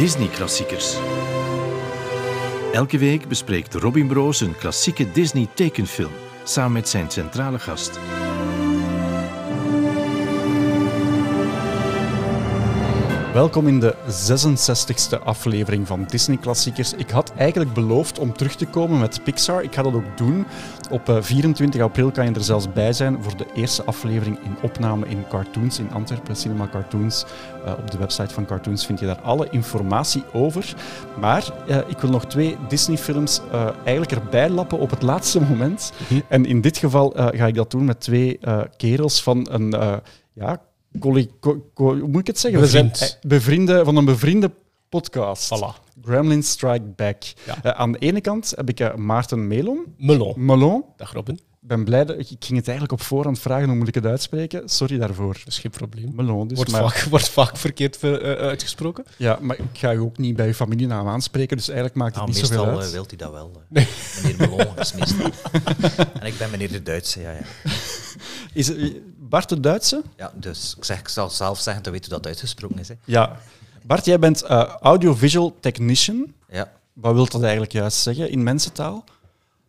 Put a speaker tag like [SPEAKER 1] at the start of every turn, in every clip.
[SPEAKER 1] Disney-klassiekers. Elke week bespreekt Robin Broos een klassieke Disney-tekenfilm samen met zijn centrale gast.
[SPEAKER 2] Welkom in de 66e aflevering van Disney Klassiekers. Ik had eigenlijk beloofd om terug te komen met Pixar. Ik ga dat ook doen. Op eh, 24 april kan je er zelfs bij zijn voor de eerste aflevering in opname in Cartoons in Antwerpen, Cinema Cartoons. Eh, op de website van Cartoons vind je daar alle informatie over. Maar eh, ik wil nog twee Disney-films eh, eigenlijk erbij lappen op het laatste moment. En in dit geval eh, ga ik dat doen met twee eh, kerels van een eh, ja, colli- co- co- hoe moet ik het zeggen? We zijn eh, bevriende, van een bevriende podcast.
[SPEAKER 3] Voilà.
[SPEAKER 2] Gremlin Strike Back.
[SPEAKER 3] Ja.
[SPEAKER 2] Eh, aan de ene kant heb ik eh, Maarten Melon.
[SPEAKER 3] Melon.
[SPEAKER 2] Melon.
[SPEAKER 3] Dag Robin.
[SPEAKER 2] Ik ben blij dat ik ging het eigenlijk op voorhand vragen hoe moet ik het uitspreken. Sorry daarvoor.
[SPEAKER 3] Dat is geen probleem.
[SPEAKER 2] Melon. Dus,
[SPEAKER 3] Wordt,
[SPEAKER 2] maar,
[SPEAKER 3] vaak, wordt vaak verkeerd ver- eh, uitgesproken.
[SPEAKER 2] ja, maar ik ga je ook niet bij je familienaam aanspreken, dus eigenlijk maakt het
[SPEAKER 4] Ah,
[SPEAKER 2] niet zoveel
[SPEAKER 4] meestal
[SPEAKER 2] uit.
[SPEAKER 4] eh, wilt hij dat wel. eh. Meneer Melon is meestal. en ik ben meneer de Duitse, ja, ja.
[SPEAKER 2] Is het, Bart de Duitse?
[SPEAKER 4] ja. Dus ik, zeg, ik zal zelf zeggen, dan weet hoe dat uitgesproken is. Hè.
[SPEAKER 2] Ja. Bart, jij bent eh, audiovisual technician.
[SPEAKER 4] Ja.
[SPEAKER 2] Wat wil dat eigenlijk juist zeggen in mensentaal?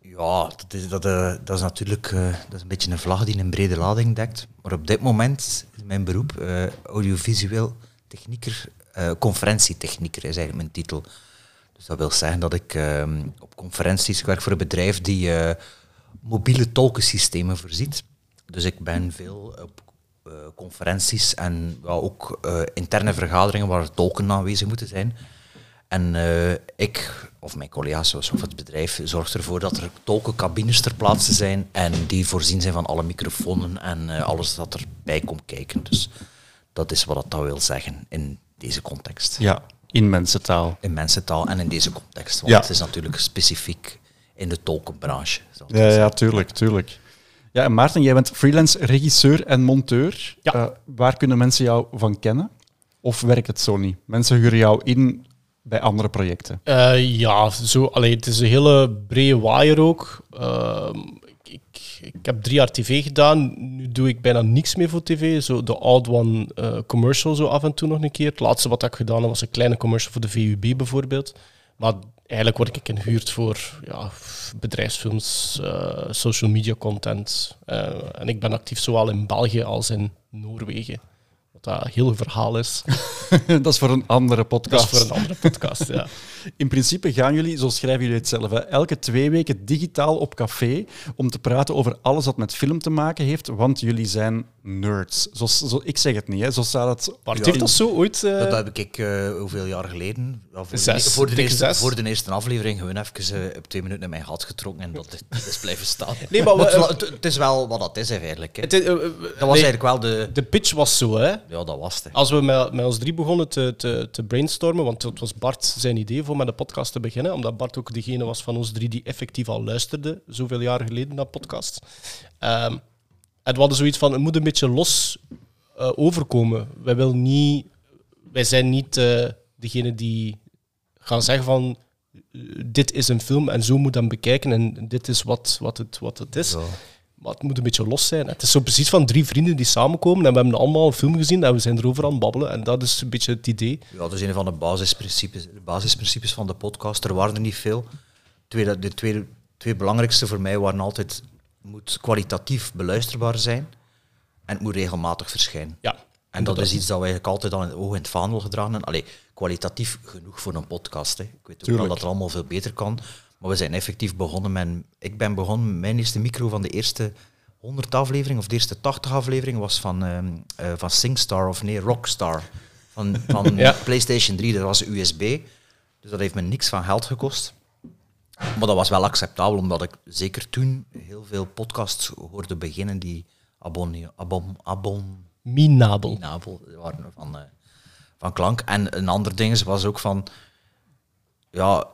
[SPEAKER 4] Ja, dat is, dat, eh, dat is natuurlijk eh, dat is een beetje een vlag die een brede lading dekt. Maar op dit moment is mijn beroep audiovisueel technieker, conferentietechnieker is eigenlijk mijn titel. Dus dat wil zeggen dat ik eh, op conferenties werk voor een bedrijf die mobiele tolkensystemen voorziet. Dus ik ben veel op eh, conferenties en ja, ook eh, interne vergaderingen waar tolken aanwezig moeten zijn. En eh, ik, of mijn collega's of het bedrijf, zorgt ervoor dat er tolkencabines ter plaatse zijn en die voorzien zijn van alle microfoons en eh, alles dat erbij komt kijken. Dus dat is wat dat wil zeggen in deze context.
[SPEAKER 2] Ja, in mensentaal.
[SPEAKER 4] In mensentaal en in deze context. Want
[SPEAKER 2] Ja.
[SPEAKER 4] het is natuurlijk specifiek in de tolkenbranche.
[SPEAKER 2] Ja, ja, tuurlijk, tuurlijk. Ja, en Maarten, jij bent freelance regisseur en monteur.
[SPEAKER 3] Ja.
[SPEAKER 2] Eh, waar kunnen mensen jou van kennen? Of werkt het zo niet? Mensen huren jou in bij andere projecten.
[SPEAKER 3] Eh, ja, zo, allee, het is een hele brede waaier ook. Ehm, ik, ik, ik heb drie jaar tv gedaan. Nu doe ik bijna niks meer voor tv. Zo de odd one eh, commercial zo af en toe nog een keer. Het laatste wat ik gedaan heb was een kleine commercial voor de VUB bijvoorbeeld. Maar eigenlijk word ik ingehuurd voor ja, bedrijfsfilms, eh, social media content. Eh, en ik ben actief zowel in België als in Noorwegen. Dat een heel verhaal is.
[SPEAKER 2] dat is voor een andere
[SPEAKER 3] Dat
[SPEAKER 2] podcast.
[SPEAKER 3] is voor een andere podcast, ja.
[SPEAKER 2] In principe gaan jullie, zo schrijven jullie het zelf, hè, elke twee weken digitaal op café om te praten over alles wat met film te maken heeft, want jullie zijn nerds. Zo, zo, ik zeg het niet, hè. zo staat het.
[SPEAKER 3] Bart
[SPEAKER 4] Ja.
[SPEAKER 3] heeft dat zo ooit... eh,
[SPEAKER 4] Dat heb ik eh, hoeveel jaar geleden? Ja, voor,
[SPEAKER 3] Zes,
[SPEAKER 4] de, voor, de eerste,
[SPEAKER 3] zes.
[SPEAKER 4] voor de eerste aflevering gewoon even eh, op twee minuten in mijn gat getrokken en dat is, dat blijven staan.
[SPEAKER 3] Nee, maar we-
[SPEAKER 4] het, is wel- het, het is wel wat dat is eigenlijk. Hè.
[SPEAKER 3] het eh, eh,
[SPEAKER 4] Dat was
[SPEAKER 3] nee,
[SPEAKER 4] eigenlijk wel de...
[SPEAKER 3] De pitch was zo, hè.
[SPEAKER 4] Ja, dat was het.
[SPEAKER 3] Als we met, met ons drie begonnen te, te, te brainstormen, want het was Bart zijn idee voor met de podcast te beginnen, omdat Bart ook degene was van ons drie die effectief al luisterde, zoveel jaar geleden naar podcasts. Ehm, en we hadden zoiets van, het moet een beetje los eh, overkomen. Wij, willen niet, wij zijn niet eh, degene die gaan zeggen van, eh, dit is een film en zo moet hem bekijken en dit is wat, wat, het, wat het is.
[SPEAKER 4] Ja.
[SPEAKER 3] Maar het moet een beetje los zijn. Het is zo precies van drie vrienden die samenkomen en we hebben allemaal een film gezien en we zijn erover aan het babbelen. En dat is een beetje het idee.
[SPEAKER 4] Ja, dat is een van de basisprincipes, de basisprincipes van de podcast. Er waren er niet veel. Twee, de twee, twee belangrijkste voor mij waren altijd... Het moet kwalitatief beluisterbaar zijn en het moet regelmatig verschijnen.
[SPEAKER 3] Ja.
[SPEAKER 4] En dat is iets dat we eigenlijk altijd al in het oog in het vaandel gedragen hebben. Allee, kwalitatief genoeg voor een podcast. Hè. Ik weet ook wel dat er allemaal veel beter kan. Maar we zijn effectief begonnen met... Ik ben begonnen mijn eerste micro van de eerste 100 afleveringen, of de eerste 80 afleveringen, was van, ehm, eh, van SingStar, of nee, Rockstar. Van, van
[SPEAKER 3] Ja.
[SPEAKER 4] PlayStation 3, dat was USB. Dus dat heeft me niks van geld gekost. Maar dat was wel acceptabel, omdat ik zeker toen heel veel podcasts hoorde beginnen die abonne, abon, abon,
[SPEAKER 3] Minabel.
[SPEAKER 4] Nabel waren van, eh, van klank. En een ander ding was ook van, ja,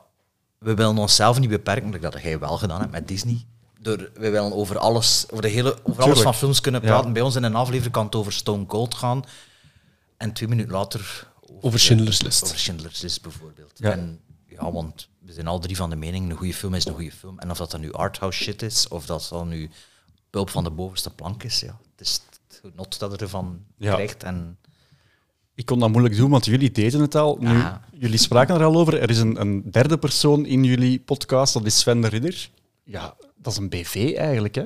[SPEAKER 4] we willen onszelf niet beperken, like dat jij wel gedaan hebt met Disney. Door, we willen over alles, over, de hele, over alles van films kunnen
[SPEAKER 2] Ja.
[SPEAKER 4] praten. Bij ons in een aflevering kan het over Stone Cold gaan. En twee minuten later...
[SPEAKER 3] Over Schindler's List.
[SPEAKER 4] Over Schindler's List bijvoorbeeld.
[SPEAKER 2] Ja.
[SPEAKER 4] En ja, want we zijn al drie van de mening, een goede film is een goede film. En of dat dan nu arthouse shit is, of dat dan nu pulp van de bovenste plank is, ja. Het is het genot dat je ervan
[SPEAKER 2] Ja.
[SPEAKER 4] krijgt. En
[SPEAKER 2] Ik kon dat moeilijk doen, want jullie deden het al. Nu, jullie spraken er al over. Er is een, een derde persoon in jullie podcast, dat is Sven de Ridder. Ja, dat is een BV eigenlijk. Hè?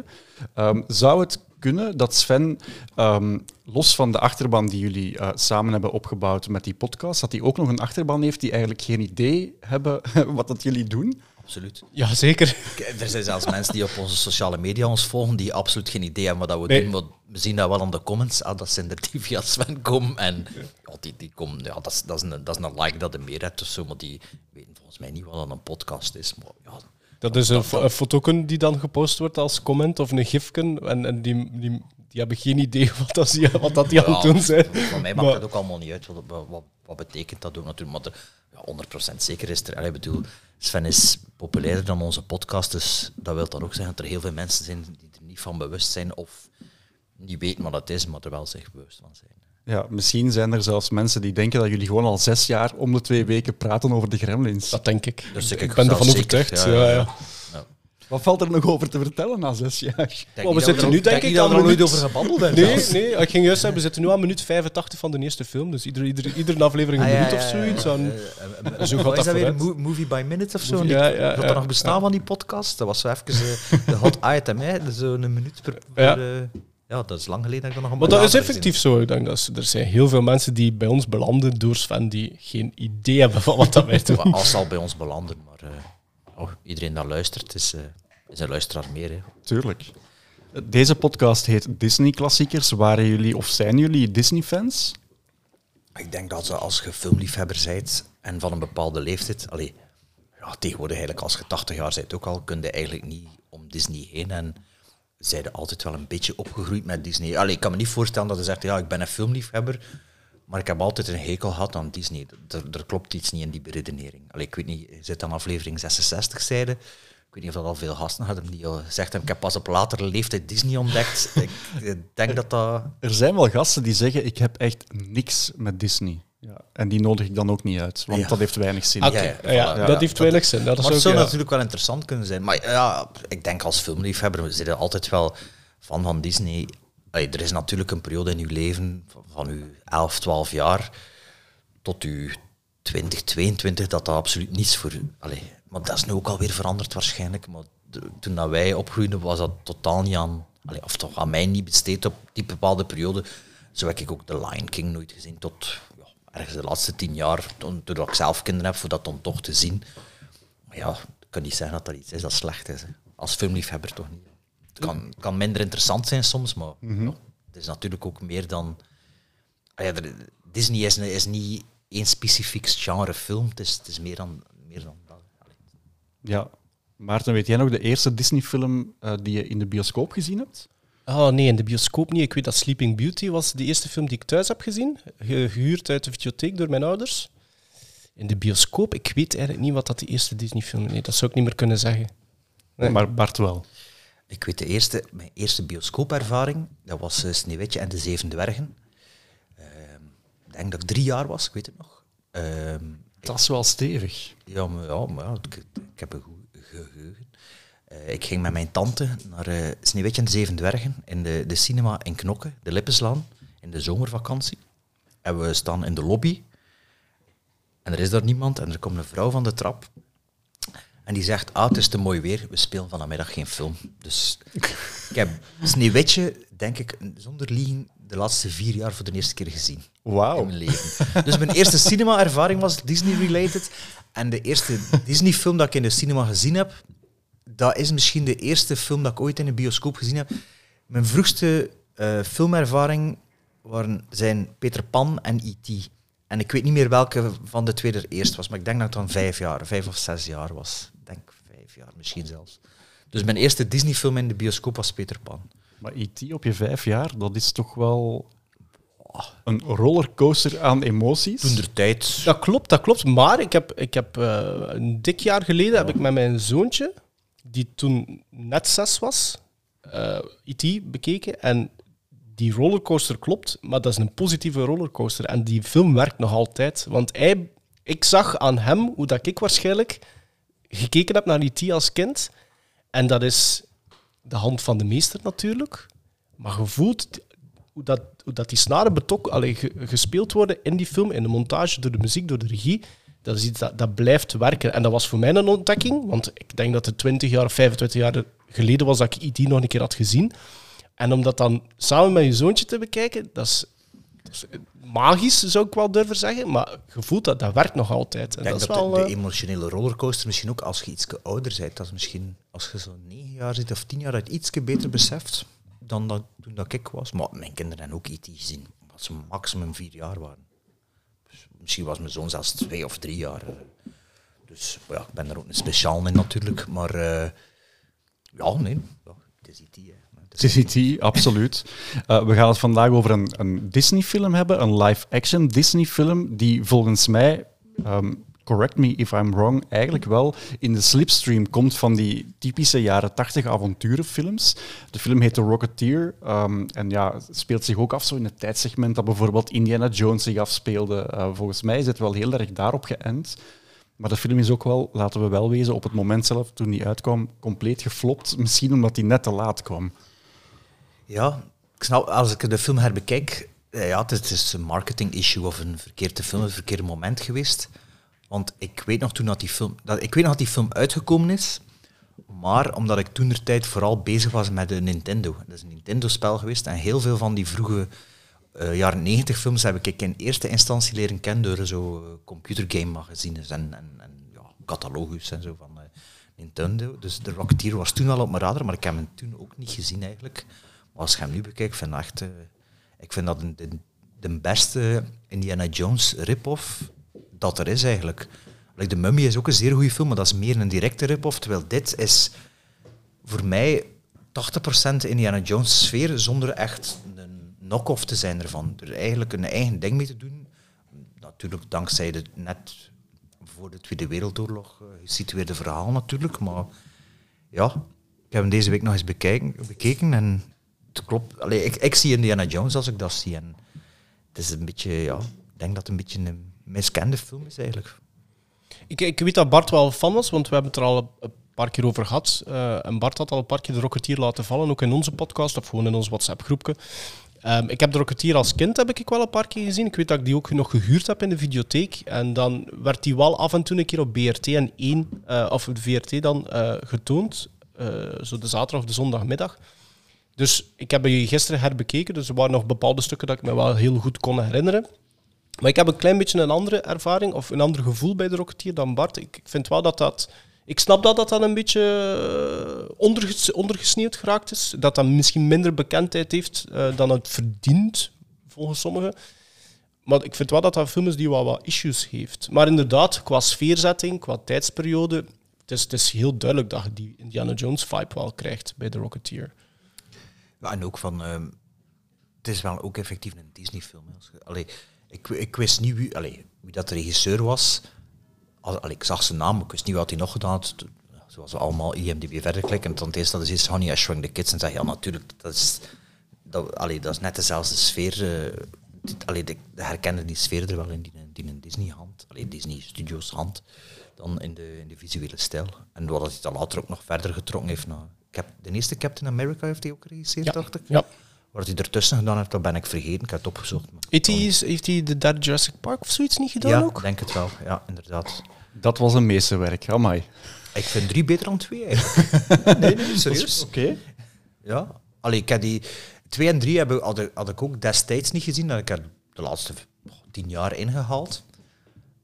[SPEAKER 2] Ehm, zou het kunnen dat Sven, ehm, los van de achterban die jullie eh, samen hebben opgebouwd met die podcast, dat hij ook nog een achterban heeft die eigenlijk geen idee hebben wat dat jullie doen?
[SPEAKER 4] Absoluut.
[SPEAKER 3] Ja, zeker.
[SPEAKER 4] Kijk, Er zijn zelfs mensen die op onze sociale media ons volgen die absoluut geen idee hebben wat dat we
[SPEAKER 3] Nee.
[SPEAKER 4] doen. Maar we zien dat wel aan de comments. Ah, dat zijn er die via Sven komen. En ja, die, die komen, ja, dat, is, dat, is een, dat is een like dat er meer hebt of zo. Maar die weten volgens mij niet wat een podcast is. Maar ja,
[SPEAKER 3] Dat is een, een fotoken die dan gepost wordt als comment of een gifken. En, en die, die, die hebben geen idee wat, dat, die, wat dat die aan het doen zijn.
[SPEAKER 4] Voor mij maakt
[SPEAKER 3] Maar-
[SPEAKER 4] dat ook allemaal niet uit. Wat, wat, betekent dat ook natuurlijk? Maar er, ja, 100% zeker is er. Ik bedoel, Sven is populairder dan onze podcast. Dus dat wil dan ook zeggen dat er heel veel mensen zijn die er niet van bewust zijn. Of niet weten wat het is, maar er wel zich bewust van zijn.
[SPEAKER 2] Ja, misschien zijn er zelfs mensen die denken dat jullie gewoon al zes jaar om de twee weken praten over de gremlins.
[SPEAKER 3] Dat denk ik.
[SPEAKER 4] Dus
[SPEAKER 3] ik,
[SPEAKER 4] ik
[SPEAKER 3] ben ervan
[SPEAKER 4] zeker,
[SPEAKER 3] overtuigd.
[SPEAKER 4] ja.
[SPEAKER 3] Ja.
[SPEAKER 2] Wat valt er nog over te vertellen na zes jaar?
[SPEAKER 4] Denk
[SPEAKER 3] we zitten nu, denk ik,
[SPEAKER 4] dat we er nooit
[SPEAKER 3] minuut-
[SPEAKER 4] over gebabbeld hebben.
[SPEAKER 3] Nee, nee, ik ging juist zeggen, we zitten nu aan minuut 85 van de eerste film. Dus iedere, iedere, iedere aflevering een
[SPEAKER 4] Ah, ja,
[SPEAKER 3] minuut
[SPEAKER 4] ja,
[SPEAKER 3] of
[SPEAKER 4] ja,
[SPEAKER 3] zoiets.
[SPEAKER 4] ja. eh,
[SPEAKER 3] Zo
[SPEAKER 4] wat
[SPEAKER 3] gaat
[SPEAKER 4] is
[SPEAKER 3] dat
[SPEAKER 4] dat weer? Mo- Movie by minute of zo?
[SPEAKER 3] Movie-
[SPEAKER 4] Die-
[SPEAKER 3] ja, ja,
[SPEAKER 4] dat
[SPEAKER 3] ja,
[SPEAKER 4] er nog bestaan
[SPEAKER 3] ja.
[SPEAKER 4] van die podcast? Dat was zo even eh, de hot item, hè? Zo'n minuut per... per,
[SPEAKER 3] Ja.
[SPEAKER 4] eh, ja, dat is lang geleden dat ik dat nog een
[SPEAKER 3] Maar dat is effectief zo. Ik denk dat ze- er zijn heel veel mensen die bij ons belanden door Sven die geen idee hebben van wat dat wij doen.
[SPEAKER 4] Als zal bij ons belanden, maar eh, oh, iedereen dat luistert is, eh, is een luisteraar meer. Hè.
[SPEAKER 2] Tuurlijk. Deze podcast heet Disney Klassiekers. Waren jullie of zijn jullie Disney-fans?
[SPEAKER 4] Ik denk dat ze als je filmliefhebber bent en van een bepaalde leeftijd, allee, ja, tegenwoordig eigenlijk als je 80 jaar bent ook al, kun je eigenlijk niet om Disney heen en zijn altijd wel een beetje opgegroeid met Disney. Allee, ik kan me niet voorstellen dat je zegt, ja, ik ben een filmliefhebber, maar ik heb altijd een hekel gehad aan Disney. Er, er klopt iets niet in die beredenering. Allee, ik weet niet, je zit aan aflevering 66 zijde. Ik weet niet of dat al veel gasten hadden die al gezegd hebben, ik heb pas op latere leeftijd Disney ontdekt. ik, ik denk dat dat...
[SPEAKER 2] Er zijn wel gasten die zeggen, ik heb echt niks met Disney. Ja. En die nodig ik dan ook niet uit, want
[SPEAKER 4] Ja.
[SPEAKER 2] dat heeft weinig zin.
[SPEAKER 4] Ja,
[SPEAKER 3] ja,
[SPEAKER 4] ja,
[SPEAKER 3] dat heeft weinig zin. Dat is
[SPEAKER 4] maar het
[SPEAKER 3] ook,
[SPEAKER 4] zou
[SPEAKER 3] ja.
[SPEAKER 4] natuurlijk wel interessant kunnen zijn. Maar ja, ik denk als filmliefhebber, we zitten altijd wel van van Disney. Allee, er is natuurlijk een periode in uw leven, van, van uw 11, 12 jaar tot uw 20, 22, dat dat absoluut niets voor u... Allee, maar dat is nu ook alweer veranderd waarschijnlijk. Maar de- toen dat wij opgroeiden, was dat totaal niet aan... Allee, of toch aan mij niet besteed op die bepaalde periode. Zo heb ik ook The Lion King nooit gezien tot ja, ergens de laatste tien jaar, toen, toen ik zelf kinderen heb, voor dat dan toch te zien. Maar ja, ik kan niet zeggen dat dat iets is dat slecht is. Hè. Als filmliefhebber toch niet. Het kan, het kan minder interessant zijn soms, maar ja, het is natuurlijk ook meer dan... Ah ja, Disney is, is niet één specifiek genre film, het is, het is meer, dan, meer dan.
[SPEAKER 2] Ja. Maarten, weet jij nog de eerste Disney-film eh, die je in de bioscoop gezien hebt?
[SPEAKER 3] Oh nee, in de bioscoop niet. Ik weet dat Sleeping Beauty was de eerste film die ik thuis heb gezien. ge- Gehuurd uit de videotheek door mijn ouders. In de bioscoop, ik weet eigenlijk niet wat dat de eerste Disney-film is. Nee, dat zou ik niet meer kunnen zeggen. Nee.
[SPEAKER 2] Maar Bart wel.
[SPEAKER 4] Ik weet de eerste, mijn eerste bioscoopervaring, dat was uh, Sneeuwwitje en de Zeven Dwergen. Ehm, ik denk dat ik drie jaar was, ik weet het nog. Ehm,
[SPEAKER 2] Dat is wel stevig.
[SPEAKER 4] Ja, maar, ja, ik, heb een goed geheugen. Eh, ik ging met mijn tante naar eh Sneeuwwitje en de Zeven Dwergen in de, de cinema in Knokke, de Lippenslaan, in de zomervakantie. En we staan in de lobby. En er is daar niemand en er komt een vrouw van de trap. En die zegt, ah, het is te mooi weer, we spelen vanmiddag geen film. Dus ik heb Sneeuwwitje, denk ik, zonder liegen, de laatste vier jaar voor de eerste keer gezien in
[SPEAKER 2] Wauw.
[SPEAKER 4] mijn leven. Dus mijn eerste cinema-ervaring was Disney-related. En de eerste Disney-film dat ik in de cinema gezien heb, dat is misschien de eerste film dat ik ooit in een bioscoop gezien heb. Mijn vroegste eh, filmervaring waren, zijn Peter Pan en E.T. En ik weet niet meer welke van de twee er eerst was, maar ik denk dat het dan vijf jaar, vijf of zes jaar was. Ik denk vijf jaar, misschien zelfs. Dus mijn eerste Disney-film in de bioscoop was Peter Pan.
[SPEAKER 2] Maar E.T. op je vijf jaar, dat is toch wel een rollercoaster aan emoties.
[SPEAKER 4] Toen der tijd...
[SPEAKER 3] Dat klopt, dat klopt. Maar ik heb, ik heb eh, een dik jaar geleden heb ik met mijn zoontje, die toen net zes was, eh IT bekeken. En die rollercoaster klopt, maar dat is een positieve rollercoaster. En die film werkt nog altijd. Want hij, ik zag aan hem hoe dat ik waarschijnlijk gekeken heb naar IT als kind. En dat is de hand van de meester natuurlijk. Maar je voelt hoe, dat, hoe dat die snaren betok, allee, ge- gespeeld worden in die film, in de montage, door de muziek, door de regie, dat is iets dat, dat blijft werken. En dat was voor mij een ontdekking, want ik denk dat het 20 jaar of 25 jaar geleden was dat ik IT nog een keer had gezien. En om dat dan samen met je zoontje te bekijken, dat is magisch, zou ik wel durven zeggen. Maar je voelt dat, dat werkt nog altijd. En
[SPEAKER 4] Ik denk
[SPEAKER 3] dat
[SPEAKER 4] dat,
[SPEAKER 3] wel...
[SPEAKER 4] de, de
[SPEAKER 3] eh,
[SPEAKER 4] emotionele rollercoaster misschien ook als je iets ouder bent, dat is misschien als je zo negen jaar zit of tien jaar, dat je iets beter beseft dan dat, toen dat ik was. Maar mijn kinderen hebben ook iets gezien, omdat ze maximum vier jaar waren. Dus misschien was mijn zoon zelfs twee of drie jaar. Dus ja, ik ben er ook een speciaal in natuurlijk, maar eh, ja, nee, ja, het is IT. Hè.
[SPEAKER 2] CCT, absoluut. Eh, we gaan het vandaag over een, een Disney-film hebben, een live-action Disney-film, die volgens mij, ehm, correct me if I'm wrong, eigenlijk wel in de slipstream komt van die typische jaren 80 avonturenfilms. De film heet The Rocketeer ehm, en ja, speelt zich ook af zo in het tijdsegment dat bijvoorbeeld Indiana Jones zich afspeelde. Eh, volgens mij is het wel heel erg daarop geënt. Maar de film is ook wel, laten we wel wezen, op het moment zelf, toen die uitkwam, compleet geflopt. Misschien omdat die net te laat kwam.
[SPEAKER 4] Ja, ik snap, als ik de film herbekijk, eh, ja, het is, een marketing issue of een verkeerde film, een verkeerde moment geweest. Want ik weet nog toen dat die film, dat, ik weet nog dat die film uitgekomen is, maar omdat ik toen de tijd vooral bezig was met de Nintendo. Dat is een Nintendo-spel geweest en heel veel van die vroege eh, jaren 90 films heb ik in eerste instantie leren kennen door zo eh, computergame magazines en, en, en ja, catalogus en zo van Nintendo. Dus de Rocketeer was toen al op mijn radar, maar ik heb hem toen ook niet gezien eigenlijk. Maar als je hem nu bekijkt, vind ik eh, vind dat de, de, beste Indiana Jones rip-off dat er is eigenlijk. De Mummy is ook een zeer goede film, maar dat is meer een directe rip-off. Terwijl dit is voor mij 80% Indiana Jones sfeer zonder echt een knock-off te zijn ervan. Er eigenlijk een eigen ding mee te doen. Natuurlijk dankzij de net voor de Tweede Wereldoorlog eh, gesitueerde verhaal natuurlijk. Maar ja, ik heb hem deze week nog eens bekijken, bekeken en het klopt. Ik, ik zie Indiana Jones als ik dat zie. En het is een beetje, ja, ik denk dat het een beetje een miskende film is eigenlijk.
[SPEAKER 3] Ik, ik weet dat Bart wel fan was, want we hebben het er al een paar keer over gehad. Eh, en Bart had al een paar keer de Rocketeer laten vallen, ook in onze podcast of gewoon in ons WhatsApp-groepje. Ehm, ik heb de Rocketeer als kind heb ik wel een paar keer gezien. Ik weet dat ik die ook nog gehuurd heb in de videotheek. En dan werd die wel af en toe een keer op BRT en 1, eh, of VRT dan, eh, getoond. Zo de zaterdag of de zondagmiddag. Dus ik heb die gisteren herbekeken. Dus er waren nog bepaalde stukken dat ik me wel heel goed kon herinneren. Maar ik heb een klein beetje een andere ervaring of een ander gevoel bij de Rocketeer dan Bart. Ik, vind wel dat dat... Ik snap dat dat dan een beetje eh, onderges, ondergesneeuwd geraakt is. Dat dat misschien minder bekendheid heeft eh, dan het verdient, volgens sommigen. Maar ik vind wel dat dat film is die wel wat issues heeft. Maar inderdaad, qua sfeerzetting, qua tijdsperiode... Het is, het is heel duidelijk dat je die Indiana Jones vibe wel krijgt bij de Rocketeer.
[SPEAKER 4] En ook van, ehm, het is wel ook effectief een Disney-film. Allee, ik, ik wist niet wie, allee, wie dat de regisseur was. Al- allee, ik zag zijn naam, ik wist niet wat hij nog gedaan had. Zoals we allemaal IMDb verder klikken. En dan het eerste dat is, is Honey, I the Kids. En je, ja, natuurlijk, dat is, dat, allee, dat is net dezelfde sfeer. eh, dit- allee, de, de die sfeer er wel in die, die een Disney-hand. Allee, Disney Studios hand. Dan in de, in de visuele stijl. En wat hij dan later ook nog verder getrokken heeft. naar de eerste Captain America heeft hij ook geregisseerd,
[SPEAKER 3] Ja.
[SPEAKER 4] dacht ik.
[SPEAKER 3] Ja.
[SPEAKER 4] Wat hij ertussen gedaan heeft, dat ben ik vergeten. Ik heb het opgezocht.
[SPEAKER 3] Heeft hij, heeft hij de derde Jurassic Park of zoiets niet gedaan
[SPEAKER 4] ja,
[SPEAKER 3] ook?
[SPEAKER 4] ik denk het wel. Ja, inderdaad.
[SPEAKER 2] Dat was een meesterwerk, amai.
[SPEAKER 4] Ik vind drie beter dan twee eigenlijk. nee, nee, serieus.
[SPEAKER 2] Oké.
[SPEAKER 4] Ja. Allee, ik heb die twee en drie hebben, had, ik- had ik ook destijds niet gezien. Dat ik er de laatste tien jaar ingehaald.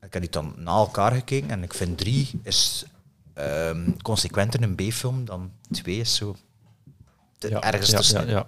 [SPEAKER 4] Ik heb die dan na elkaar gekeken en ik vind drie is ehm, consequenter een B-film dan twee is zo
[SPEAKER 2] Ja,
[SPEAKER 4] ergens
[SPEAKER 2] ja,
[SPEAKER 4] te snel.
[SPEAKER 2] ja.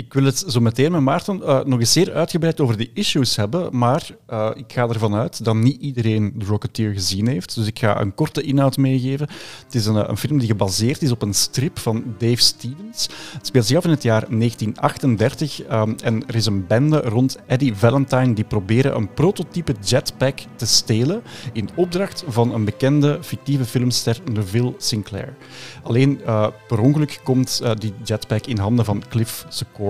[SPEAKER 2] Ik wil het zo meteen met Maarten eh, nog eens zeer uitgebreid over de issues hebben, maar eh, ik ga ervan uit dat niet iedereen The Rocketeer gezien heeft. Dus ik ga een korte inhoud meegeven. Het is een, eh, een film die gebaseerd is op een strip van Dave Stevens. Het speelt zich af in het jaar 1938 ehm, en er is een bende rond Eddie Valentine die proberen een prototype jetpack te stelen in opdracht van een bekende fictieve filmster Neville Sinclair. Alleen per ongeluk komt die jetpack in handen van Cliff Secor,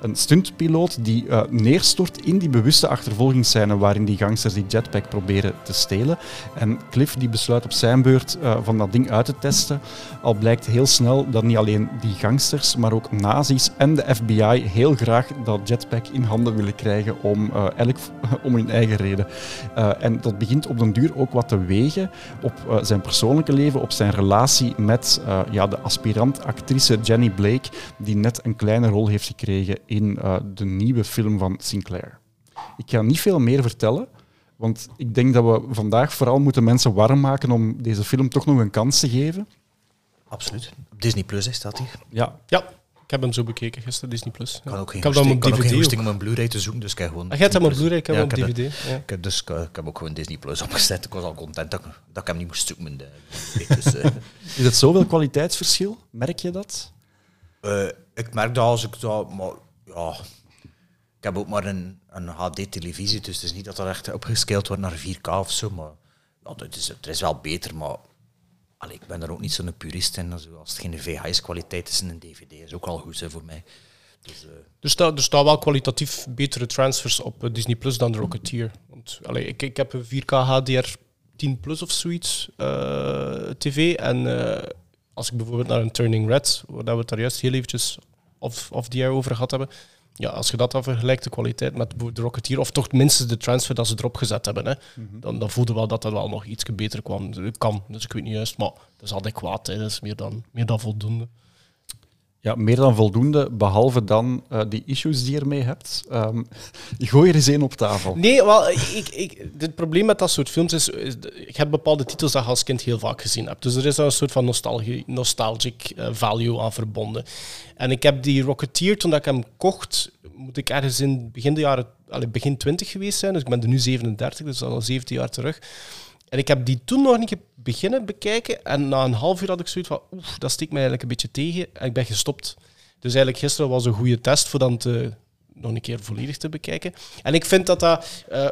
[SPEAKER 2] Een stuntpiloot die uh, neerstort in die bewuste achtervolgingsscène waarin die gangsters die jetpack proberen te stelen. En Cliff die besluit op zijn beurt uh, van dat ding uit te testen. Al blijkt heel snel dat niet alleen die gangsters, maar ook nazi's en de FBI heel graag dat jetpack in handen willen krijgen om, uh, elk, om hun eigen reden. en dat begint op den duur ook wat te wegen op zijn persoonlijke leven, op zijn relatie met ja, de aspirant-actrice Jenny Blake, die net een kleine rol heeft gekregen in uh, de nieuwe film van Sinclair. Ik ga niet veel meer vertellen, want ik denk dat we vandaag vooral moeten mensen warm maken om deze film toch nog een kans te geven.
[SPEAKER 4] Absoluut. Disney Plus is staat hier.
[SPEAKER 2] Ja.
[SPEAKER 3] ja. Ik heb hem zo bekeken gisteren, Disney Plus.
[SPEAKER 4] Ik kan ook geen ik heb hem op DVD. om een Blu-ray te zoeken, dus ik heb gewoon.
[SPEAKER 3] Ah, jij hebt hem op Blu-ray, ik heb hem op DVD.
[SPEAKER 4] ja. ik, heb dus, ik heb ook gewoon Disney Plus opgezet. Ik was al content dat, dat ik hem niet moest zoeken. Dus, uh.
[SPEAKER 2] Is het zoveel kwaliteitsverschil? Merk je dat?
[SPEAKER 4] Uh, ik merk dat als ik dat, maar ja, ik heb ook maar een, een HD-televisie, dus het is niet dat dat echt opgescaled wordt naar 4K of zo, maar ja, het, is, het is wel beter, maar allee, ik ben er ook niet zo'n purist in. als het geen VHS-kwaliteit is in een DVD, is ook al goed hè, voor mij.
[SPEAKER 3] Dus, uh, er, staat, er staan wel kwalitatief betere transfers op uh, Disney Plus dan de Rocketeer. Want, allee, ik, ik heb een 4K HDR 10 Plus of zoiets uh, tv en als ik bijvoorbeeld naar een Turning Red, waar we het daar juist heel eventjes of, of die over gehad hebben, ja, als je dat dan vergelijkt, de kwaliteit met de Rocketeer, of toch minstens de transfer dat ze erop gezet hebben, hè, mhm. dan, dan voelde wel dat dat wel nog iets beter kwam. kan, dus ik weet niet juist, maar dat is adequaat. Hè, dat is meer dan, meer dan voldoende.
[SPEAKER 2] Ja, meer dan voldoende, behalve dan uh, die issues die je ermee hebt. Um, gooi er eens één op tafel.
[SPEAKER 3] Nee, wel, ik, ik, het probleem met dat soort films is, je hebt bepaalde titels dat je als kind heel vaak gezien hebt. Dus er is een soort van nostalgie, nostalgic uh, value aan verbonden. En ik heb die Rocketeer, toen ik hem kocht, moet ik ergens in begin, de jaren, allez, begin 20 geweest zijn. Dus ik ben er nu 37, dus al 17 jaar terug. En ik heb die toen nog niet beginnen bekijken. En na een half uur had ik zoiets van, oef, dat steekt mij eigenlijk een beetje tegen. En ik ben gestopt. Dus eigenlijk gisteren was een goede test voor dan te, nog een keer volledig te bekijken. En ik vind dat dat... Uh,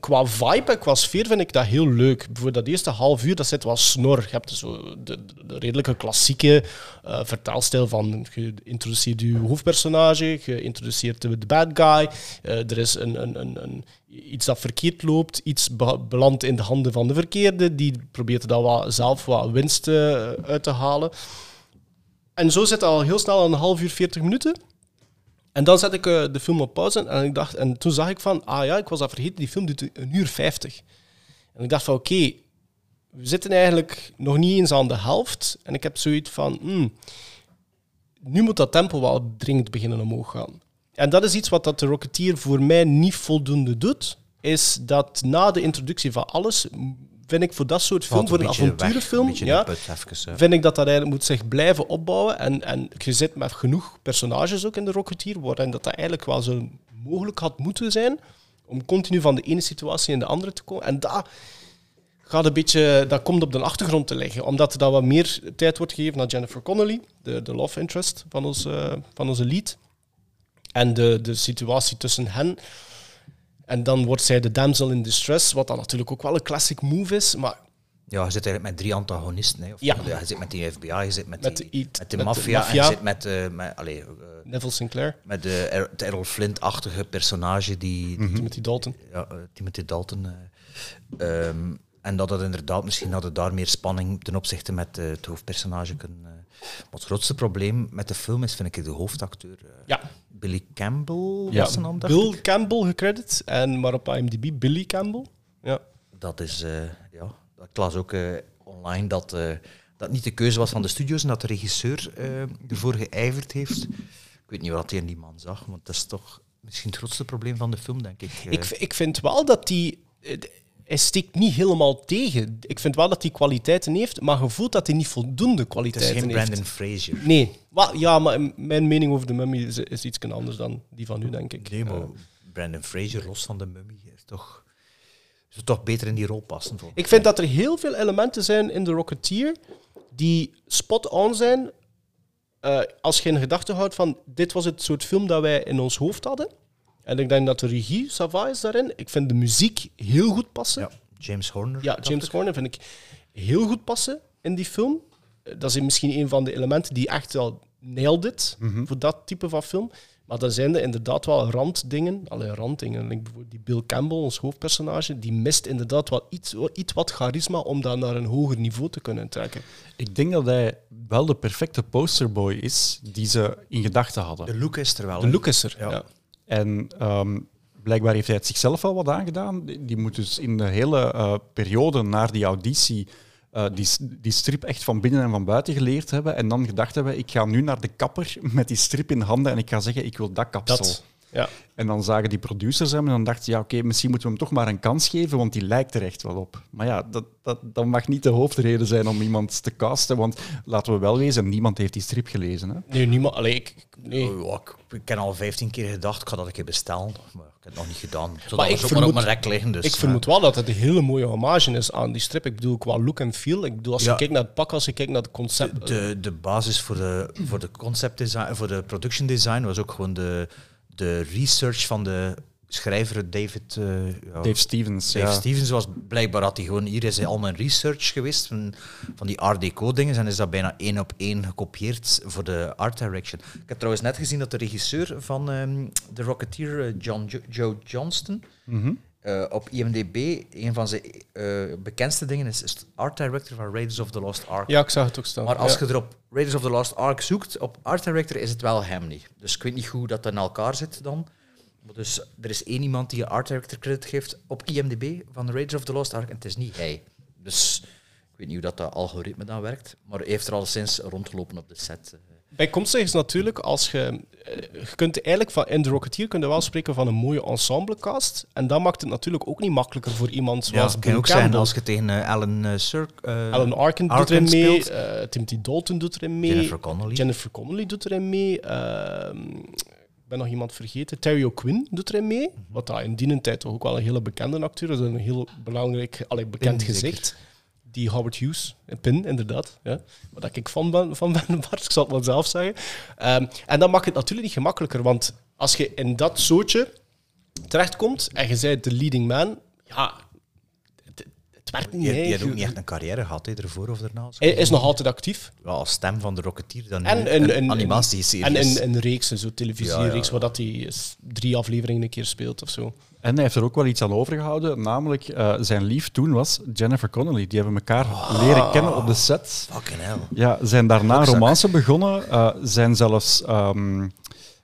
[SPEAKER 3] qua vibe en qua sfeer vind ik dat heel leuk. Voor dat eerste half uur, dat zit wel snor. Je hebt zo de, de redelijke klassieke uh, vertaalstijl van je introduceert je hoofdpersonage, je introduceert de bad guy, uh, er is een, een, een, een, iets dat verkeerd loopt, iets belandt in de handen van de verkeerde, die probeert er wat, zelf wat winst uh, uit te halen. En zo zit al heel snel een half uur, veertig minuten. En dan zet ik uh, de film op pauze en, ik dacht, en toen zag ik van, ah ja, ik was dat vergeten, die film duurt een uur vijftig. En ik dacht van, oké, we zitten eigenlijk nog niet eens aan de helft. En ik heb zoiets van, hmm, nu moet dat tempo wel dringend beginnen omhoog gaan. En dat is iets wat dat de Rocketeer voor mij niet voldoende doet, is dat na de introductie van alles vind ik voor dat soort film, voor een avonturenfilm, ja, vind ik dat dat eigenlijk moet zich blijven opbouwen. En, en je zit met genoeg personages ook in de Rocketeer, waarin dat, dat eigenlijk wel zo mogelijk had moeten zijn, om continu van de ene situatie in de andere te komen. En dat gaat een beetje, dat komt op de achtergrond te liggen, omdat er dan wat meer tijd wordt gegeven aan Jennifer Connelly, de, de love interest van, ons, uh, van onze lead. En de, de situatie tussen hen en dan wordt zij de damsel in distress, wat dan natuurlijk ook wel een classic move is. Maar
[SPEAKER 4] ja, je zit eigenlijk met drie antagonisten. Hè. Of
[SPEAKER 3] ja.
[SPEAKER 4] Je zit met die FBI, je zit met, met die, met de maffia en je zit met, uh, met allez, uh,
[SPEAKER 3] Neville Sinclair.
[SPEAKER 4] Met de er Errol Flint-achtige personage die,
[SPEAKER 3] die, Timothy Dalton.
[SPEAKER 4] Ja, uh, Timothy Dalton. Um, en dat het inderdaad, misschien had het daar meer spanning ten opzichte met het hoofdpersonage kunnen. maar het grootste probleem met de film is, vind ik, de hoofdacteur.
[SPEAKER 3] ja.
[SPEAKER 4] Billy Campbell ja. was zijn naam,
[SPEAKER 3] Bill Campbell gecredit, en maar op IMDb Billy Campbell. Ja.
[SPEAKER 4] Dat is, uh, ja, ik las ook uh, online dat uh, dat niet de keuze was van de studios en dat de regisseur ervoor geijverd heeft. Ik weet niet wat hij in die man zag, want dat is toch misschien het grootste probleem van de film, denk ik.
[SPEAKER 3] Ik, ik vind wel dat die hij steekt niet helemaal tegen. Ik vind wel dat hij kwaliteiten heeft, maar je voelt dat hij niet voldoende kwaliteiten heeft.
[SPEAKER 4] Het is geen Brandon Fraser.
[SPEAKER 3] Nee. Ja, maar mijn mening over de mummy is, is iets anders dan die van u, denk ik.
[SPEAKER 4] Nee, maar Brandon Fraser, los van de mummy, is toch, is toch beter in die rol passen.
[SPEAKER 3] Ik vind dat er heel veel elementen zijn in The Rocketeer die spot-on zijn uh, als je in gedachten houdt van dit was het soort film dat wij in ons hoofd hadden. En ik denk dat de regie, Sava is daarin. Ik vind de muziek heel goed passen.
[SPEAKER 4] Ja, James Horner.
[SPEAKER 3] Ja, James Horner vind ik heel goed passen in die film. Dat is misschien een van de elementen die echt wel nailed it
[SPEAKER 2] Mhm.
[SPEAKER 3] voor dat type van film. Maar dan zijn er inderdaad wel randdingen. Alleen randdingen. Like bijvoorbeeld die Bill Campbell, ons hoofdpersonage, die mist inderdaad wel iets, iets wat charisma om dat naar een hoger niveau te kunnen trekken.
[SPEAKER 2] Ik denk dat hij wel de perfecte posterboy is die ze in gedachten hadden.
[SPEAKER 4] De look is er wel.
[SPEAKER 3] De look is er.
[SPEAKER 4] Ja.
[SPEAKER 3] Ja.
[SPEAKER 2] En ehm, blijkbaar heeft hij het zichzelf al wat aangedaan. Die moet dus in de hele eh, periode naar die auditie eh, die, die strip echt van binnen en van buiten geleerd hebben. En dan gedacht hebben, ik ga nu naar de kapper met die strip in handen en ik ga zeggen, ik wil dat kapsel.
[SPEAKER 3] Ja.
[SPEAKER 2] En dan zagen die producers hem en dan dachten ze, ja oké, misschien moeten we hem toch maar een kans geven, want die lijkt er echt wel op. Maar ja, dat, dat, dat mag niet de hoofdreden zijn om iemand te casten, want laten we wel wezen, niemand heeft die strip gelezen. Hè?
[SPEAKER 3] Nee, niemand. Allee, ik, nee.
[SPEAKER 4] Oh, ja, ik, ik heb al 15 keer gedacht, ik ga dat een keer bestellen. Maar ik heb het nog niet gedaan. Zodat
[SPEAKER 3] Maar ik
[SPEAKER 4] ook maar op
[SPEAKER 3] vermoed-
[SPEAKER 4] mijn rek liggen. Dus,
[SPEAKER 3] ik vermoed wel dat het een hele mooie hommage is aan die strip. Ik bedoel, qua look en feel. Ik bedoel, als je
[SPEAKER 4] Ja.
[SPEAKER 3] kijkt naar het pak, als je kijkt naar het concept.
[SPEAKER 4] de, de basis voor de, voor de concept design, voor de production design was ook gewoon de, de research van de schrijver David, ja,
[SPEAKER 2] Dave Stevens,
[SPEAKER 4] Dave
[SPEAKER 2] ja.
[SPEAKER 4] Stevens was blijkbaar had hij gewoon hier is al mijn research geweest van, van die Art Deco dingen en is dat bijna één op één gekopieerd voor de art direction. Ik heb trouwens net gezien dat de regisseur van ehm The Rocketeer, eh, John Jo- Joe Johnston,
[SPEAKER 2] Mhm.
[SPEAKER 4] Eh, op IMDb een van zijn eh, bekendste dingen is, is art director van Raiders of the Lost Ark.
[SPEAKER 3] ja, ik zag het ook staan.
[SPEAKER 4] Maar als
[SPEAKER 3] Ja.
[SPEAKER 4] je er op Raiders of the Lost Ark zoekt, op Art Director is het wel hem niet. Dus ik weet niet hoe dat in elkaar zit dan. Maar dus er is één iemand die Art Director credit geeft op IMDb van Raiders of the Lost Ark en het is niet hij. Dus ik weet niet hoe dat, dat algoritme dan werkt, maar hij heeft er al sinds rondgelopen op de set.
[SPEAKER 3] Bijkomstig is natuurlijk, als je, eh, je kunt eigenlijk van in The Rocketeer kun je wel spreken van een mooie ensemblecast. En dat maakt het natuurlijk ook niet makkelijker voor iemand
[SPEAKER 4] Ja,
[SPEAKER 3] zoals
[SPEAKER 4] het kan ook zijn als je tegen eh, Alan uh, Sir,
[SPEAKER 3] Alan Arkin doet erin mee,
[SPEAKER 4] speelt.
[SPEAKER 3] Timothy Dalton doet erin mee,
[SPEAKER 4] Jennifer Connelly.
[SPEAKER 3] Jennifer Connelly doet erin mee, ehm, ik ben nog iemand vergeten, Terry O'Quinn doet erin mee,
[SPEAKER 4] Mhm.
[SPEAKER 3] wat daar in die tijd toch ook wel een hele bekende acteur is, een heel belangrijk, allee, bekend
[SPEAKER 4] zeker.
[SPEAKER 3] Die Howard Hughes, een pin inderdaad. Ja. Dat ik van ben, van ben Bart, ik zal het maar zelf zeggen. Ehm, en dat maakt het natuurlijk niet gemakkelijker, want als je in dat soortje terechtkomt en je bent de leading man, ja, werkt niet.
[SPEAKER 4] Die,
[SPEAKER 3] hè.
[SPEAKER 4] die had ook
[SPEAKER 3] Je-
[SPEAKER 4] niet echt een carrière gehad, hè, ervoor of daarna.
[SPEAKER 3] Hij is nog altijd actief.
[SPEAKER 4] Ja, als stem van de Rocketeer dan
[SPEAKER 3] En
[SPEAKER 4] nu
[SPEAKER 3] een,
[SPEAKER 4] een
[SPEAKER 3] een,
[SPEAKER 4] animatieserie.
[SPEAKER 3] En een, een reeks, zo televisiereeks,
[SPEAKER 4] Ja, ja.
[SPEAKER 3] waar dat hij drie afleveringen een keer speelt of zo.
[SPEAKER 2] En hij heeft er ook wel iets aan overgehouden, namelijk eh, zijn lief toen was Jennifer Connelly. Die hebben elkaar leren kennen op de set.
[SPEAKER 4] Fucking hell.
[SPEAKER 2] Ja, zijn daarna
[SPEAKER 4] Klokzak.
[SPEAKER 2] romance begonnen, eh, zijn zelfs ehm,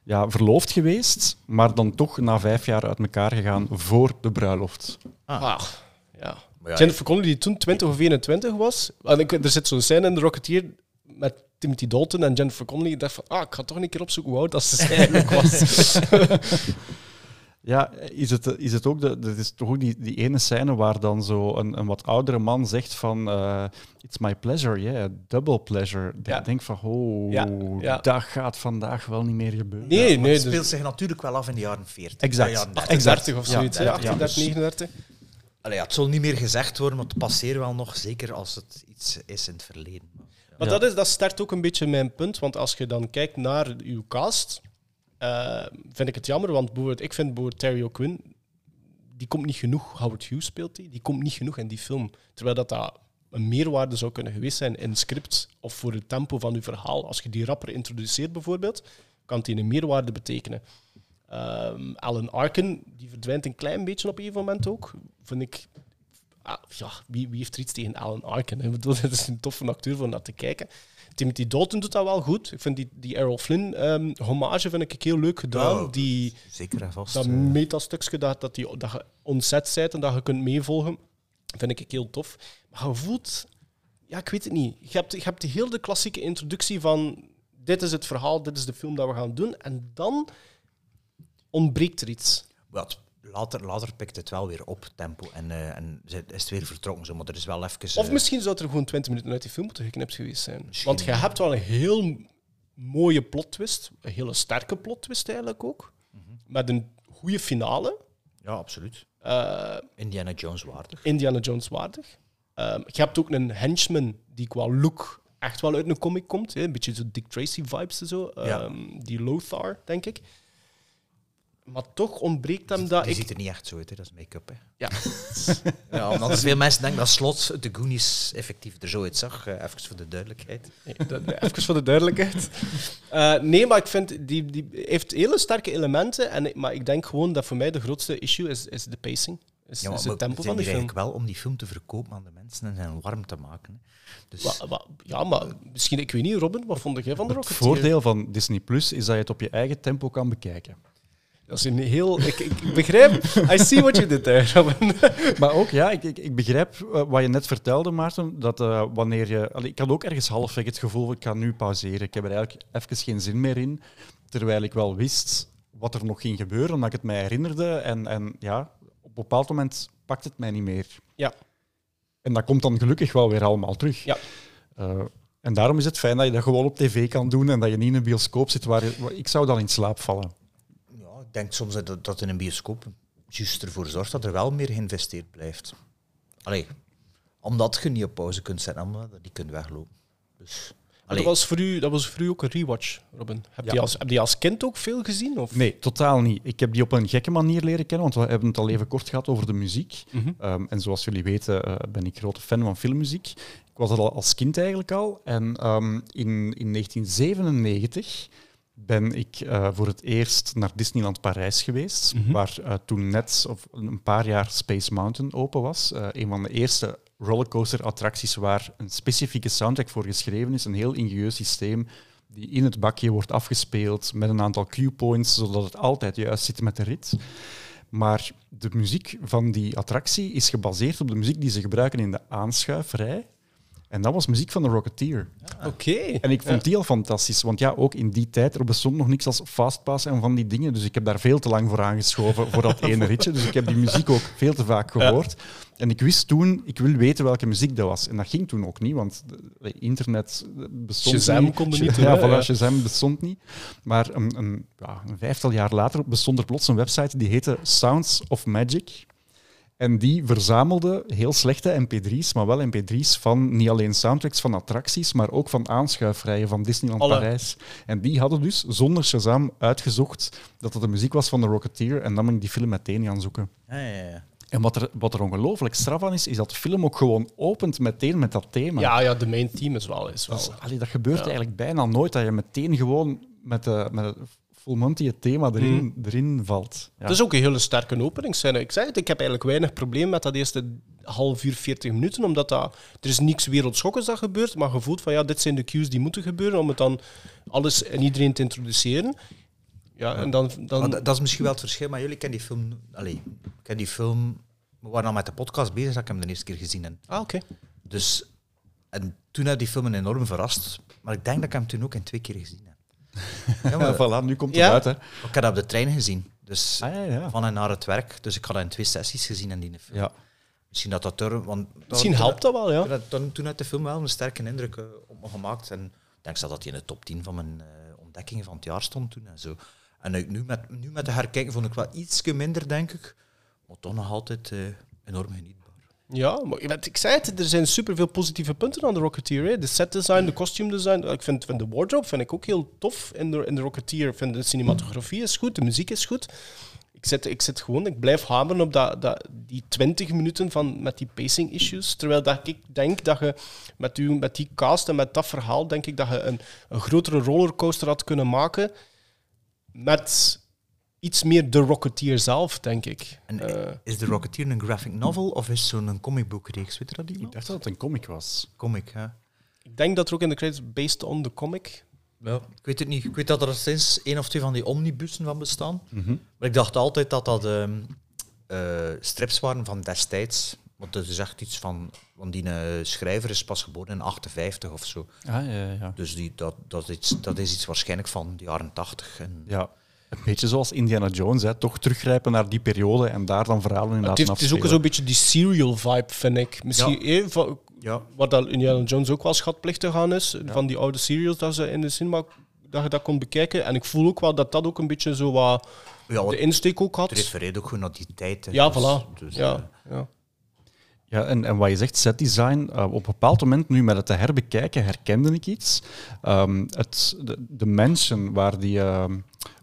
[SPEAKER 2] ja, verloofd geweest, maar dan toch na vijf jaar uit elkaar gegaan voor de bruiloft.
[SPEAKER 4] Ah.
[SPEAKER 3] Ah, ja.
[SPEAKER 4] Ja,
[SPEAKER 3] Jennifer Connelly, die toen 20 of 21 was. En ik, er zit zo'n scène in de Rocketeer met Timothy Dalton en Jennifer Connelly. Ik dacht van, ah, ik ga toch een keer opzoeken hoe oud dat ze eigenlijk was.
[SPEAKER 2] Ja, is het, is het ook de, dat is toch ook die, die ene scène waar dan zo een, een wat oudere man zegt van eh, It's my pleasure, yeah, double pleasure. Dat
[SPEAKER 3] Ja.
[SPEAKER 2] Ik denk van, oh,
[SPEAKER 3] Ja, ja.
[SPEAKER 2] dat gaat vandaag wel niet meer gebeuren.
[SPEAKER 3] Nee, nee.
[SPEAKER 4] het
[SPEAKER 3] Dus
[SPEAKER 4] speelt zich natuurlijk wel af in de jaren 40.
[SPEAKER 2] Exact.
[SPEAKER 4] Ja, jaren 30.
[SPEAKER 3] 38 of
[SPEAKER 2] Ja,
[SPEAKER 3] zoiets. Ja,
[SPEAKER 2] ja,
[SPEAKER 3] 38,
[SPEAKER 2] dus-
[SPEAKER 3] 39.
[SPEAKER 4] Allee, ja, het zal niet meer gezegd worden, maar het passeert wel nog, zeker als het iets is in het verleden.
[SPEAKER 3] Maar
[SPEAKER 2] Ja.
[SPEAKER 3] dat, is, dat sterkt ook een beetje mijn punt, want als je dan kijkt naar uw cast, eh, vind ik het jammer, want bijvoorbeeld, ik vind bijvoorbeeld Terry O'Quinn, die komt niet genoeg, Howard Hughes speelt die, die komt niet genoeg in die film. Terwijl dat, dat een meerwaarde zou kunnen geweest zijn in script of voor het tempo van uw verhaal. Als je die rapper introduceert bijvoorbeeld, kan die een meerwaarde betekenen. Ehm, Alan Arkin, die verdwijnt een klein beetje op een gegeven moment ook. Vind ik ah, ja, wie, wie heeft er iets tegen Alan Arkin? Ik bedoel, het is een toffe acteur voor naar te kijken. Timothy Dalton doet dat wel goed. Ik vind die, die Errol Flynn ehm, hommage vind ik heel leuk gedaan.
[SPEAKER 4] Ja,
[SPEAKER 3] die,
[SPEAKER 4] Zeker en vast.
[SPEAKER 3] dat
[SPEAKER 4] eh,
[SPEAKER 3] metastukje dat, dat, die, dat je ontzet bent en dat je kunt meevolgen, vind ik heel tof. Maar je voelt... Ja, ik weet het niet. Je hebt, je hebt de hele de klassieke introductie van dit is het verhaal, dit is de film dat we gaan doen. En dan ontbreekt er iets.
[SPEAKER 4] het- later, later pikt het wel weer op, tempo, en, eh, en is het weer vertrokken. Zo, maar er is wel even...
[SPEAKER 3] Of
[SPEAKER 4] eh,
[SPEAKER 3] misschien zou er gewoon 20 minuten uit die film moeten geknipt geweest zijn.
[SPEAKER 4] Misschien.
[SPEAKER 3] Want je hebt wel een heel mooie plot twist, een hele sterke plot twist eigenlijk ook,
[SPEAKER 4] Mhm.
[SPEAKER 3] met een goede finale.
[SPEAKER 4] Ja, absoluut.
[SPEAKER 3] Eh,
[SPEAKER 4] Indiana Jones waardig.
[SPEAKER 3] Indiana Jones waardig. Ehm, je hebt ook een henchman die qua look echt wel uit een comic komt. Hè? Een beetje zo Dick Tracy vibes en zo.
[SPEAKER 4] Ja.
[SPEAKER 3] Ehm, die Lothar, denk ik. Maar toch ontbreekt hem dat...
[SPEAKER 4] Die
[SPEAKER 3] Ik,
[SPEAKER 4] ziet er niet echt zo uit, hè. dat is make-up. Hè.
[SPEAKER 3] ja.
[SPEAKER 4] Ja, omdat veel mensen denken dat Slot de Goonies effectief er zo uitzag. Uh, even voor de duidelijkheid.
[SPEAKER 3] Nee, dat- Even voor de duidelijkheid. Eh, nee, maar ik vind, die, die heeft hele sterke elementen. En, ik- maar ik denk gewoon dat voor mij de grootste issue is, is de pacing. Is,
[SPEAKER 4] Ja,
[SPEAKER 3] is
[SPEAKER 4] maar
[SPEAKER 3] het tempo van de film.
[SPEAKER 4] eigenlijk wel om die film te verkopen aan de mensen en hen warm te maken. Dus
[SPEAKER 3] Wa- wa- ja, maar misschien, ik weet niet, Robin, wat vond jij van de
[SPEAKER 2] Het
[SPEAKER 3] Rocketeer?
[SPEAKER 2] voordeel van Disney Plus is dat je het op je eigen tempo kan bekijken.
[SPEAKER 3] Dat is een heel... Ik, ik begrijp... I see what you did there, Robin.
[SPEAKER 2] Maar ook, ja, ik, ik, ik begrijp eh, wat je net vertelde, Maarten, dat eh, wanneer je... Allee, ik had ook ergens halfweg het gevoel, ik ga nu pauzeren. Ik heb er eigenlijk even geen zin meer in, terwijl ik wel wist wat er nog ging gebeuren, omdat ik het mij herinnerde. En, en ja, op een bepaald moment pakt het mij niet meer.
[SPEAKER 3] Ja.
[SPEAKER 2] En dat komt dan gelukkig wel weer allemaal terug.
[SPEAKER 3] Ja.
[SPEAKER 2] Eh, en daarom is het fijn dat je dat gewoon op tv kan doen en dat je niet in een bioscoop zit waar je- waar- ik zou dan in slaap vallen.
[SPEAKER 4] Denk soms dat, dat in een bioscoop juist ervoor zorgt dat er wel meer geïnvesteerd blijft. Allee, omdat je niet op pauze kunt zetten, omdat je niet kunt weglopen. Dus,
[SPEAKER 3] Dat was, voor u, dat was voor u ook een rewatch, Robin. Heb,
[SPEAKER 2] Ja.
[SPEAKER 3] je als, heb je als kind ook veel gezien? Of?
[SPEAKER 2] Nee, totaal niet. Ik heb die op een gekke manier leren kennen, want we hebben het al even kort gehad over de muziek.
[SPEAKER 3] Mhm.
[SPEAKER 2] Ehm, en zoals jullie weten eh, ben ik grote fan van filmmuziek. Ik was dat al als kind eigenlijk al. En ehm, in, in 1997 ben ik eh, voor het eerst naar Disneyland Parijs geweest,
[SPEAKER 3] Mhm.
[SPEAKER 2] waar eh, toen net of een paar jaar Space Mountain open was. Eh, een van de eerste rollercoaster-attracties waar een specifieke soundtrack voor geschreven is. Een heel ingenieus systeem die in het bakje wordt afgespeeld met een aantal cue points, zodat het altijd juist zit met de rit. Maar de muziek van die attractie is gebaseerd op de muziek die ze gebruiken in de aanschuiverij. En dat was muziek van de Rocketeer.
[SPEAKER 3] Oké.
[SPEAKER 2] En ik vond die al fantastisch, want ja, ook in die tijd er bestond nog niks als fastpass en van die dingen. Dus ik heb daar veel te lang voor aangeschoven voor dat ene ritje. Dus ik heb die muziek ook veel te vaak gehoord. En ik wist toen, ik wil weten welke muziek dat was. En dat ging toen ook niet, want internet bestond
[SPEAKER 3] Shazam
[SPEAKER 2] niet.
[SPEAKER 3] kon er niet
[SPEAKER 2] Ja, voilà, Shazam bestond niet. Maar een, een, ja, een vijftal jaar later bestond er plots een website die heette Sounds of Magic. En die verzamelde heel slechte mp3's, maar wel mp3's van niet alleen soundtracks van attracties, maar ook van aanschuifrijen van Disneyland
[SPEAKER 3] Alle.
[SPEAKER 2] Parijs. En die hadden dus zonder Shazam uitgezocht dat het de muziek was van de Rocketeer. En dan ben ik die film meteen gaan zoeken.
[SPEAKER 4] ja, ja, ja.
[SPEAKER 2] En wat er, wat er ongelooflijk straf aan is, is dat de film ook gewoon opent meteen met dat thema.
[SPEAKER 3] Ja, ja, de main team is wel... Is wel.
[SPEAKER 2] Allee, dat gebeurt eigenlijk bijna nooit, dat je meteen gewoon met, de, met full monty het thema erin, erin valt. Ja.
[SPEAKER 3] Het is ook een hele sterke openingsscène. Ik zei het, ik heb eigenlijk weinig probleem met dat eerste half uur, 40 minuten, omdat dat, er is niks wereldschokkends dat gebeurt, maar je voelt van ja, dit zijn de cues die moeten gebeuren om het dan alles en iedereen te introduceren. Ja, en dan... dan
[SPEAKER 4] Maar dat, dat is misschien wel het verschil, maar jullie kennen die film... Allee, ik ken die film... We waren al met de podcast bezig, dat ik hem de eerste keer gezien heb.
[SPEAKER 3] ah, oké.
[SPEAKER 4] Dus... En toen had die film me enorm verrast. Maar ik denk dat ik hem toen ook in twee keer gezien heb. Ja, maar,
[SPEAKER 2] Ja, voilà, nu komt het
[SPEAKER 3] Ja.
[SPEAKER 2] uit. Hè.
[SPEAKER 4] Ik had dat op de trein gezien. Dus
[SPEAKER 2] Ah, ja, ja.
[SPEAKER 4] van en naar het werk. Dus ik had dat in twee sessies gezien in die film.
[SPEAKER 2] Ja.
[SPEAKER 4] Misschien dat dat er... Want
[SPEAKER 3] Misschien helpt dat wel, ja.
[SPEAKER 4] Toen, toen, toen had de film wel een sterke indruk eh, op me gemaakt. En ik denk zelfs dat hij in de top 10 van mijn eh, ontdekkingen van het jaar stond toen. En, zo. en eh, nu, met, nu met de herkijken vond ik wel iets minder, denk ik. Maar toch nog altijd eh, enorm genietbaar.
[SPEAKER 3] Ja, ik zei het, er zijn superveel positieve punten aan de Rocketeer. De set design, de costume design. Ik vind, vind de wardrobe vind ik ook heel tof in de, in de Rocketeer. Vind de cinematografie is goed, de muziek is goed. Ik zit, ik zit gewoon, ik blijf hameren op dat, dat, die 20 minuten van, met die pacing issues. Terwijl dat ik denk dat je met, u, met die cast en met dat verhaal, denk ik dat je een, een grotere rollercoaster had kunnen maken met iets meer de Rocketeer zelf, denk ik.
[SPEAKER 4] En
[SPEAKER 3] Eh,
[SPEAKER 4] is The Rocketeer een graphic novel of is het zo'n comicboekreeks? Weet je dat
[SPEAKER 2] Ik
[SPEAKER 4] iemand?
[SPEAKER 2] dacht dat het een comic was.
[SPEAKER 4] Comic, hè?
[SPEAKER 3] ik denk dat er ook in de credits based on the comic
[SPEAKER 4] Ja, ik weet het niet. Ik weet dat er sinds één of twee van die omnibussen van bestaan.
[SPEAKER 2] Mhm.
[SPEAKER 4] Maar ik dacht altijd dat dat ehm, eh, strips waren van destijds. Want het is echt iets van... Want die eh, schrijver is pas geboren in 58 of zo.
[SPEAKER 2] Ah, ja, ja.
[SPEAKER 4] Dus die, dat, dat, is, iets- dat is iets waarschijnlijk van de jaren 80. En,
[SPEAKER 2] ja. Een beetje zoals Indiana Jones, hè. toch teruggrijpen naar die periode en daar dan verhalen in
[SPEAKER 3] Het,
[SPEAKER 2] laten
[SPEAKER 3] heeft, het is ook
[SPEAKER 2] afspelen.
[SPEAKER 3] zo'n beetje die serial vibe, vind ik. Misschien eh, van,
[SPEAKER 4] ja.
[SPEAKER 3] wat dat Indiana Jones ook wel schatplichtig aan is, van die oude serials dat ze in de cinema dat je dat kon bekijken. En ik voel ook wel dat dat ook een beetje zo wat
[SPEAKER 4] ja,
[SPEAKER 3] de insteek ook
[SPEAKER 4] het
[SPEAKER 3] had.
[SPEAKER 4] refereert ook gewoon naar die tijd. hè.
[SPEAKER 3] Ja,
[SPEAKER 4] Dus-
[SPEAKER 3] voilà.
[SPEAKER 4] dus,
[SPEAKER 3] ja, ja.
[SPEAKER 2] Ja, en, en wat je zegt, setdesign, uh, op een bepaald moment, nu met het te herbekijken, herkende ik iets. Ehm, het, de, de mansion waar die, ehm,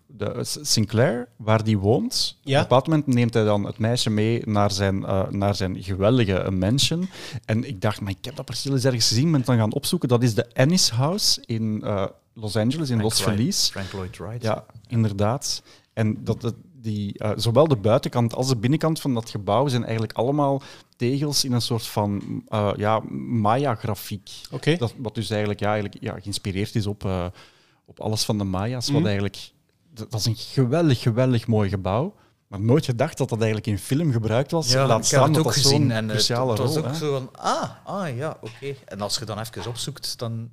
[SPEAKER 2] de, Sinclair, waar die woont.
[SPEAKER 3] Ja.
[SPEAKER 2] Op een bepaald moment neemt hij dan het meisje mee naar zijn, eh, naar zijn geweldige mansion. En ik dacht, maar ik heb dat perceel eens ergens gezien. ben het dan gaan opzoeken. Dat is de Ennis House in eh, Los Angeles, in Los
[SPEAKER 4] Frank
[SPEAKER 2] Feliz.
[SPEAKER 4] Frank Lloyd Wright.
[SPEAKER 2] Ja, inderdaad. En dat, dat, die, eh, zowel de buitenkant als de binnenkant van dat gebouw zijn eigenlijk allemaal tegels in een soort van eh, ja, Maya-grafiek. Dat, wat dus eigenlijk, ja, eigenlijk ja, geïnspireerd is op, op alles van de Maya's. Wat
[SPEAKER 3] Mhm.
[SPEAKER 2] eigenlijk, dat, is een geweldig, geweldig mooi gebouw. Maar nooit gedacht dat dat eigenlijk in film gebruikt was.
[SPEAKER 4] Ja,
[SPEAKER 2] Laat staan
[SPEAKER 4] heb het
[SPEAKER 2] dat
[SPEAKER 4] ook
[SPEAKER 2] dat
[SPEAKER 4] gezien
[SPEAKER 2] zo'n
[SPEAKER 4] en
[SPEAKER 2] cruciale
[SPEAKER 4] het was
[SPEAKER 2] rol
[SPEAKER 4] ook
[SPEAKER 2] hè.
[SPEAKER 4] zo van, ah, ah ja, oké. En als je dan even opzoekt, dan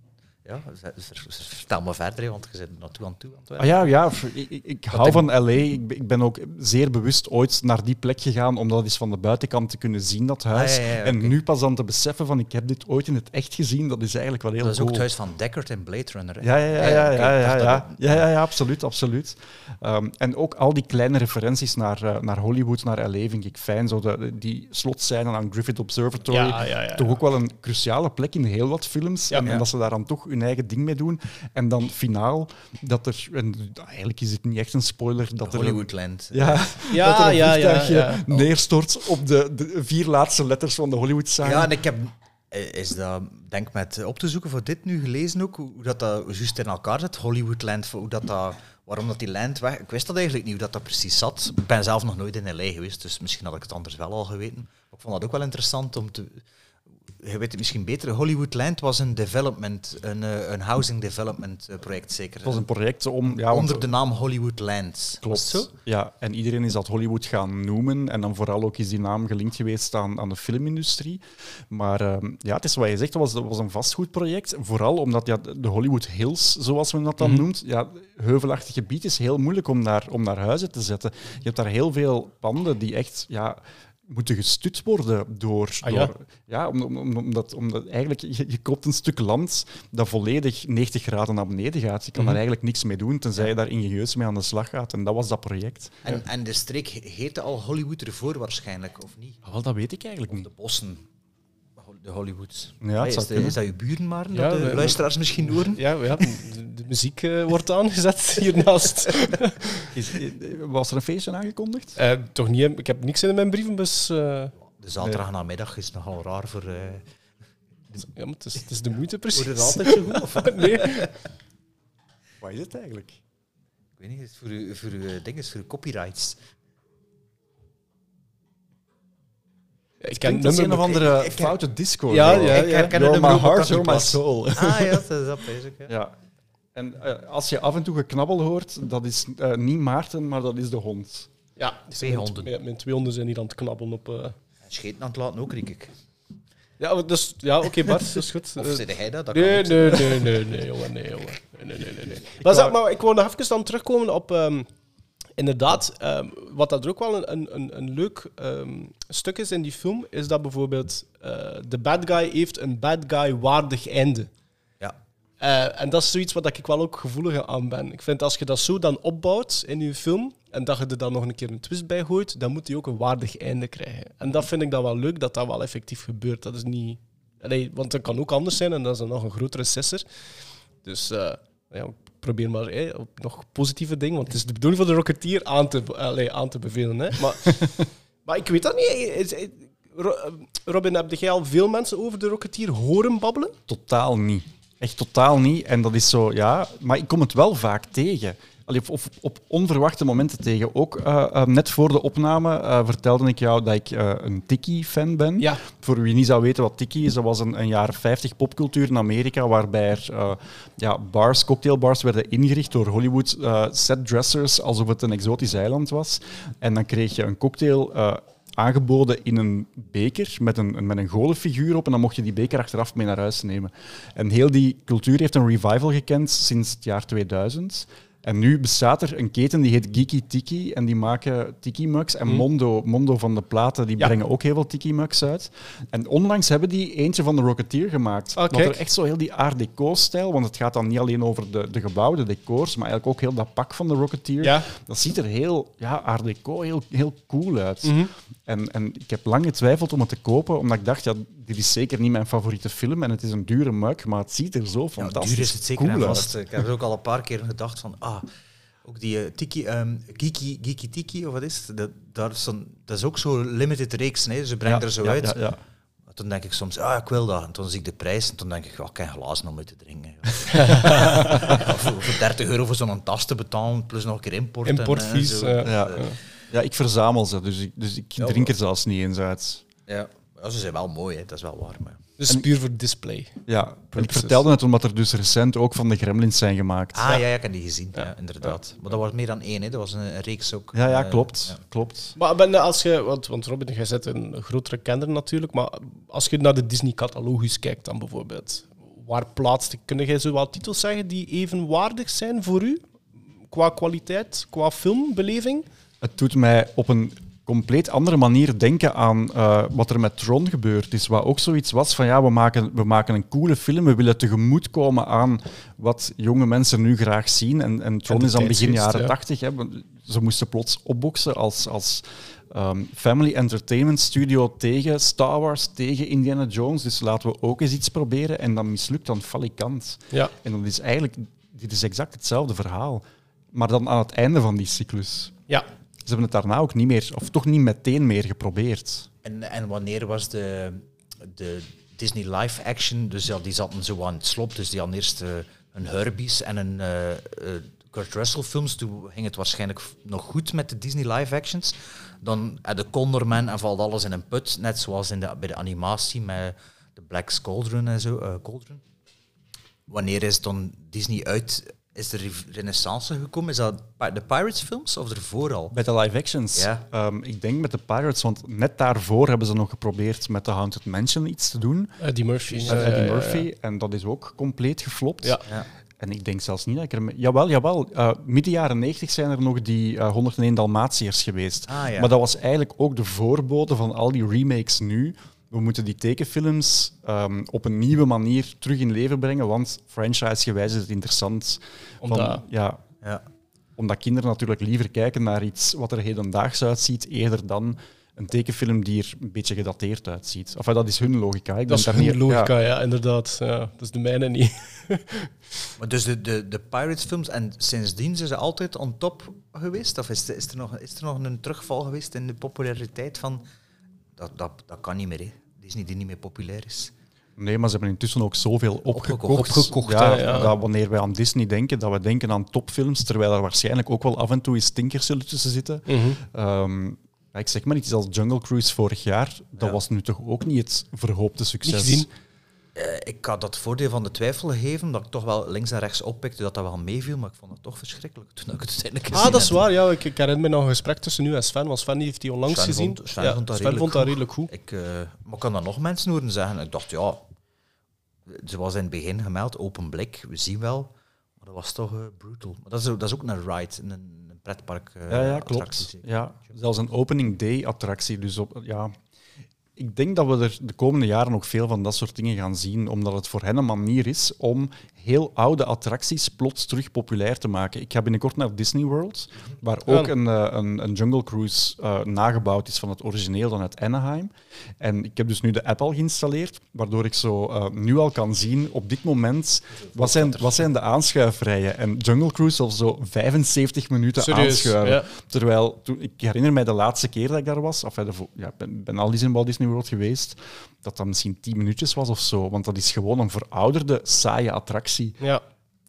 [SPEAKER 4] ja, ver- ver- vertel me verder, want je zit naartoe aan toe aan het
[SPEAKER 2] Ah, ja, ja, ik, ik, ik hou
[SPEAKER 4] ik-
[SPEAKER 2] van LA. Ik, ben- ik ben ook zeer bewust ooit naar die plek gegaan om dat eens van de buitenkant te kunnen zien, dat huis.
[SPEAKER 4] Ah, ja, ja, ja,
[SPEAKER 2] en nu pas aan te beseffen van ik heb dit ooit in het echt gezien, dat is eigenlijk wel heel
[SPEAKER 4] Dat is ook
[SPEAKER 2] cool.
[SPEAKER 4] het huis van Deckard en Blade Runner. Hè?
[SPEAKER 2] Ja, ja, ja, ja, ja, ja, ja,
[SPEAKER 4] dat ook.
[SPEAKER 2] ja, ja, ja, absoluut, absoluut. Ehm, en ook al die kleine referenties naar, eh, naar Hollywood, naar LA, vind ik fijn. Zo de, die slotscène aan Griffith Observatory.
[SPEAKER 3] Ja, ja, ja.
[SPEAKER 2] Toch ook wel een cruciale plek in heel wat films.
[SPEAKER 3] Ja.
[SPEAKER 2] en, en
[SPEAKER 4] Ja.
[SPEAKER 2] dat ze daar dan toch hun eigen ding mee doen. En dan finaal, dat er... En eigenlijk is het niet echt een spoiler, dat er...
[SPEAKER 4] Hollywoodland.
[SPEAKER 2] Ja,
[SPEAKER 3] Ja,
[SPEAKER 2] dat er een
[SPEAKER 3] ja,
[SPEAKER 2] vliegtuigje
[SPEAKER 3] ja.
[SPEAKER 2] neerstort op de, de vier laatste letters van de Hollywood sign.
[SPEAKER 4] Ja, en ik heb, eh, is dat, denk met op te zoeken voor dit nu gelezen ook, hoe hoe dat, dat juist in elkaar zit, Hollywoodland, hoe dat, dat, waarom dat die land weg... Ik wist dat eigenlijk niet, hoe dat, dat precies zat. Ik ben zelf nog nooit in L.A. geweest, dus misschien had ik het anders wel al geweten. Maar ik vond dat ook wel interessant om te... Je weet het misschien beter, Hollywoodland was een development, een, eh, een housing development eh, project zeker.
[SPEAKER 2] Het was een project om... Ja, want-
[SPEAKER 4] Onder de naam Hollywoodland.
[SPEAKER 2] Klopt.
[SPEAKER 4] Zo?
[SPEAKER 2] Ja, en iedereen is dat Hollywood gaan noemen. En dan vooral ook is die naam gelinkt geweest aan, aan de filmindustrie. Maar ehm, ja, het is wat je zegt, dat was, dat was een vastgoedproject. Vooral omdat ja, de Hollywood Hills, zoals men dat dan
[SPEAKER 3] Mhm.
[SPEAKER 2] noemt, ja, heuvelachtig gebied is heel moeilijk om daar, om daar huizen te zetten. Je hebt daar heel veel panden die echt... Ja, moeten gestut worden door...
[SPEAKER 3] Ah, ja?
[SPEAKER 2] door ja, om, om, om- omdat, omdat eigenlijk je, je koopt een stuk land dat volledig 90 graden naar beneden gaat. Je kan
[SPEAKER 3] Mhm.
[SPEAKER 2] daar eigenlijk niks mee doen, tenzij je daar ingenieus mee aan de slag gaat. En dat was dat project.
[SPEAKER 4] En, en de streek heette al Hollywood ervoor waarschijnlijk, of niet?
[SPEAKER 2] Wel, dat weet ik eigenlijk
[SPEAKER 4] Of
[SPEAKER 2] niet.
[SPEAKER 4] de bossen. De Hollywoods.
[SPEAKER 2] Ja,
[SPEAKER 4] Hey, is, de- is dat je buren, maar?
[SPEAKER 3] Ja,
[SPEAKER 4] dat de
[SPEAKER 3] we-
[SPEAKER 4] luisteraars misschien horen?
[SPEAKER 3] Ja, ja de, de muziek eh, wordt aangezet hiernaast.
[SPEAKER 2] Is, was er een feestje aangekondigd?
[SPEAKER 3] Eh, toch niet, ik heb niks in mijn brievenbus. eh
[SPEAKER 4] De zaterdag namiddag is nogal raar voor... eh
[SPEAKER 3] ja, maar het, is, het is de moeite precies.
[SPEAKER 4] Wordt het altijd zo goed? Of?
[SPEAKER 3] nee.
[SPEAKER 2] Wat is het eigenlijk?
[SPEAKER 4] Ik weet niet, het is voor uw, voor uw ding, is voor uw copyrights.
[SPEAKER 3] Ik ken
[SPEAKER 2] dat is een
[SPEAKER 3] nummer...
[SPEAKER 2] of andere
[SPEAKER 4] ik- ik-
[SPEAKER 2] foute disco.
[SPEAKER 3] Ja, ja,
[SPEAKER 4] ik herken
[SPEAKER 2] You're
[SPEAKER 4] het
[SPEAKER 2] my
[SPEAKER 4] nummer
[SPEAKER 2] heart, you're my
[SPEAKER 4] Campingplaats.
[SPEAKER 2] soul.
[SPEAKER 4] Ah ja, dat is dat bezig. Ja.
[SPEAKER 2] Ja. En eh, als je af en toe geknabbel hoort, dat is eh, niet Maarten, maar dat is de hond.
[SPEAKER 3] Ja,
[SPEAKER 4] Twee
[SPEAKER 3] mijn-
[SPEAKER 4] honden.
[SPEAKER 3] Mijn, mijn twee honden zijn hier aan het knabbelen op... eh.
[SPEAKER 4] Scheten aan het laten ook, riek ik.
[SPEAKER 3] Ja, dus, ja oké Bart, dat is goed.
[SPEAKER 4] Of zei hij dat? dat
[SPEAKER 3] Nee, nee, nee, nee, nee, jongen, nee, jongen. Nee, nee, nee, nee. nee. Maar, zeg, maar ik wou nog even dan terugkomen op... ehm, inderdaad, ehm, wat dat er ook wel een, een, een, een leuk ehm, stuk is in die film, is dat bijvoorbeeld eh, de bad guy heeft een bad guy waardig einde.
[SPEAKER 4] Ja.
[SPEAKER 3] Eh, en dat is zoiets wat ik wel ook gevoelig aan ben. Ik vind als je dat zo dan opbouwt in je film en dat je er dan nog een keer een twist bij gooit, dan moet hij ook een waardig einde krijgen. En dat vind ik dan wel leuk dat dat wel effectief gebeurt. Dat is niet... Allee, want dat kan ook anders zijn en dat is dan nog een grotere sisser. Dus eh, ja, probeer maar eh, op nog positieve dingen, want het is de bedoeling van de Rocketeer aan te, allee, aan te bevelen. Hè. Maar, maar ik weet dat niet. Ro- Robin, heb jij al veel mensen over de Rocketeer horen babbelen?
[SPEAKER 2] Totaal niet. Echt totaal niet. En dat is zo, ja. Maar ik kom het wel vaak tegen. Of, op onverwachte momenten tegen. Ook eh, eh, net voor de opname eh, vertelde ik jou dat ik een Tiki-fan ben.
[SPEAKER 3] Ja.
[SPEAKER 2] Voor wie niet zou weten wat Tiki is, dat was een, een jaren 50 popcultuur in Amerika, waarbij er ja, bars, cocktailbars werden ingericht door Hollywood setdressers, alsof het een exotisch eiland was. En dan kreeg je een cocktail aangeboden in een beker met een, met een golenfiguur op en dan mocht je die beker achteraf mee naar huis nemen. En heel die cultuur heeft een revival gekend sinds het jaar 2000. En nu bestaat er een keten die heet Geeky Tiki en die maken tiki mugs. En Mondo, Mondo van de platen, die
[SPEAKER 3] Ja.
[SPEAKER 2] brengen ook heel veel tiki mugs uit. En onlangs hebben die eentje van de Rocketeer gemaakt.
[SPEAKER 3] Kijk.
[SPEAKER 2] er echt zo heel die Art Deco-stijl, want het gaat dan niet alleen over de, de gebouwen, de decors, maar eigenlijk ook heel dat pak van de Rocketeer.
[SPEAKER 3] Ja.
[SPEAKER 2] Dat ziet er heel ja, Art Deco, heel, heel cool uit.
[SPEAKER 3] Mhm.
[SPEAKER 2] En, en ik heb lang getwijfeld om het te kopen, omdat ik dacht, ja, dit is zeker niet mijn favoriete film en het is een dure mug, maar het ziet er zo
[SPEAKER 4] Ja,
[SPEAKER 2] fantastisch
[SPEAKER 4] duur is het zeker
[SPEAKER 2] cool
[SPEAKER 4] en
[SPEAKER 2] uit.
[SPEAKER 4] Ik heb er ook al een paar keer gedacht van, ah, Ook die eh, Tiki, ehm, Geeky, Geeky Tiki, of wat is het? Dat, daar is dat is ook zo limited reeks. Nee? Ze brengen
[SPEAKER 2] Ja,
[SPEAKER 4] er zo
[SPEAKER 2] ja,
[SPEAKER 4] uit.
[SPEAKER 2] Ja, ja.
[SPEAKER 4] Dan denk ik soms, ah, ik wil dat. En dan zie ik de prijs en dan denk ik, ja, ik heb geen glazen om uit te drinken. Ja, voor, voor 30 euro voor zo'n tas te betalen, plus nog een keer import.
[SPEAKER 3] Importvies,
[SPEAKER 4] eh, zo.
[SPEAKER 3] ja.
[SPEAKER 2] Ja.
[SPEAKER 4] Eh,
[SPEAKER 2] Ja, ik verzamel ze, dus ik, dus ik drink er zelfs niet eens uit.
[SPEAKER 4] ja. Ja, ze zijn wel mooi, hè. dat is wel waar.
[SPEAKER 3] Dus puur voor display.
[SPEAKER 2] Ja, ik vertelde het omdat er dus recent ook van de Gremlins zijn gemaakt.
[SPEAKER 4] Ah ja, ja, ik heb die gezien, ja.
[SPEAKER 3] Ja.
[SPEAKER 4] inderdaad. Maar dat was meer dan één, hè. dat was een, een reeks ook.
[SPEAKER 2] Ja, ja,
[SPEAKER 4] Eh,
[SPEAKER 2] klopt.
[SPEAKER 4] ja.
[SPEAKER 2] klopt.
[SPEAKER 3] Maar ben, als je, want, want Robin, jij zet een grotere kenner natuurlijk, maar als je naar de Disney-catalogus kijkt dan bijvoorbeeld, waar plaatst, kun jij zo wat titels zeggen die evenwaardig zijn voor u? Qua kwaliteit, qua filmbeleving?
[SPEAKER 2] Het doet mij op een compleet andere manier denken aan eh, wat er met Tron gebeurd is. Wat ook zoiets was van ja, we maken, we maken een coole film, we willen tegemoetkomen aan wat jonge mensen nu graag zien. En, en Tron is dan begin jaren
[SPEAKER 3] ja.
[SPEAKER 2] tachtig. hè. Ze moesten plots opboksen als, als ehm, family entertainment studio tegen Star Wars, tegen Indiana Jones. Dus laten we ook eens iets proberen. En dat mislukt dan falikant.
[SPEAKER 3] Ja.
[SPEAKER 2] En dat is eigenlijk, dit is exact hetzelfde verhaal. Maar dan aan het einde van die cyclus.
[SPEAKER 3] Ja.
[SPEAKER 2] Ze hebben het daarna ook niet meer, of toch niet meteen meer geprobeerd.
[SPEAKER 4] En, en wanneer was de, de Disney live action? Dus ja, die zaten zo aan het slop. Dus die hadden eerst eh, een Herbies en een eh, eh, Kurt Russell films. Toen ging het waarschijnlijk nog goed met de Disney live actions. Dan de Condorman en valt alles in een put. Net zoals in de, bij de animatie met de Black Cauldron en zo. Cauldron. Wanneer is dan Disney uit? Is er re- renaissance gekomen? Is dat de Pirates films of ervoor al?
[SPEAKER 2] Bij de live actions.
[SPEAKER 4] Ja.
[SPEAKER 2] Ehm, ik denk met de Pirates, want net daarvoor hebben ze nog geprobeerd met de Haunted Mansion iets te doen.
[SPEAKER 3] Eddie Murphy.
[SPEAKER 2] Met
[SPEAKER 3] Ja,
[SPEAKER 2] Eddie
[SPEAKER 3] ja, ja,
[SPEAKER 2] Murphy. En dat is ook compleet geflopt.
[SPEAKER 3] Ja.
[SPEAKER 4] Ja.
[SPEAKER 2] En ik denk zelfs niet dat ik er... Jawel, jawel. eh midden jaren 90 zijn er nog die eh, 101 Dalmatiërs geweest.
[SPEAKER 4] Ah, ja.
[SPEAKER 2] Maar dat was eigenlijk ook de voorbode van al die remakes nu. We moeten die tekenfilms ehm, op een nieuwe manier terug in leven brengen, want franchise-gewijs is het interessant. van-
[SPEAKER 3] Omdat-
[SPEAKER 2] ja,
[SPEAKER 4] Ja.
[SPEAKER 2] omdat kinderen natuurlijk liever kijken naar iets wat er hedendaags uitziet, eerder dan een tekenfilm die er een beetje gedateerd uitziet. Enfin, dat is hun logica. Ik
[SPEAKER 3] Dat is
[SPEAKER 2] daar
[SPEAKER 3] hun
[SPEAKER 2] niet-
[SPEAKER 3] logica,
[SPEAKER 2] ja.
[SPEAKER 3] ja, inderdaad. Ja, dat is de mijne niet.
[SPEAKER 4] Maar dus de, de, de Pirates films, en sindsdien zijn ze altijd on top geweest? Of is, er- is, er nog, is er nog een terugval geweest in de populariteit van... Dat, dat, dat kan niet meer, hè. Disney die niet meer populair is.
[SPEAKER 2] Nee, maar ze hebben intussen ook zoveel opgekocht.
[SPEAKER 4] Opgekocht.
[SPEAKER 2] Ja,
[SPEAKER 3] ja.
[SPEAKER 2] Dat wanneer wij aan Disney denken, dat we denken aan topfilms, terwijl er waarschijnlijk ook wel af en toe eens stinkers zullen tussen zitten.
[SPEAKER 3] Mhm.
[SPEAKER 2] Ehm, ik zeg maar iets als Jungle Cruise vorig jaar, dat
[SPEAKER 4] Ja.
[SPEAKER 2] was nu toch ook niet het verhoopte succes.
[SPEAKER 4] Eh, ik had dat voordeel van de twijfel gegeven, dat ik toch wel links en rechts oppikte dat dat wel meeviel, maar ik vond het toch verschrikkelijk toen ik het uiteindelijk gezien
[SPEAKER 3] Ah, dat is waar. Ja, ik, ik herinner me nog een gesprek tussen u en Sven, want Sven heeft die onlangs
[SPEAKER 4] Sven
[SPEAKER 3] gezien.
[SPEAKER 4] vond- Sven
[SPEAKER 3] ja,
[SPEAKER 4] vond dat
[SPEAKER 3] Sven
[SPEAKER 4] redelijk
[SPEAKER 3] vond dat
[SPEAKER 4] goed.
[SPEAKER 3] redelijk goed.
[SPEAKER 4] Ik, eh, maar ik kan dat nog mensen horen zeggen. Ik dacht, ja, zoals in het begin gemeld, open blik, we zien wel. Maar dat was toch eh, brutal. Maar dat is, ook- dat is ook een ride, een, een pretpark eh,
[SPEAKER 2] Ja, ja
[SPEAKER 4] attractie,
[SPEAKER 2] klopt.
[SPEAKER 4] zeker.
[SPEAKER 2] Ja, zelfs een opening day attractie. Dus op, ja, ik denk dat we er de komende jaren nog veel van dat soort dingen gaan zien, omdat het voor hen een manier is om heel oude attracties plots terug populair te maken. Ik ga binnenkort naar Disney World, waar ook een, eh, een, een Jungle Cruise eh, nagebouwd is van het origineel dan uit Anaheim. En ik heb dus nu de app al geïnstalleerd, waardoor ik zo eh, nu al kan zien op dit moment wat zijn, wat zijn de aanschuifrijen. En Jungle Cruise al zo 75 minuten
[SPEAKER 3] Serieus,
[SPEAKER 2] aanschuiven.
[SPEAKER 3] ja.
[SPEAKER 2] Terwijl, toen, ik herinner mij de laatste keer dat ik daar was, of ja, ben, ben al eens in Walt Disney World geweest, dat dat misschien 10 minuutjes was of zo. Want dat is gewoon een verouderde, saaie attractie.
[SPEAKER 3] Ja.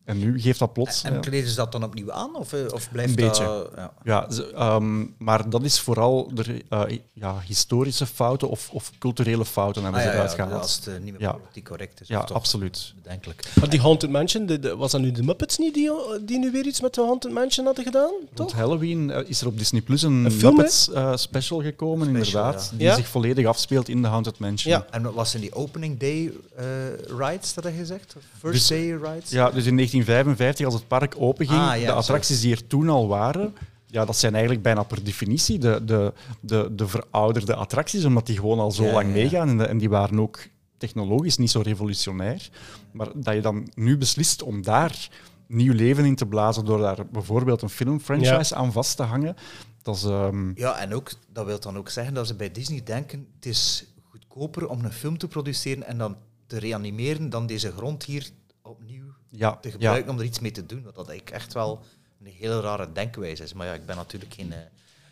[SPEAKER 2] En nu geeft dat plots...
[SPEAKER 4] En
[SPEAKER 2] ja.
[SPEAKER 4] kleden ze dat dan opnieuw aan? Of, eh, of blijft
[SPEAKER 2] Een
[SPEAKER 4] dat...
[SPEAKER 2] beetje.
[SPEAKER 4] ja.
[SPEAKER 2] Ja, ze- ehm, maar dat is vooral de, eh, ja, historische fouten of, of culturele fouten hebben
[SPEAKER 4] Ah,
[SPEAKER 2] ze
[SPEAKER 4] ja,
[SPEAKER 2] eruit
[SPEAKER 4] ja,
[SPEAKER 2] gehaald.
[SPEAKER 4] als het eh, niet meer
[SPEAKER 2] Ja.
[SPEAKER 4] politiek correct is.
[SPEAKER 2] Ja, absoluut.
[SPEAKER 4] Bedenkelijk.
[SPEAKER 3] Maar die Haunted Mansion, de, de- was dat nu de Muppets niet die, die nu weer iets met de Haunted Mansion hadden gedaan?
[SPEAKER 2] Rond
[SPEAKER 3] Toch?
[SPEAKER 2] Halloween is er op Disney Plus een,
[SPEAKER 3] Een
[SPEAKER 2] Muppets eh, special gekomen,
[SPEAKER 4] Special,
[SPEAKER 2] inderdaad,
[SPEAKER 4] ja.
[SPEAKER 2] die
[SPEAKER 3] Ja?
[SPEAKER 2] zich volledig afspeelt in de Haunted Mansion.
[SPEAKER 3] Ja.
[SPEAKER 4] En wat was in die opening day eh, rides, dat had je gezegd? First
[SPEAKER 2] Dus-
[SPEAKER 4] day rides?
[SPEAKER 2] Ja, dus in 1955, als het park openging,
[SPEAKER 4] Ah, ja,
[SPEAKER 2] de attracties die er toen al waren, ja, dat zijn eigenlijk bijna per definitie de, de, de, de verouderde attracties, omdat die gewoon al zo
[SPEAKER 4] Ja,
[SPEAKER 2] lang meegaan en, de- en die waren ook technologisch niet zo revolutionair. Maar dat je dan nu beslist om daar nieuw leven in te blazen door daar bijvoorbeeld een filmfranchise aan vast te hangen, dat is... ehm,
[SPEAKER 4] Ja, en ook, dat wil dan ook zeggen dat ze bij Disney denken, het is goedkoper om een film te produceren en dan te reanimeren dan deze grond hier opnieuw
[SPEAKER 2] ja,
[SPEAKER 4] te
[SPEAKER 2] ja,
[SPEAKER 4] gebruiken om er iets mee te doen. Wat dat ik echt wel een hele rare denkwijze is. Maar ja, ik ben natuurlijk geen uh,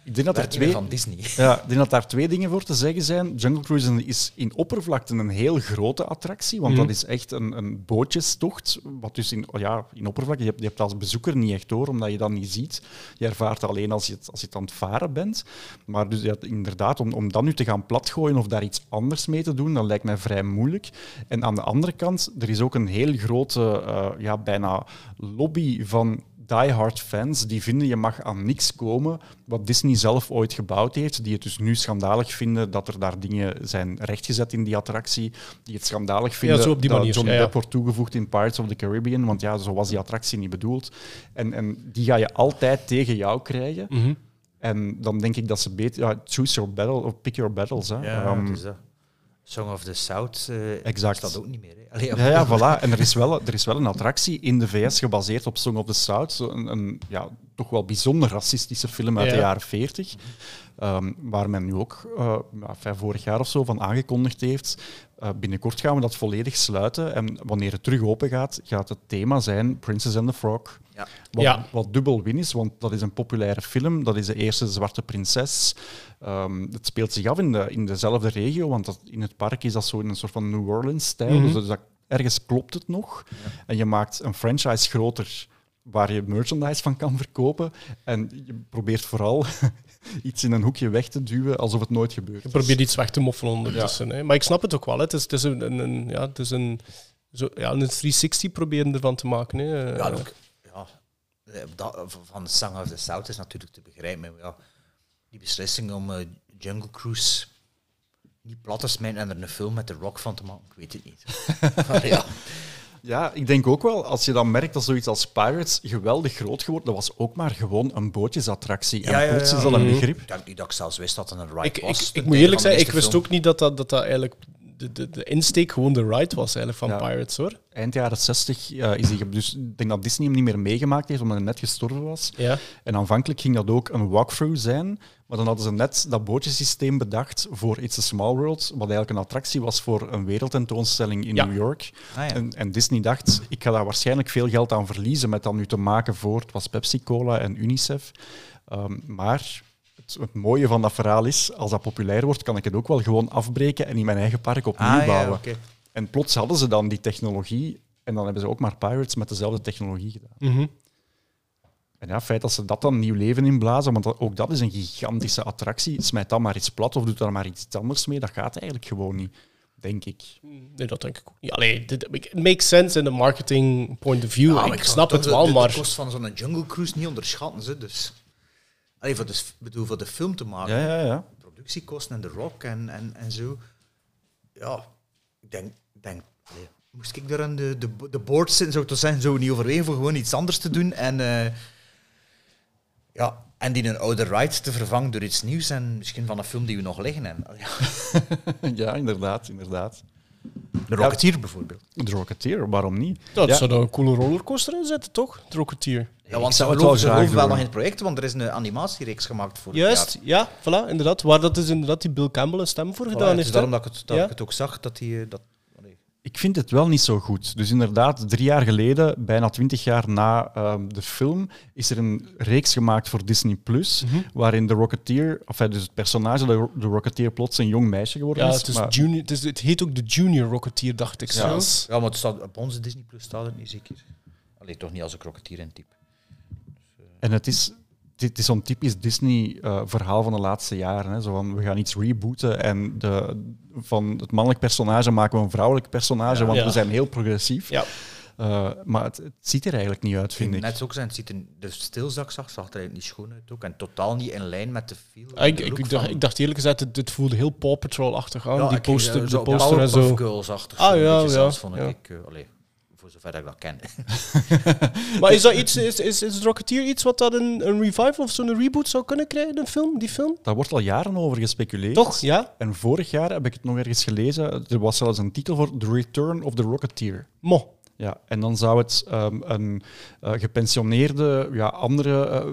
[SPEAKER 2] ik denk dat er twee,
[SPEAKER 4] van Disney.
[SPEAKER 2] Ja, ik denk dat daar twee dingen voor te zeggen zijn. Jungle Cruise is in oppervlakte een heel grote attractie, want dat
[SPEAKER 3] Mhm.
[SPEAKER 2] is echt een, een bootjestocht. Wat dus in, ja, in oppervlakte, je hebt, je hebt als bezoeker niet echt door, omdat je dat niet ziet. Je ervaart het alleen als je het, als je het aan het varen bent. Maar dus ja, inderdaad, om, om dat nu te gaan platgooien of daar iets anders mee te doen, dat lijkt mij vrij moeilijk. En aan de andere kant, er is ook een heel grote, eh, ja, bijna lobby van diehard fans die vinden je mag aan niks komen wat Disney zelf ooit gebouwd heeft, die het dus nu schandalig vinden dat er daar dingen zijn rechtgezet in die attractie, die het schandalig vinden
[SPEAKER 3] zo op die
[SPEAKER 2] dat
[SPEAKER 3] manier,
[SPEAKER 2] Johnny
[SPEAKER 3] ja, ja.
[SPEAKER 2] Depp wordt toegevoegd in Pirates of the Caribbean, want ja, zo was die attractie niet bedoeld. En, en die ga je altijd tegen jou krijgen.
[SPEAKER 3] Mhm.
[SPEAKER 2] En dan denk ik dat ze beter... Ja, choose your battle, of pick your battles. Hè.
[SPEAKER 4] Ja,
[SPEAKER 2] Ehm,
[SPEAKER 4] is dat. Song of the South eh
[SPEAKER 2] Exact.
[SPEAKER 4] staat ook niet meer. Hè. Allee,
[SPEAKER 2] Ja, ja, voilà. En er is, wel, er is wel een attractie in de VS gebaseerd op Song of the South. Zo Een, een ja, toch wel bijzonder racistische film uit de
[SPEAKER 3] Ja.
[SPEAKER 2] jaren 40. ehm, waar men nu ook eh, ja, enfin, vorig jaar of zo van aangekondigd heeft. Eh, binnenkort gaan we dat volledig sluiten. En wanneer het terug open gaat, gaat het thema zijn Princess and the Frog.
[SPEAKER 4] Ja.
[SPEAKER 2] Wat,
[SPEAKER 3] Ja.
[SPEAKER 2] wat dubbel win is, want dat is een populaire film. Dat is de eerste zwarte prinses. Ehm, het speelt zich af in, de, in dezelfde regio, want dat, in het park is dat zo in een soort van New Orleans-stijl.
[SPEAKER 3] Mhm.
[SPEAKER 2] Dus dat, ergens klopt het nog. En je maakt een franchise groter waar je merchandise van kan verkopen. En je probeert vooral iets in een hoekje weg te duwen alsof het nooit gebeurt.
[SPEAKER 3] Je probeert iets weg te moffelen ondertussen. Hè. Maar ik snap het ook wel. Hè. Het is, het is een, een, een- ja, het is een, zo, ja, een 360 proberen ervan te maken. Hè.
[SPEAKER 4] Ja, ook, ja, eh, dat, van Song of the South is natuurlijk te begrijpen. Maar ja, die beslissing om eh, Jungle Cruise niet plat te smijten en er een film met The Rock van te maken, ik weet het niet. Maar ja,
[SPEAKER 2] Ja, ik denk ook wel, als je dan merkt dat zoiets als Pirates geweldig groot geworden, dat was ook maar gewoon een bootjesattractie. En
[SPEAKER 4] Ja, ja,
[SPEAKER 2] plots is dat een
[SPEAKER 3] Mhm.
[SPEAKER 2] begrip.
[SPEAKER 4] ik denk niet dat ik zelfs wist dat het een ride
[SPEAKER 3] ik,
[SPEAKER 4] was.
[SPEAKER 3] ik, ik moet eerlijk zijn, ik wist
[SPEAKER 4] film.
[SPEAKER 3] ook niet dat dat, dat, dat eigenlijk de, de, de insteek gewoon de ride was eigenlijk van
[SPEAKER 2] Ja.
[SPEAKER 3] Pirates hoor.
[SPEAKER 2] Eind jaren 60 eh, is hij... Dus ik denk dat Disney hem niet meer meegemaakt heeft, omdat hij net gestorven was.
[SPEAKER 3] Ja.
[SPEAKER 2] En aanvankelijk ging dat ook een walkthrough zijn, maar dan hadden ze net dat bootjesysteem bedacht voor It's a Small World, wat eigenlijk een attractie was voor een wereldtentoonstelling in
[SPEAKER 3] Ja.
[SPEAKER 2] New York.
[SPEAKER 4] Ah, ja.
[SPEAKER 2] En, en Disney dacht, ik ga daar waarschijnlijk veel geld aan verliezen met dat nu te maken voor, het was Pepsi-Cola en UNICEF. Ehm, maar het, het mooie van dat verhaal is, als dat populair wordt, kan ik het ook wel gewoon afbreken en in mijn eigen park opnieuw
[SPEAKER 4] Ah, ja,
[SPEAKER 2] bouwen. En plots hadden ze dan die technologie en dan hebben ze ook maar Pirates met dezelfde technologie gedaan.
[SPEAKER 3] Mhm.
[SPEAKER 2] En ja, het feit dat ze dat dan nieuw leven inblazen, want dat- ook dat is een gigantische attractie. Smijt dan maar iets plat of doet daar maar iets anders mee. Dat gaat eigenlijk gewoon niet, denk ik.
[SPEAKER 3] Nee, dat denk ik ook niet. Allee, it makes sense in the marketing point of view.
[SPEAKER 4] Ja, maar
[SPEAKER 3] ik snap het
[SPEAKER 4] de-
[SPEAKER 3] wel,
[SPEAKER 4] de,
[SPEAKER 3] maar...
[SPEAKER 4] De kost van zo'n Jungle Cruise niet onderschatten. Ze, dus. Allee, voor, de, bedoel, voor de film te maken.
[SPEAKER 2] Ja, ja, ja.
[SPEAKER 4] productiekosten en de rock en, en, en zo. Ja, ik denk, denk allee, moest ik daar aan de, de, de board zitten, zou ik toch zeggen, zo niet overwegen voor gewoon iets anders te doen. En, eh, ja, en die een oude ride te vervangen door iets nieuws en misschien van een film die we nog liggen. En, ja,
[SPEAKER 2] ja, inderdaad, inderdaad.
[SPEAKER 4] de Rocketeer bijvoorbeeld.
[SPEAKER 2] De Rocketeer, waarom niet?
[SPEAKER 3] Dat
[SPEAKER 2] Ja.
[SPEAKER 3] zou er een coole rollercoaster in zitten, toch? Het Rocketeer.
[SPEAKER 4] Ja, want ze geloven,
[SPEAKER 2] wel
[SPEAKER 4] nog in het project, want er is een animatiereeks gemaakt voor
[SPEAKER 3] Juist, ja, voilà, inderdaad. Waar dat is inderdaad die Bill Campbell een stem voor gedaan heeft.
[SPEAKER 4] is daarom dat ik het, dat
[SPEAKER 3] Ja.
[SPEAKER 4] ik het ook zag, dat die... eh, Dat, allee.
[SPEAKER 2] Ik vind het wel niet zo goed. Dus inderdaad, drie jaar geleden, bijna twintig jaar na ehm, de film, is er een reeks gemaakt voor Disney Plus,
[SPEAKER 3] Mhm.
[SPEAKER 2] waarin de Rocketeer, of dus het personage de, de Rocketeer plots een jong meisje geworden
[SPEAKER 3] Ja,
[SPEAKER 2] is.
[SPEAKER 3] het, is
[SPEAKER 2] maar-
[SPEAKER 3] junior, het, is, het heet ook de Junior Rocketeer, dacht ik
[SPEAKER 2] Ja.
[SPEAKER 3] zelfs.
[SPEAKER 4] Ja, maar het staat, op onze Disney Plus staat het niet zeker. Allee, toch niet als een Rocketeer in type.
[SPEAKER 2] En het is, dit is zo'n typisch Disney-verhaal van de laatste jaren. Hè. Zo van, we gaan iets rebooten en de, van het mannelijk personage maken we een vrouwelijk personage,
[SPEAKER 4] Ja.
[SPEAKER 2] want
[SPEAKER 3] Ja.
[SPEAKER 2] we zijn heel progressief.
[SPEAKER 3] Ja.
[SPEAKER 2] Eh, maar het, het ziet er eigenlijk niet uit, vind ik.
[SPEAKER 4] Net ook zijn, het ziet er, de stilzak zag, zag er eigenlijk niet schoon uit ook. En totaal niet in lijn met de feel.
[SPEAKER 3] Ah, ik,
[SPEAKER 4] de
[SPEAKER 3] ik, dacht,
[SPEAKER 4] van-
[SPEAKER 3] ik dacht eerlijk gezegd, het, het voelde heel Paw Patrol-achtig aan.
[SPEAKER 4] Ja,
[SPEAKER 3] die
[SPEAKER 4] ik-
[SPEAKER 3] poster,
[SPEAKER 4] eh,
[SPEAKER 3] de
[SPEAKER 4] zo
[SPEAKER 3] poster en zo.
[SPEAKER 4] Girls-achtig.
[SPEAKER 3] Ah, ja, ja,
[SPEAKER 4] zelfs, vond
[SPEAKER 3] ja.
[SPEAKER 4] ik. eh, zover dat ik dat ken.
[SPEAKER 3] Maar is dat iets, is, is, is Rocketeer iets wat dat een, een revival of zo'n reboot zou kunnen krijgen, een film, die film?
[SPEAKER 2] Daar wordt al jaren over gespeculeerd.
[SPEAKER 3] Toch? Ja?
[SPEAKER 2] En vorig jaar heb ik het nog ergens gelezen. Er was zelfs een titel voor The Return of the Rocketeer.
[SPEAKER 3] Mo.
[SPEAKER 2] Ja, en dan zou het ehm, een eh, gepensioneerde ja, andere eh,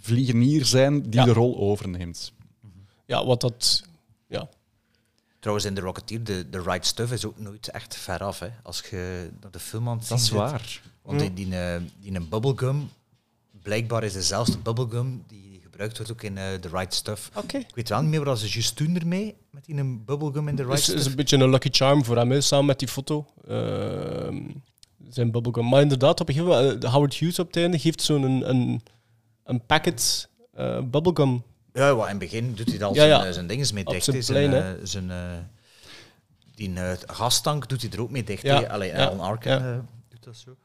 [SPEAKER 2] vliegenier zijn die
[SPEAKER 3] Ja.
[SPEAKER 2] de rol overneemt.
[SPEAKER 3] Ja, wat dat...
[SPEAKER 4] Trouwens, in The Rocketeer, de, de right stuff is ook nooit echt ver af. Hè. Als je naar de film aan het
[SPEAKER 2] Dat is
[SPEAKER 4] zit.
[SPEAKER 2] waar.
[SPEAKER 4] Want die, die, eh, die een bubblegum blijkbaar is dezelfde bubblegum die gebruikt wordt ook in eh, The Right Stuff.
[SPEAKER 3] Oké.
[SPEAKER 4] Ik weet wel niet meer wat ze juist doen ermee, met die een bubblegum in The Right
[SPEAKER 3] Dus het is
[SPEAKER 4] Stuff.
[SPEAKER 3] een beetje een lucky charm voor hem, hè, samen met die foto. Ehm, zijn bubblegum. Maar inderdaad, op een gegeven moment, eh, Howard Hughes op het einde geeft zo'n een, een, een packet eh, bubblegum.
[SPEAKER 4] Ja, wat in het begin doet hij al
[SPEAKER 3] Ja,
[SPEAKER 4] zijn,
[SPEAKER 3] ja.
[SPEAKER 4] eh, zijn dingen mee dicht.
[SPEAKER 3] zijn.
[SPEAKER 4] Zijn,
[SPEAKER 3] plein,
[SPEAKER 4] eh, zijn, eh, die gastank doet hij er ook mee dicht.
[SPEAKER 3] Ja.
[SPEAKER 4] Allee, Alan Arkin
[SPEAKER 3] ja.
[SPEAKER 4] doet dat zo.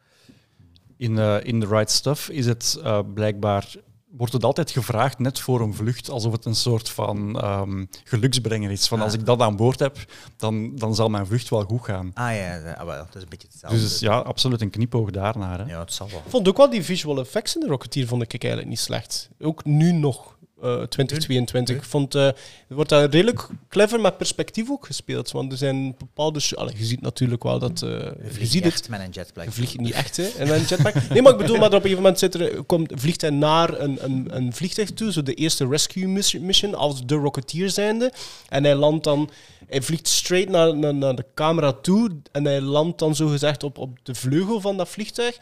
[SPEAKER 2] In, in The Right Stuff is het eh, blijkbaar wordt het altijd gevraagd, net voor een vlucht, alsof het een soort van ehm, geluksbrenger is. Van
[SPEAKER 4] Ah.
[SPEAKER 2] als ik dat aan boord heb, dan, dan zal mijn vlucht wel goed gaan.
[SPEAKER 4] Ah ja, ah, wel, dat is een beetje hetzelfde.
[SPEAKER 2] Dus ja, absoluut een knipoog daarnaar. Hè.
[SPEAKER 4] ja, het zal wel.
[SPEAKER 3] Ik vond ook wel die visual effects in de Rocketeer vond ik eigenlijk niet slecht. Ook nu nog, eh 2022. Ik vond, eh, er wordt daar redelijk clever met perspectief ook gespeeld. Want er zijn bepaalde... Allee, je ziet natuurlijk wel dat... eh, je
[SPEAKER 4] Vliegt
[SPEAKER 3] ziet
[SPEAKER 4] niet
[SPEAKER 3] het.
[SPEAKER 4] echt met een jetpack.
[SPEAKER 3] Je vliegt niet echt hè, in een jetpack. Nee, maar ik bedoel, maar op een gegeven moment zit er, komt, vliegt hij naar een, een, een vliegtuig toe, zo de eerste rescue mission, mission als de Rocketeer zijnde. En hij landt dan, hij vliegt straight naar, naar, naar de camera toe en hij landt dan zogezegd op, op de vleugel van dat vliegtuig.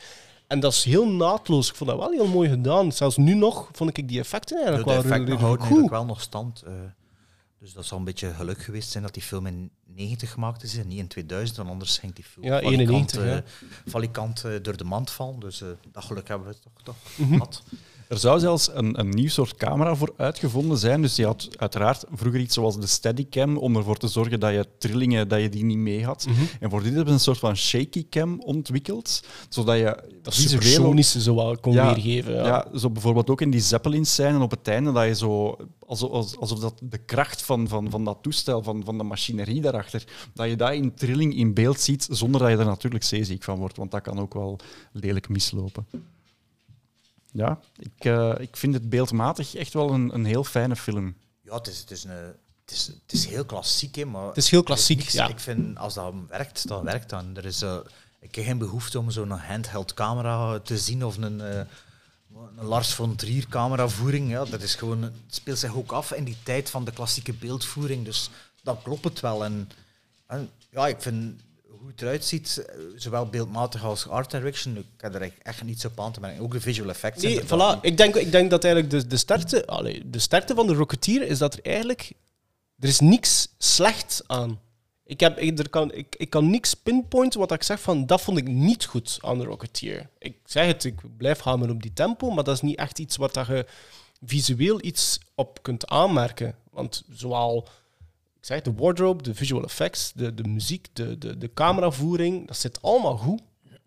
[SPEAKER 3] En dat is heel naadloos. Ik vond dat wel heel mooi gedaan. Zelfs nu nog vond ik die effecten
[SPEAKER 4] De
[SPEAKER 3] eigenlijk wel
[SPEAKER 4] effecten
[SPEAKER 3] redelijk
[SPEAKER 4] houden
[SPEAKER 3] goed.
[SPEAKER 4] eigenlijk wel nog stand. eh, dus dat zal een beetje geluk geweest zijn dat die film in 90 gemaakt is en niet in 2000, want anders ging die film
[SPEAKER 3] Ja,
[SPEAKER 4] valikant,
[SPEAKER 3] 91,
[SPEAKER 4] eh,
[SPEAKER 3] ja.
[SPEAKER 4] valikant, eh, door de mand vallen. Dus eh, dat geluk hebben we toch, toch
[SPEAKER 3] Mhm.
[SPEAKER 4] gehad.
[SPEAKER 2] Er zou zelfs een, een nieuw soort camera voor uitgevonden zijn. Dus je had uiteraard vroeger iets zoals de Steadicam, om ervoor te zorgen dat je trillingen dat je die niet mee had.
[SPEAKER 3] Mhm.
[SPEAKER 2] En voor dit hebben ze een soort van shaky cam ontwikkeld, zodat je
[SPEAKER 3] Dat
[SPEAKER 2] visueel
[SPEAKER 3] zo wel kon
[SPEAKER 2] Ja,
[SPEAKER 3] weergeven. Ja.
[SPEAKER 2] Ja, zo bijvoorbeeld ook in die Zeppelin-scène op het einde, dat je zo, alsof, als- alsof dat de kracht van, van, van dat toestel, van, van de machinerie daarachter, dat je dat in trilling in beeld ziet, zonder dat je er natuurlijk zeeziek van wordt, want dat kan ook wel lelijk mislopen. Ja, ik, eh, ik vind het beeldmatig echt wel een, een heel fijne film.
[SPEAKER 4] Ja, het is, het is, een, het is, het is heel klassiek, hè, maar...
[SPEAKER 3] Het is heel klassiek, ja.
[SPEAKER 4] Ik vind, als dat werkt, dan werkt dan. Er is, eh, ik heb geen behoefte om zo'n handheld camera te zien of een, eh, een Lars von Trier cameravoering. Ja, dat is gewoon, het speelt zich ook af in die tijd van de klassieke beeldvoering, dus dan klopt het wel. En, en ja, ik vind hoe het eruit ziet, eh, zowel beeldmatig als art direction, ik heb er echt, echt niets op aan te merken. Ook de visual effects.
[SPEAKER 3] Nee, voilà. Ik denk, ik denk dat eigenlijk de, de, sterkte, allee, de sterkte van de Rocketeer is dat er eigenlijk... Er is niks slecht aan. Ik, heb, ik, er kan, ik, ik kan niks pinpointen wat ik zeg van dat vond ik niet goed aan de Rocketeer. Ik zeg het, ik blijf hameren op die tempo, maar dat is niet echt iets waar dat je visueel iets op kunt aanmerken. Want zowel ik zeg, de wardrobe, de visual effects, de, de muziek, de, de, de cameravoering, dat zit allemaal goed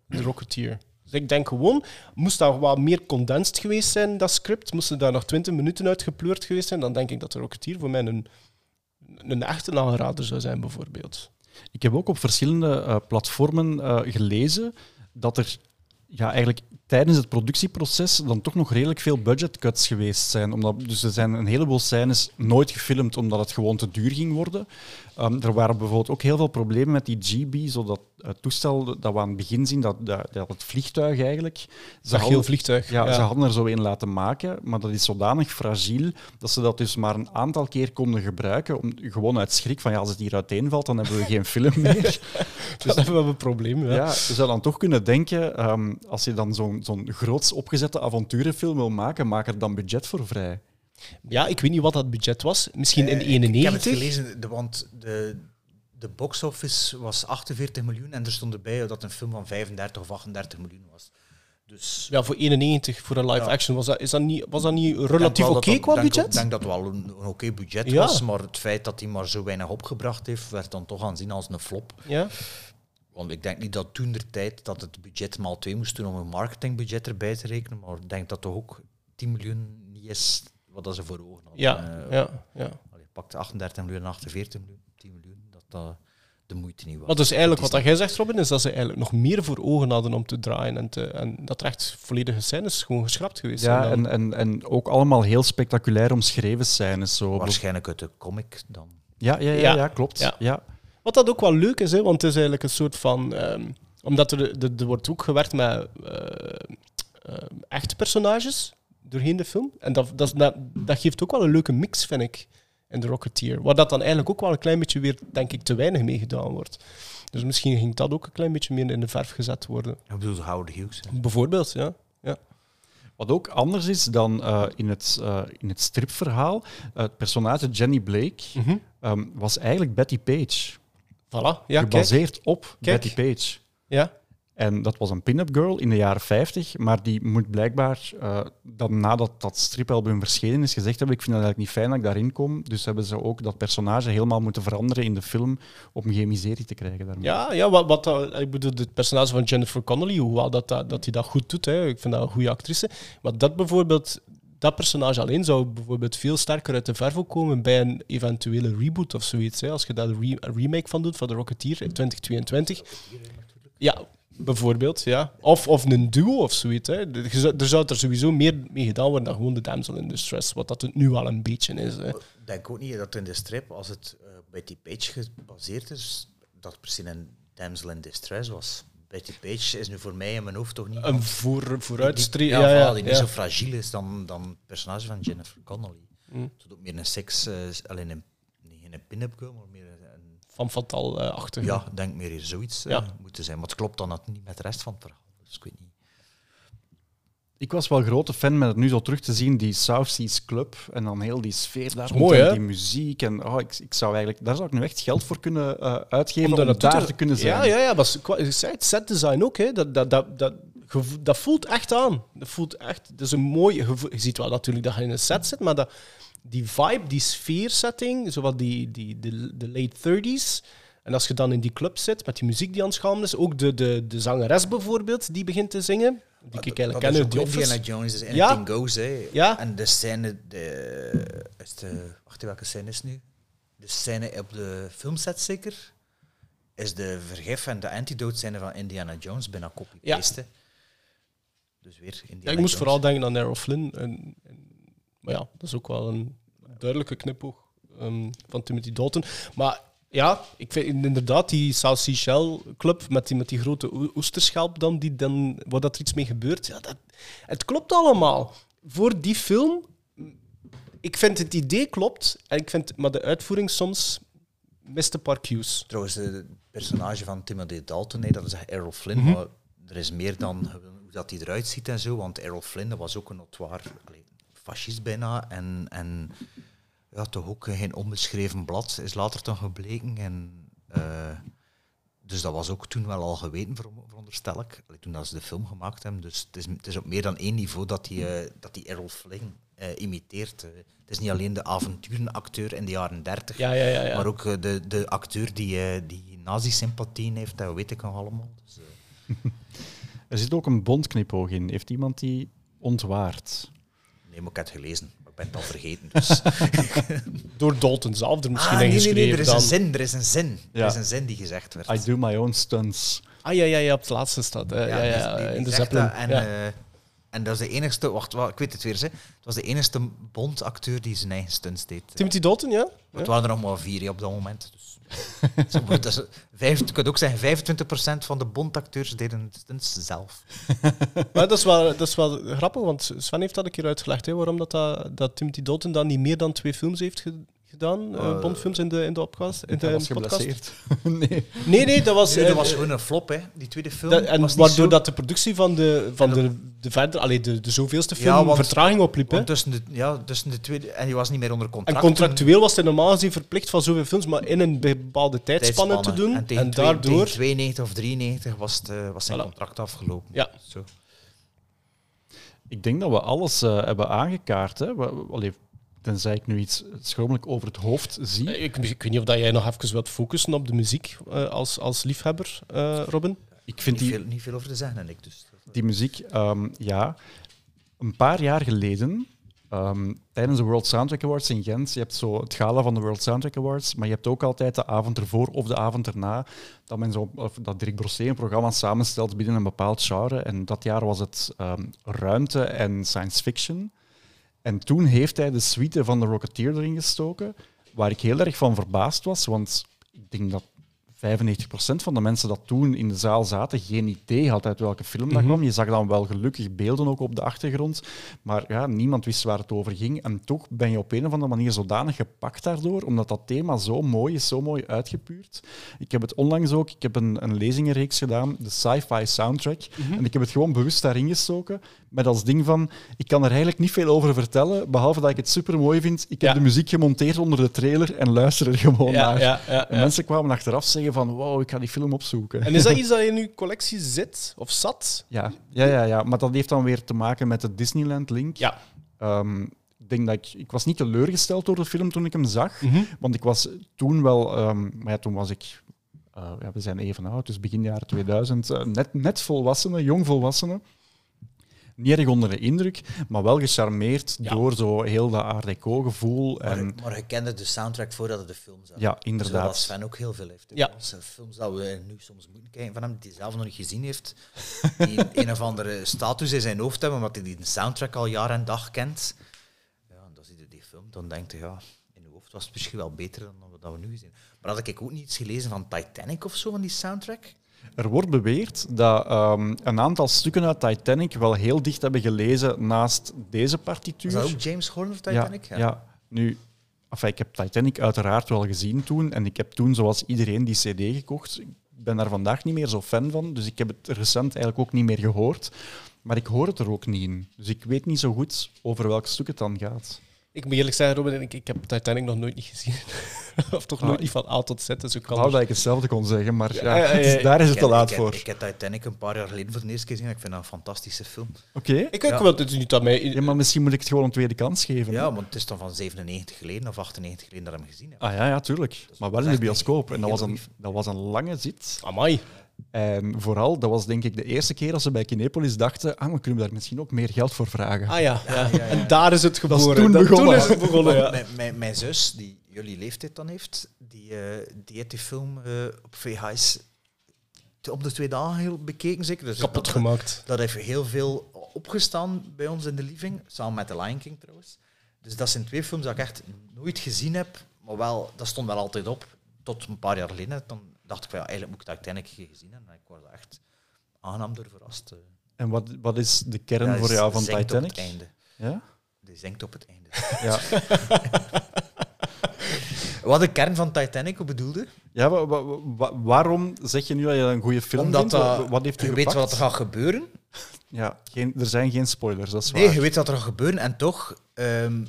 [SPEAKER 3] de Rocketeer. Dus ik denk gewoon, moest dat wat meer condensed geweest zijn, dat script, moesten daar nog 20 minuten uitgepleurd geweest zijn, dan denk ik dat de Rocketeer voor mij een, een echte aanrader zou zijn, bijvoorbeeld.
[SPEAKER 2] Ik heb ook op verschillende eh, platformen eh, gelezen dat er ja, eigenlijk tijdens het productieproces dan toch nog redelijk veel budgetcuts geweest zijn. Omdat, dus er zijn een heleboel scènes nooit gefilmd omdat het gewoon te duur ging worden. Ehm, er waren bijvoorbeeld ook heel veel problemen met die GB, zo dat het toestel dat we aan het begin zien, dat, dat, dat het vliegtuig eigenlijk... Ze
[SPEAKER 3] Dat
[SPEAKER 2] hadden-
[SPEAKER 3] vliegtuig.
[SPEAKER 2] ja, ze hadden er zo een laten maken, maar dat is zodanig fragiel dat ze dat dus maar een aantal keer konden gebruiken. Om, gewoon uit schrik van ja, als het hier uiteenvalt, dan hebben we geen film meer.
[SPEAKER 3] dan hebben we een probleem. Ja.
[SPEAKER 2] Ja, je zou dan toch kunnen denken, ehm, als je dan zo'n zo'n groots opgezette avonturenfilm wil maken, maak er dan budget voor vrij.
[SPEAKER 3] ja, ik weet niet wat dat budget was. Misschien in
[SPEAKER 4] Eh, ik- Ik, heb het
[SPEAKER 3] 91.
[SPEAKER 4] gelezen, de, want de, de box office was 48 miljoen en er stond erbij dat het een film van 35 of 38 miljoen was. Dus
[SPEAKER 3] Ja, voor 91, voor een live
[SPEAKER 4] Ja.
[SPEAKER 3] action, was dat, is dat niet, was dat niet relatief oké qua
[SPEAKER 4] denk-
[SPEAKER 3] budget?
[SPEAKER 4] Ik denk dat het wel een, een oké budget
[SPEAKER 3] Ja.
[SPEAKER 4] was, maar het feit dat hij maar zo weinig opgebracht heeft, werd dan toch aanzien als een flop.
[SPEAKER 3] Ja.
[SPEAKER 4] Want ik denk niet dat toen de tijd dat het budget maal 2 moest doen om een marketingbudget erbij te rekenen, maar ik denk dat toch ook 10 miljoen niet is wat dat ze voor ogen hadden.
[SPEAKER 3] Ja,
[SPEAKER 4] Eh,
[SPEAKER 3] ja, ja.
[SPEAKER 4] Allee, pakte 38 miljoen en 48 miljoen, 10 miljoen, dat dat de moeite niet was.
[SPEAKER 3] Wat dus eigenlijk, wat dat jij zegt, Robin, is dat ze eigenlijk nog meer voor ogen hadden om te draaien en, te, en dat er echt volledige scènes gewoon geschrapt geweest
[SPEAKER 2] Ja,
[SPEAKER 3] zijn.
[SPEAKER 2] en,
[SPEAKER 3] dan.
[SPEAKER 2] en, en ook allemaal heel spectaculair omschreven scènes. Zo.
[SPEAKER 4] Waarschijnlijk uit de comic dan.
[SPEAKER 2] Ja, ja, ja,
[SPEAKER 3] Ja.
[SPEAKER 2] ja, klopt.
[SPEAKER 3] Ja. Wat dat ook wel leuk is, hè, want het is eigenlijk een soort van... ehm, omdat er, er, er wordt ook gewerkt met eh, eh, echte personages doorheen de film. En dat, dat, is- dat, dat geeft ook wel een leuke mix, vind ik, in The Rocketeer. Waar dat dan eigenlijk ook wel een klein beetje weer, denk ik, te weinig mee gedaan wordt. Dus misschien ging dat ook een klein beetje meer in de verf gezet worden.
[SPEAKER 4] Ik bedoel Howard Hughes. hè.
[SPEAKER 3] Bijvoorbeeld, ja. ja.
[SPEAKER 2] Wat ook anders is dan eh, in, het, uh, in het stripverhaal, het personage Jenny Blake
[SPEAKER 3] Mhm.
[SPEAKER 2] ehm, was eigenlijk Betty Page.
[SPEAKER 3] Voilà, ja, kijk.
[SPEAKER 2] gebaseerd op
[SPEAKER 3] Kijk.
[SPEAKER 2] Betty Page.
[SPEAKER 3] Ja.
[SPEAKER 2] En dat was een pin-up girl in de jaren 50, maar die moet blijkbaar, eh, dan nadat dat stripalbum verschenen is, gezegd hebben: Ik vind het eigenlijk niet fijn dat ik daarin kom. Dus hebben ze ook dat personage helemaal moeten veranderen in de film om geen miserie te krijgen daarmee.
[SPEAKER 3] Ja, ja wat, wat, dat- ik bedoel, het personage van Jennifer Connelly, hoewel dat, dat, dat hij dat goed doet, hè, ik vind dat een goede actrice. Maar dat bijvoorbeeld, dat personage alleen zou bijvoorbeeld veel sterker uit de verf komen bij een eventuele reboot of zoiets. Hè, als je daar een, re- een remake van doet van The Rocketeer in 2022. Ja, bijvoorbeeld, ja. Of, of een duo of zoiets. Hè. Er zou er sowieso meer mee gedaan worden dan gewoon de damsel in distress, wat dat het nu al een beetje is. Hè.
[SPEAKER 4] Ik denk ook niet dat in de strip, als het eh, Betty Page gebaseerd is, dat het precies een damsel in distress was. Betty Page is nu voor mij in mijn hoofd toch niet...
[SPEAKER 3] Een voor,
[SPEAKER 4] ja,
[SPEAKER 3] Ja, ja,
[SPEAKER 4] die niet zo fragiel is dan, dan het personage van Jennifer Connelly.
[SPEAKER 3] Mm.
[SPEAKER 4] Het ook meer een seks, eh, alleen een, niet een pin-up girl, maar meer een...
[SPEAKER 3] Van Fatal eh, achter.
[SPEAKER 4] Ja, denk meer hier zoiets eh, moeten zijn. Maar het klopt dan net niet met de rest van het verhaal. Dus ik weet niet.
[SPEAKER 2] Ik was wel grote fan met het nu zo terug te zien, die South Seas Club en dan heel die sfeer daar
[SPEAKER 3] mooi,
[SPEAKER 2] en
[SPEAKER 3] hè?
[SPEAKER 2] die muziek. En, oh, ik, ik zou eigenlijk, daar zou ik nu echt geld voor kunnen eh, uitgeven
[SPEAKER 3] Om
[SPEAKER 2] om,
[SPEAKER 3] daar te-
[SPEAKER 2] te kunnen zijn.
[SPEAKER 3] Ja, ja, ja. Maar s- qua- ik zei het, set design ook. Hè. Dat, dat, dat, dat, dat voelt echt aan. Dat voelt echt... Dat is een mooi... gevo- Je ziet wel natuurlijk dat je in een set zit, maar dat, die vibe, die sfeersetting, zowat die, die, de, de late 30s... En als je dan in die club zit, met die muziek die aan het schamelen is, ook de, de, de zangeres bijvoorbeeld, die begint te zingen, die ik eigenlijk ken uit The Office.
[SPEAKER 4] Indiana Jones,
[SPEAKER 3] Ja.
[SPEAKER 4] anything goes. Hè.
[SPEAKER 3] Ja.
[SPEAKER 4] En de scène... De, is de, wacht, welke scène is het nu? De scène op de filmset zeker? Is de vergif en de antidote scène van Indiana Jones bijna copy-paste. Dus weer Indiana
[SPEAKER 3] Ja, ik moest
[SPEAKER 4] Jones.
[SPEAKER 3] vooral denken aan Errol Flynn. En, en, maar ja, dat is ook wel een duidelijke knipoog ehm, van Timothy Dalton. Maar ja, ik vind inderdaad die South Sea Shell Club met die, met die grote oe- oesterschelp dan, die dan, waar dat er iets mee gebeurt. Ja, dat, het klopt allemaal. Voor die film, ik vind het idee klopt, en ik vind, maar de uitvoering soms mist een paar cues.
[SPEAKER 4] Trouwens, het personage van Timothy Dalton, nee, dat is Errol Flynn,
[SPEAKER 3] Mhm.
[SPEAKER 4] maar er is meer dan hoe dat hij eruit ziet en zo, want Errol Flynn dat was ook een notoire fascist bijna en, en ja, toch ook geen onbeschreven blad, is later dan gebleken. En, eh, dus dat was ook toen wel al geweten, veron- veronderstel ik, toen dat ze de film gemaakt hebben. Dus het is, het is op meer dan één niveau dat die, eh, dat die Errol Flynn eh, imiteert. het is niet alleen de avonturenacteur in de jaren dertig,
[SPEAKER 3] Ja, ja, ja. ja.
[SPEAKER 4] maar ook de, de acteur die, eh, die nazi-sympathieën heeft, dat weet ik nog allemaal. Dus,
[SPEAKER 2] Er zit ook een bondknipoog in. Heeft iemand die ontwaard?
[SPEAKER 4] nee, maar ik heb het gelezen, ben het al vergeten. Dus.
[SPEAKER 3] Door Dalton zelf er misschien
[SPEAKER 4] ah, nee, nee, nee, er is
[SPEAKER 3] dan.
[SPEAKER 4] een zin, er is een zin. Er is een zin die gezegd werd.
[SPEAKER 2] I do my own stunts.
[SPEAKER 3] Ah ja, ja, ja, op het laatste staat. hè. Ja, ja,
[SPEAKER 4] die- die- die
[SPEAKER 3] in de Zeppelin.
[SPEAKER 4] En,
[SPEAKER 3] ja.
[SPEAKER 4] eh, en dat is de enigste, wacht, wacht, ik weet het weer, het was de enige Bond-acteur die zijn eigen stunts deed.
[SPEAKER 3] Timothy Dalton, ja?
[SPEAKER 4] Het waren er nog maar vier op dat moment. Dus. Dat is vijf, kan ook zeggen, 25% van de Bond-acteurs deden stunts zelf.
[SPEAKER 3] Maar dat is, wel, dat is wel grappig, want Sven heeft dat een keer uitgelegd, hè, waarom dat, dat, dat Timothy Dalton dan niet meer dan twee films heeft ge- gedaan, eh,
[SPEAKER 4] Eh,
[SPEAKER 3] Bondfilms in de, in de, opcast, in de
[SPEAKER 2] was
[SPEAKER 3] podcast.
[SPEAKER 2] geblesseerd. nee.
[SPEAKER 3] Nee, nee, dat was...
[SPEAKER 4] Nee, dat
[SPEAKER 3] eh,
[SPEAKER 4] was gewoon een flop, hè. Die tweede film.
[SPEAKER 3] dat- en waardoor
[SPEAKER 4] zo-
[SPEAKER 3] dat de productie van de, van de, de verder, allee, de, de zoveelste film
[SPEAKER 4] Ja, want-
[SPEAKER 3] vertraging opliep. Hè.
[SPEAKER 4] Want tussen de, ja, tussen de tweede... En die was niet meer onder
[SPEAKER 3] En
[SPEAKER 4] contract.
[SPEAKER 3] contractueel was hij normaal gezien verplicht van zoveel films, maar in een bepaalde tijdspanne te doen.
[SPEAKER 4] En,
[SPEAKER 3] En,
[SPEAKER 4] twee-
[SPEAKER 3] daardoor...
[SPEAKER 4] tegen 92 of 93 was, eh, was zijn
[SPEAKER 3] Voilà.
[SPEAKER 4] contract afgelopen.
[SPEAKER 3] Ja.
[SPEAKER 4] Zo.
[SPEAKER 2] Ik denk dat we alles eh, hebben aangekaart. Hè. We, tenzij ik nu iets schromelijk over het hoofd zie.
[SPEAKER 3] Eh, Ik, ik weet niet of dat jij nog even wilt focussen op de muziek eh, als, als liefhebber, eh, Robin.
[SPEAKER 2] Ik vind
[SPEAKER 4] Niet,
[SPEAKER 2] die,
[SPEAKER 4] veel, niet veel over te zeggen, en ik dus.
[SPEAKER 2] die muziek, ehm, ja. Een paar jaar geleden, ehm, tijdens de World Soundtrack Awards in Gent, je hebt zo het gala van de World Soundtrack Awards, maar je hebt ook altijd de avond ervoor of de avond erna dat, men zo, of dat Dirk Brossé een programma samenstelt binnen een bepaald genre. En dat jaar was het ehm, ruimte en science fiction. En toen heeft hij de suite van The Rocketeer erin gestoken, waar ik heel erg van verbaasd was, want ik denk dat 95% van de mensen dat toen in de zaal zaten geen idee had uit welke film dat
[SPEAKER 3] Mhm.
[SPEAKER 2] kwam. Je zag dan wel gelukkig beelden ook op de achtergrond, maar ja, niemand wist waar het over ging. En toch ben je op een of andere manier zodanig gepakt daardoor, omdat dat thema zo mooi is, zo mooi uitgepuurd. Ik heb het onlangs ook, ik heb een, een lezingenreeks gedaan, de sci-fi soundtrack, en ik heb het gewoon bewust daarin gestoken met als ding van, ik kan er eigenlijk niet veel over vertellen, behalve dat ik het super mooi vind. Ik heb
[SPEAKER 3] Ja.
[SPEAKER 2] de muziek gemonteerd onder de trailer en luister er gewoon
[SPEAKER 3] Ja,
[SPEAKER 2] naar.
[SPEAKER 3] ja,
[SPEAKER 2] En mensen kwamen achteraf zeggen van, wow, ik ga die film opzoeken.
[SPEAKER 3] En is dat iets dat in uw collectie zit of zat?
[SPEAKER 2] Ja, ja, ja, ja, maar dat heeft dan weer te maken met de Disneyland-link.
[SPEAKER 3] Ja.
[SPEAKER 2] Ehm, ik denk dat ik, ik was niet teleurgesteld door de film toen ik hem zag,
[SPEAKER 3] Mhm.
[SPEAKER 2] want ik was toen wel, ehm, maar ja, toen was ik, eh, ja, we zijn even oud, dus begin jaren 2000, eh, net, net volwassenen, jong volwassenen. Niet erg onder de indruk, maar wel gecharmeerd
[SPEAKER 3] Ja.
[SPEAKER 2] door zo heel dat art deco gevoel. En,
[SPEAKER 4] Maar, maar je kende de soundtrack voordat je de film zag.
[SPEAKER 2] ja,
[SPEAKER 4] Zoals
[SPEAKER 2] inderdaad.
[SPEAKER 4] Sven ook heel veel heeft.
[SPEAKER 3] Ja.
[SPEAKER 4] Onze films dat we nu soms moeten kijken van hem, die hij zelf nog niet gezien heeft, die een of andere status in zijn hoofd hebben, omdat hij die soundtrack al jaar en dag kent. Ja, en dan zie je die film, dan denkt je, ja, in je hoofd was het misschien wel beter dan wat we nu gezien hebben. Maar had ik ook niet iets gelezen van Titanic of zo, van die soundtrack?
[SPEAKER 2] Er wordt beweerd dat ehm, een aantal stukken uit Titanic wel heel dicht hebben gelezen naast deze partituur.
[SPEAKER 4] Was dat ook James Horner, Titanic?
[SPEAKER 2] Ja, ja. nu, enfin, ik heb Titanic uiteraard wel gezien toen. En ik heb toen, zoals iedereen, die CD gekocht. Ik ben daar vandaag niet meer zo fan van. Dus ik heb het recent eigenlijk ook niet meer gehoord. Maar ik hoor het er ook niet in. Dus ik weet niet zo goed over welk stuk het dan gaat.
[SPEAKER 3] Ik moet eerlijk zeggen, Robin, ik, ik heb Titanic nog nooit niet gezien. of toch
[SPEAKER 2] Ah,
[SPEAKER 3] nooit
[SPEAKER 2] ik-
[SPEAKER 3] niet van A tot Z. Dus ik
[SPEAKER 2] Ik
[SPEAKER 3] kan
[SPEAKER 2] wou dat ik hetzelfde kon zeggen, maar ja,
[SPEAKER 3] Ja, ja, ja,
[SPEAKER 2] het is- daar is het
[SPEAKER 4] Ik
[SPEAKER 2] te laat
[SPEAKER 4] ik heb-
[SPEAKER 2] voor.
[SPEAKER 4] Ik heb Titanic een paar jaar geleden voor de eerste keer gezien. en Ik vind dat een fantastische film.
[SPEAKER 2] Oké.
[SPEAKER 3] Ik wel, het is niet aan mij.
[SPEAKER 2] Ja, maar misschien moet ik het gewoon een tweede kans geven.
[SPEAKER 4] Ja, want het is dan van 97 geleden of 98 geleden dat ik hem gezien heb.
[SPEAKER 2] Ah ja, ja, tuurlijk. Maar wel in de bioscoop. En dat was, een, dat was een lange zit.
[SPEAKER 3] Amai.
[SPEAKER 2] En vooral, dat was denk ik de eerste keer dat ze bij Kinepolis dachten, ah, we kunnen daar misschien ook meer geld voor vragen.
[SPEAKER 3] Ah ja, ja. En daar is het
[SPEAKER 2] is
[SPEAKER 3] geboren.
[SPEAKER 2] toen begonnen.
[SPEAKER 3] is het begonnen, ja.
[SPEAKER 4] Mijn, mijn, mijn zus, die jullie leeftijd dan heeft, die, eh, die heeft die film eh, op VHS op de twee dagen heel bekeken, zeker. Dus
[SPEAKER 3] Kapot
[SPEAKER 4] dat,
[SPEAKER 3] gemaakt.
[SPEAKER 4] dat heeft heel veel opgestaan bij ons in de living, samen met The Lion King trouwens. Dus dat zijn twee films dat ik echt nooit gezien heb, maar wel, dat stond wel altijd op. Tot een paar jaar geleden. Dan dacht ik van ja, eigenlijk moet ik Titanic gezien hebben. En ik was echt aangenaam door verrast. eh.
[SPEAKER 2] En wat, wat is de kern
[SPEAKER 4] Ja,
[SPEAKER 2] voor jou van Titanic?
[SPEAKER 4] op het einde.
[SPEAKER 2] Ja?
[SPEAKER 4] Die zingt op het einde.
[SPEAKER 2] Ja.
[SPEAKER 4] Wat de kern van Titanic, hoe bedoelde?
[SPEAKER 2] ja wa- wa- wa- waarom zeg je nu dat je dat een goede film
[SPEAKER 4] Omdat
[SPEAKER 2] vindt?
[SPEAKER 4] dat-
[SPEAKER 2] Wat, wat heeft u
[SPEAKER 4] je weet wat er gaat gebeuren.
[SPEAKER 2] Ja, geen, er zijn geen spoilers, dat is waar.
[SPEAKER 4] Nee, je weet wat er gaat gebeuren. En toch, ehm,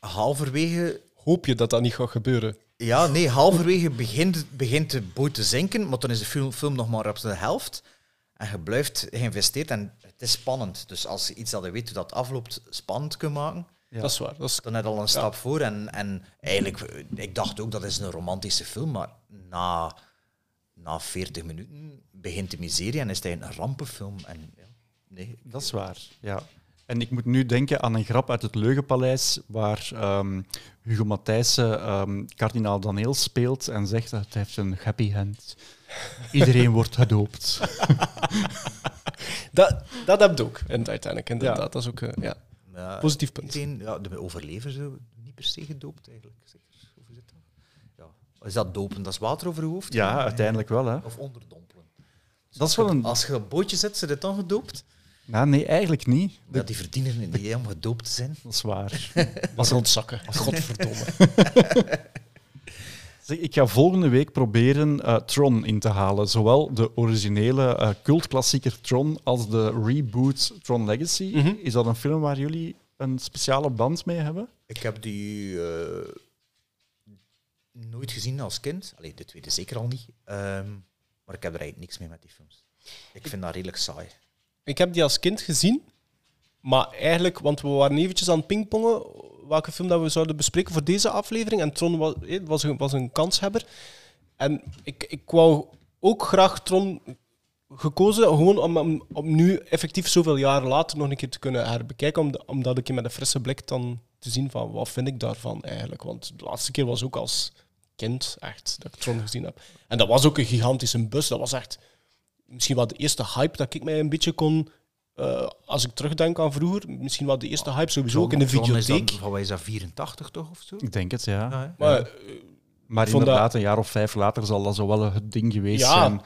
[SPEAKER 4] halverwege...
[SPEAKER 3] Hoop je dat dat niet gaat gebeuren?
[SPEAKER 4] Ja, nee, halverwege begint, begint de boot te zinken, maar dan is de film, film nog maar op de helft. En je blijft geïnvesteerd en het is spannend. Dus als je iets dat je weet hoe dat afloopt, spannend kunt maken,
[SPEAKER 2] Ja.
[SPEAKER 3] Dat is waar. Dat is...
[SPEAKER 4] dan je al een stap voor. En, en eigenlijk, ik dacht ook dat is een romantische film, maar na, na 40 minuten begint de miserie en is het een rampenfilm. En, ja, nee,
[SPEAKER 2] Dat is waar, ja. En ik moet nu denken aan een grap uit het Leugenpaleis, waar ehm, Hugo Matthijssen ehm, kardinaal Daniel speelt en zegt dat het heeft een happy hand. Iedereen wordt gedoopt.
[SPEAKER 3] Dat, dat heb je ook in Titanic, inderdaad.
[SPEAKER 2] Ja.
[SPEAKER 3] Dat is ook eh, ja,
[SPEAKER 4] Ja,
[SPEAKER 3] positief punt.
[SPEAKER 4] Iedereen, ja, de overlevers zijn niet per se gedoopt eigenlijk. Hoe zit dat? Ja. Is dat dopen? Dat is water over je hoofd?
[SPEAKER 2] Ja, uiteindelijk wel, hè.
[SPEAKER 4] Of onderdompelen.
[SPEAKER 2] Dat is wel een...
[SPEAKER 4] Als je op bootje zit, zit het dan gedoopt?
[SPEAKER 2] Nou, nee, eigenlijk niet.
[SPEAKER 4] Ja, die verdienen het niet om gedoopt te zijn.
[SPEAKER 2] Dat is waar.
[SPEAKER 3] Als rondzakken. Godverdomme.
[SPEAKER 2] Zeg, Ik ga volgende week proberen eh, Tron in te halen. Zowel de originele eh, cultklassieker Tron als de reboot Tron Legacy.
[SPEAKER 3] Mhm.
[SPEAKER 2] Is dat een film waar jullie een speciale band mee hebben?
[SPEAKER 4] Ik heb die eh, nooit gezien als kind. Allee, de tweede zeker al niet. Ehm, maar ik heb er eigenlijk niks mee met die films. Ik vind dat redelijk saai.
[SPEAKER 3] Ik heb die als kind gezien, maar eigenlijk, want we waren eventjes aan het pingpongen welke film dat we zouden bespreken voor deze aflevering. En Tron was, eh, was, een, was een kanshebber. En ik, ik wou ook graag Tron gekozen, gewoon om, om, nu effectief zoveel jaren later nog een keer te kunnen herbekijken, om, omdat ik met een frisse blik dan te zien van wat vind ik daarvan eigenlijk. Want de laatste keer was ook als kind echt dat ik Tron gezien heb. En dat was ook een gigantische bus. Dat was echt misschien wel de eerste hype dat ik mij een beetje kon... eh, als ik terugdenk aan vroeger, misschien wel de eerste hype sowieso ook in de videotheek.
[SPEAKER 4] dat, van, wat is dat, 84 toch of zo?
[SPEAKER 2] Ik denk het, ja.
[SPEAKER 3] Maar eh,
[SPEAKER 2] Maar inderdaad, een jaar of vijf later zal dat zo wel het ding geweest
[SPEAKER 3] Ja.
[SPEAKER 2] zijn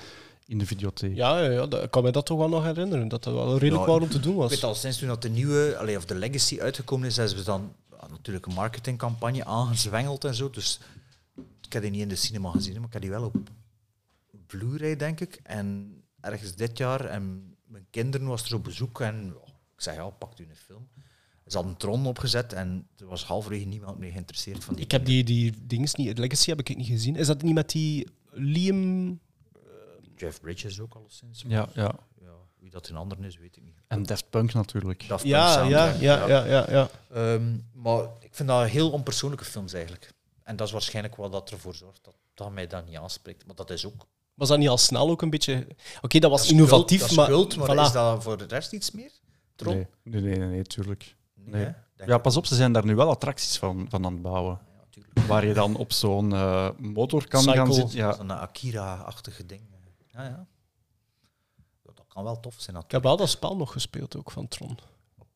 [SPEAKER 2] in de videotheek.
[SPEAKER 3] ja, ja, ja, dat- ik kan me dat toch wel nog herinneren, dat dat wel redelijk waar om te doen
[SPEAKER 4] Ik
[SPEAKER 3] was.
[SPEAKER 4] weet al sinds toen dat de nieuwe, allee, of de Legacy uitgekomen is, hebben ze dan natuurlijk een marketingcampagne aangezwengeld en zo. Dus ik heb die niet in de cinema gezien, maar ik heb die wel op Blu-ray, denk ik. En ergens dit jaar, en mijn kinderen was er op bezoek en ja, Ik zei, ja, pakt u een film. Ze hadden Tron opgezet en er was halverwege niemand meer geïnteresseerd van die
[SPEAKER 3] Ik heb die, die dings niet, Legacy heb ik niet gezien. Is dat niet met die Liam...
[SPEAKER 4] Jeff Bridges ook alleszins.
[SPEAKER 2] Ja, ja.
[SPEAKER 4] ja. Wie dat een ander is, weet ik niet.
[SPEAKER 2] En Daft Punk natuurlijk.
[SPEAKER 4] Daft Punk
[SPEAKER 3] Ja, ja, ja, ja, ja, ja.
[SPEAKER 4] Ehm, maar ik vind dat heel onpersoonlijke films eigenlijk. En dat is waarschijnlijk wat dat ervoor zorgt dat dat mij dat niet aanspreekt. Maar dat is ook
[SPEAKER 3] Was dat niet al snel ook een beetje... Oké, dat was
[SPEAKER 4] dat
[SPEAKER 3] innovatief,
[SPEAKER 4] cult,
[SPEAKER 3] maar...
[SPEAKER 4] is cult, maar
[SPEAKER 3] voilà.
[SPEAKER 4] is dat voor de rest iets meer? Tron?
[SPEAKER 2] Nee, nee, nee, nee, nee, tuurlijk.
[SPEAKER 4] Nee,
[SPEAKER 2] Nee. Ja, pas op, ze zijn daar nu wel attracties van, van aan het bouwen.
[SPEAKER 4] Ja.
[SPEAKER 2] Waar je dan op zo'n eh, motor kan
[SPEAKER 3] Cycle.
[SPEAKER 2] gaan zitten. Ja,
[SPEAKER 4] Zo'n Akira-achtige ding. Ja, ja. Dat kan wel tof zijn
[SPEAKER 3] Ik heb
[SPEAKER 4] natuurlijk.
[SPEAKER 3] wel dat spel nog gespeeld, ook van Tron.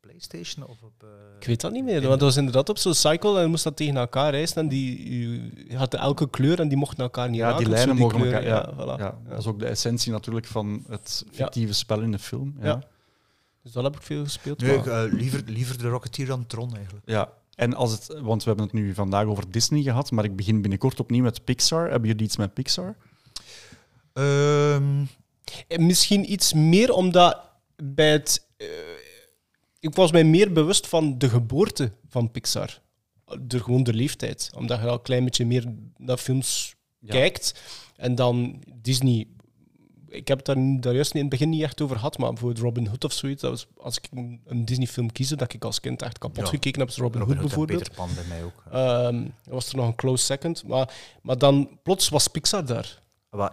[SPEAKER 4] PlayStation of op... eh,
[SPEAKER 3] Ik weet dat niet meer, want dat was inderdaad op zo'n cycle en je moest dat tegen elkaar reizen en die, je had elke kleur en die mochten elkaar niet
[SPEAKER 2] ja
[SPEAKER 3] raken.
[SPEAKER 2] die lijnen mogen
[SPEAKER 3] kleuren.
[SPEAKER 2] elkaar... Ja,
[SPEAKER 3] voilà.
[SPEAKER 2] ja, dat is ook de essentie natuurlijk van het fictieve spel in de film. Ja.
[SPEAKER 3] Ja. Dus dat heb ik veel gespeeld.
[SPEAKER 4] Nee,
[SPEAKER 3] maar-
[SPEAKER 4] eh, liever, liever de Rocketeer dan Tron eigenlijk.
[SPEAKER 2] Ja, en als het, want we hebben het nu vandaag over Disney gehad, maar ik begin binnenkort opnieuw met Pixar. Hebben jullie iets met Pixar?
[SPEAKER 4] Ehm,
[SPEAKER 3] En Misschien iets meer omdat bij het. Ik was mij meer bewust van de geboorte van Pixar. Door gewoon de leeftijd. Omdat je al een klein beetje meer naar films
[SPEAKER 2] Ja.
[SPEAKER 3] kijkt. En dan Disney. Ik heb het daar, daar juist in het begin niet echt over gehad, maar bijvoorbeeld Robin Hood of zoiets. Dat was, als ik een, een Disney-film kies, dat ik als kind echt kapot
[SPEAKER 4] Ja.
[SPEAKER 3] gekeken heb, Robin,
[SPEAKER 4] Robin
[SPEAKER 3] Hood bijvoorbeeld.
[SPEAKER 4] Peter Pan bij mij ook.
[SPEAKER 3] Er was er nog een close second. Maar, maar dan plots was Pixar daar.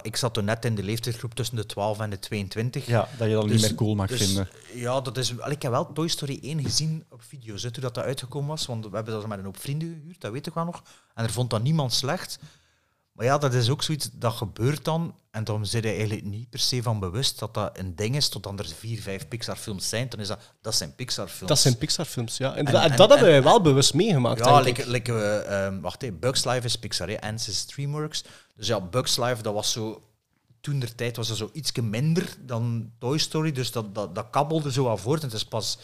[SPEAKER 4] Ik zat toen net in de leeftijdsgroep tussen de 12 en de 22.
[SPEAKER 2] Ja, dat je dat
[SPEAKER 4] Dus-
[SPEAKER 2] niet meer cool mag
[SPEAKER 4] dus-
[SPEAKER 2] vinden.
[SPEAKER 4] Ja, dat is, ik heb wel Toy Story 1 gezien op video's, hè, toen dat, dat uitgekomen was. Want we hebben dat met een hoop vrienden gehuurd, dat weet ik wel nog. En er vond dat niemand slecht. Maar ja, dat is ook zoiets, dat gebeurt dan. En dan zit je eigenlijk niet per se van bewust dat dat een ding is, totdat er vier, vijf Pixar-films zijn. Dan is dat, dat zijn Pixar-films.
[SPEAKER 3] Dat zijn Pixar-films, ja. En,
[SPEAKER 4] En-
[SPEAKER 3] dat-
[SPEAKER 4] en-
[SPEAKER 3] en dat hebben
[SPEAKER 4] en-
[SPEAKER 3] wij wel bewust meegemaakt.
[SPEAKER 4] Ja, like, like, eh, ehm, wacht even, Bugs Life is Pixar, hè? Ants is DreamWorks. Dus ja, Bugs Life, dat was zo... Toen der tijd was dat zo iets minder dan Toy Story, dus dat, dat, dat kabbelde zo aan voort. En het is pas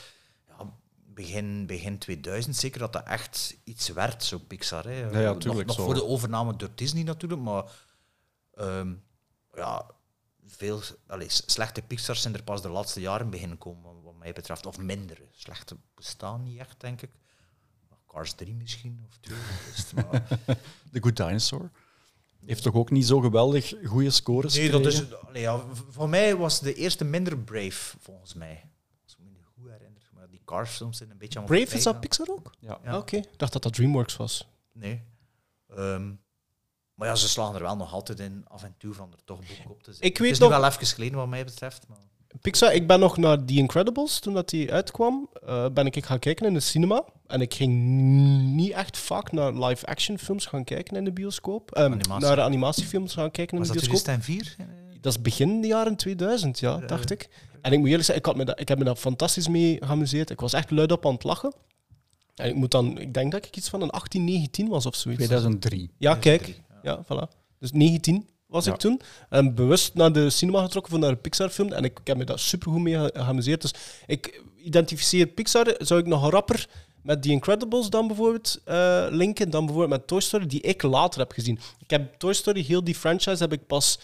[SPEAKER 4] begin, begin 2000 zeker dat dat echt iets werd, zo Pixar. Hè?
[SPEAKER 2] ja,
[SPEAKER 4] Nog-
[SPEAKER 2] tuurlijk,
[SPEAKER 4] Nog,
[SPEAKER 2] zo.
[SPEAKER 4] voor de overname door Disney natuurlijk, maar... ehm, ja, veel allee, s- slechte Pixars zijn er pas de laatste jaren beginnen komen, wat- mij betreft. Of minder. Slechte bestaan niet echt, denk ik. Cars 3 misschien, of 2. is het, maar-
[SPEAKER 2] The Good Dinosaur heeft toch ook niet zo geweldig goede scores
[SPEAKER 4] nee, dat is, allee, ja, voor mij was de eerste minder Brave, volgens mij. Als ik me niet goed herinner. Maar die Cars films zijn een beetje aan
[SPEAKER 3] Brave is dat Pixar ook?
[SPEAKER 2] Ja.
[SPEAKER 4] Ja.
[SPEAKER 3] Ah, Oké, ik dacht dat dat DreamWorks was.
[SPEAKER 4] Nee. Ehm, maar ja, ze slagen er wel nog altijd in, af en toe, van er toch boek op te zetten.
[SPEAKER 3] Ik weet
[SPEAKER 4] het is
[SPEAKER 3] nog-
[SPEAKER 4] nu wel even geleden, wat mij betreft. Maar...
[SPEAKER 3] Pixar, ik ben nog naar The Incredibles, toen dat die uitkwam, eh, ben ik gaan kijken in de cinema. En ik ging niet echt vaak naar live-action films gaan kijken in de bioscoop.
[SPEAKER 4] Animatie.
[SPEAKER 3] naar animatiefilms gaan kijken in
[SPEAKER 4] Was
[SPEAKER 3] de
[SPEAKER 4] dat
[SPEAKER 3] bioscoop.
[SPEAKER 4] 2004?
[SPEAKER 3] Dat is begin de jaren 2000, ja,
[SPEAKER 4] Ja.
[SPEAKER 3] dacht ik. En ik moet eerlijk zeggen, ik, had me dat, ik heb me daar fantastisch mee geamuseerd. Ik was echt luid op aan het lachen. En ik moet dan, ik denk dat ik iets van een 18, 19 was of zoiets.
[SPEAKER 2] 2003.
[SPEAKER 3] Ja, kijk.
[SPEAKER 4] 2003,
[SPEAKER 3] Ja, voilà. Dus 19 was
[SPEAKER 2] Ja.
[SPEAKER 3] ik toen. En bewust naar de cinema getrokken voor naar een Pixar-film. En ik, ik heb me daar supergoed mee ge- geamuseerd. Dus ik identificeer Pixar, zou ik nog rapper met The Incredibles dan bijvoorbeeld eh, linken, dan bijvoorbeeld met Toy Story, die ik later heb gezien. Ik heb Toy Story, heel die franchise, heb ik pas,